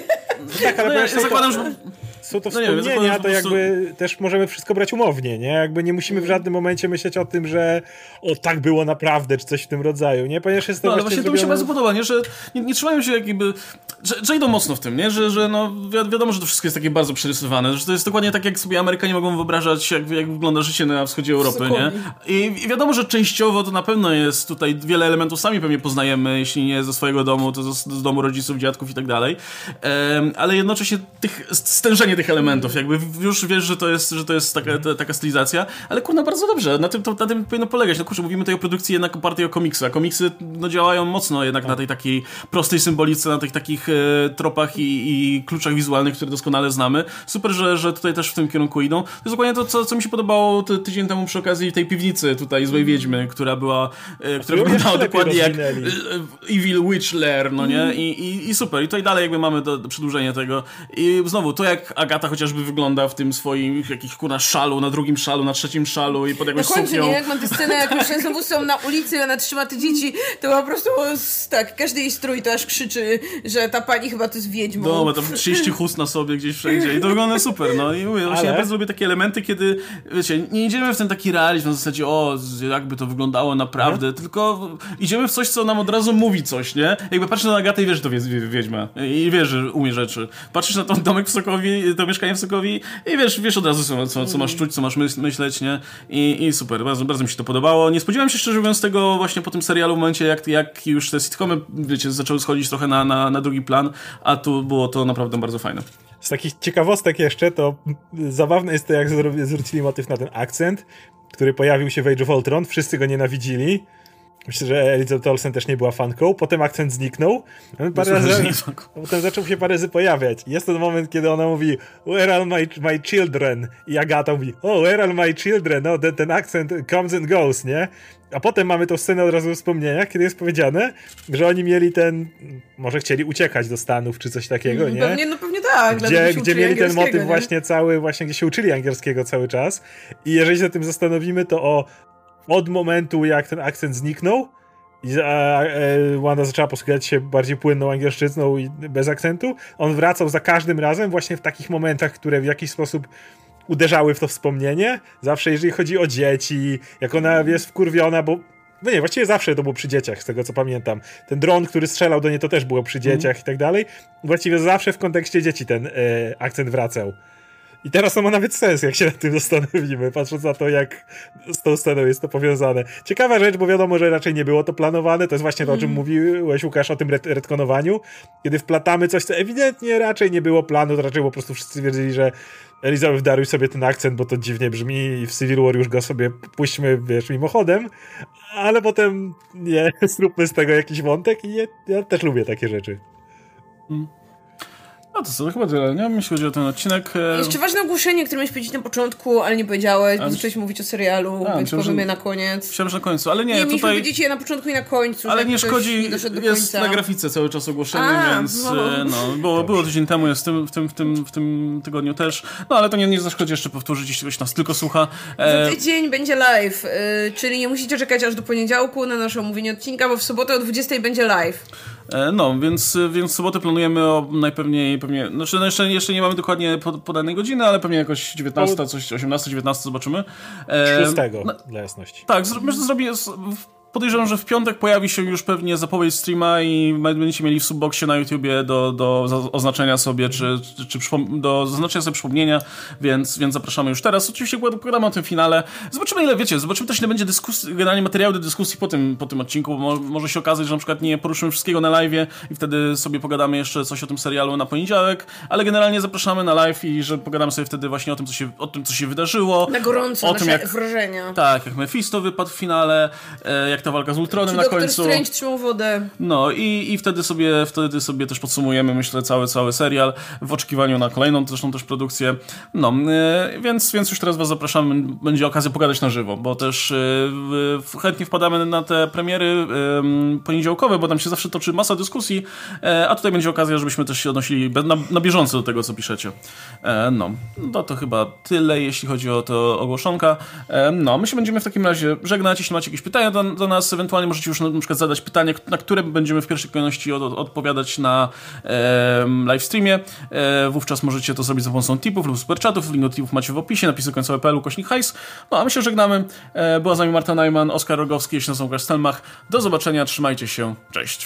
Tak, ale no, ja, ja zakładam, że są to wspomnienia, no nie, to jakby też możemy wszystko brać umownie, nie? Jakby nie musimy w żadnym momencie myśleć o tym, że o tak było naprawdę, czy coś w tym rodzaju, nie? Ponieważ jest to no, ale właśnie zrobione... to mi się bardzo podoba, nie? Że nie, nie trzymają się jakby, że, że, idą mocno w tym, nie? Że, że no wi wiadomo, że to wszystko jest takie bardzo przerysowane, że to jest dokładnie tak, jak sobie Amerykanie mogą wyobrażać, jak, jak wygląda życie na wschodzie Europy, nie? I, I, wiadomo, że częściowo to na pewno jest tutaj wiele elementów sami pewnie poznajemy, jeśli nie ze swojego domu, to z, z domu rodziców, dziadków i tak dalej, ale jednocześnie tych, stężenie tych elementów, jakby już wiesz, że to jest, że to jest taka, ta, taka stylizacja, ale kurna, bardzo dobrze, na tym, to, na tym powinno polegać. No kurczę, mówimy tutaj o produkcji jednak opartej o komiksy, a komiksy no, działają mocno jednak na tej takiej prostej symbolice, na tych takich e, tropach i, i, kluczach wizualnych, które doskonale znamy. Super, że, że tutaj też w tym kierunku idą. To jest dokładnie to, co, co mi się podobało ty, tydzień temu przy okazji tej piwnicy tutaj Złej Wiedźmy, która była, e, która wyglądała dokładnie jak e, Evil Witch Lair, no nie? I, i, I super. I tutaj dalej jakby mamy do, do przedłużenie tego. I znowu, to jak Agata chociażby wygląda w tym swoim jakich kurna szalu, na drugim szalu, na trzecim szalu i pod jakąś Na końcu, suknią. nie? Jak mam tę scenę, jak już znowu są na ulicy i ona trzyma te dzieci, to po prostu tak, każdy jej strój to aż krzyczy, że ta pani chyba to jest wiedźmą. No, ma tam 30 chust na sobie gdzieś wszędzie i to wygląda super, no i mówię, właśnie Ale... ja bardzo lubię takie elementy, kiedy, wiecie, nie idziemy w ten taki realizm na zasadzie, o, jakby to wyglądało naprawdę, mhm. tylko idziemy w coś, co nam od razu mówi coś, nie? Jakby patrzysz na Agatę i wiesz, że to wiedźma i wiesz, że umie rzeczy. Patrzysz na ten domek w Sokowi, to mieszkanie w Sokowi i wiesz, wiesz od razu, co, co, co masz czuć, co masz myśleć, nie? I, i super, bardzo, bardzo mi się to podobało. Nie spodziewałem się szczerze mówiąc tego właśnie po tym serialu w momencie, jak, jak już te sitcomy, wiecie, zaczęły schodzić trochę na, na, na drugi plan, a tu było to naprawdę bardzo fajne. Z takich ciekawostek jeszcze, to zabawne jest to, jak zwrócili motyw na ten akcent, który pojawił się w Age of Ultron. Wszyscy go nienawidzili. Myślę, że Elizabeth Olsen też nie była fanką. Potem akcent zniknął. Parę razy, potem zaczął się parę razy pojawiać. Jest ten moment, kiedy ona mówi Where are my, my children? I Agata mówi Oh, where are my children? No, ten, ten akcent comes and goes, nie? A potem mamy tą scenę od razu w wspomnieniach, kiedy jest powiedziane, że oni mieli ten, może chcieli uciekać do Stanów, czy coś takiego, nie? Pewnie, no pewnie tak. Gdzie, gdzie mieli ten motyw nie? właśnie cały, właśnie gdzie się uczyli angielskiego cały czas. I jeżeli się nad tym zastanowimy, to o od momentu, jak ten akcent zniknął, i Wanda zaczęła posługiwać się bardziej płynną angielszczyzną i bez akcentu, on wracał za każdym razem właśnie w takich momentach, które w jakiś sposób uderzały w to wspomnienie. Zawsze jeżeli chodzi o dzieci, jak ona jest wkurwiona, bo no nie, właściwie zawsze to było przy dzieciach, z tego co pamiętam. Ten dron, który strzelał do niej, to też było przy dzieciach mm. i tak dalej. Właściwie zawsze w kontekście dzieci ten e, akcent wracał. I teraz to ma nawet sens, jak się nad tym zastanowimy, patrząc na to, jak z tą sceną jest to powiązane. Ciekawa rzecz, bo wiadomo, że raczej nie było to planowane. To jest właśnie to, o czym mm. mówiłeś, Łukasz, o tym red retkonowaniu. Kiedy wplatamy coś, co ewidentnie raczej nie było planu, to raczej po prostu wszyscy wiedzieli, że Elizabeth daruj sobie ten akcent, bo to dziwnie brzmi i w Civil War już go sobie puśćmy, wiesz, mimochodem, ale potem nie, zróbmy z tego jakiś wątek i ja, ja też lubię takie rzeczy. Mm. No to co, chyba tyle, nie? Jeśli chodzi o ten odcinek. E... Jeszcze ważne ogłoszenie, które miałeś powiedzieć na początku, ale nie powiedziałeś, bo zacząłeś mówić o serialu, A, więc powiemy że... na koniec. Myślałem, że na końcu, ale nie, nie tutaj... powiedzieć je na początku i na końcu. Ale nie szkodzi, nie jest na grafice cały czas ogłoszenie, A, więc no. E, no było, było tydzień temu, jest w tym, w, tym, w, tym, w tym tygodniu też. No ale to nie, nie zaszkodzi jeszcze powtórzyć, jeśli ktoś nas tylko słucha. E... Za tydzień będzie live, yy, czyli nie musicie czekać aż do poniedziałku na nasze omówienie odcinka, bo w sobotę o 20 będzie live. E, no, więc, więc sobotę planujemy o najpewniej, pewnie, znaczy no jeszcze, jeszcze nie mamy dokładnie podanej godziny, ale pewnie jakoś 19, coś 18, 19 zobaczymy. 6 e, no, dla jasności. Tak, myślę, że zrobię Podejrzewam, że w piątek pojawi się już pewnie zapowiedź streama i będziecie mieli w subboxie na YouTubie do, do oznaczenia sobie, czy, czy, czy do zaznaczenia sobie przypomnienia, więc, więc zapraszamy już teraz. Oczywiście pogadamy o tym finale. Zobaczymy ile, wiecie, zobaczymy też ile będzie dyskusji, generalnie materiału do dyskusji po tym, po tym odcinku, bo może się okazać, że na przykład nie poruszymy wszystkiego na live i wtedy sobie pogadamy jeszcze coś o tym serialu na poniedziałek, ale generalnie zapraszamy na live i że pogadamy sobie wtedy właśnie o tym, co się, o tym, co się wydarzyło. Na gorąco, o tym, jak, wrażenia. Tak, jak Mephisto wypadł w finale, e, jak ta walka z Ultronem na końcu. Strange trzymał wodę. No i, i wtedy, sobie, wtedy sobie też podsumujemy, myślę, cały, cały serial w oczekiwaniu na kolejną zresztą też produkcję. No, yy, więc, więc już teraz was zapraszamy, będzie okazja pogadać na żywo, bo też yy, chętnie wpadamy na te premiery yy, poniedziałkowe, bo tam się zawsze toczy masa dyskusji, a tutaj będzie okazja, żebyśmy też się odnosili na, na bieżąco do tego, co piszecie. no, no to chyba tyle, jeśli chodzi o to ogłoszonka. no, my się będziemy w takim razie żegnać, jeśli macie jakieś pytania do, do nas, ewentualnie możecie już na, przykład zadać pytanie, na które będziemy w pierwszej kolejności od, odpowiadać na e, live streamie. E, wówczas możecie to zrobić za pomocą tipów lub superchatów. Link do tipów macie w opisie, napisy końcowe.pl, kośnik hajs. No a my się żegnamy. E, była z nami Marta Najman, Oskar Rogowski, jeśli nazywam Stelmach. Do zobaczenia, trzymajcie się, cześć.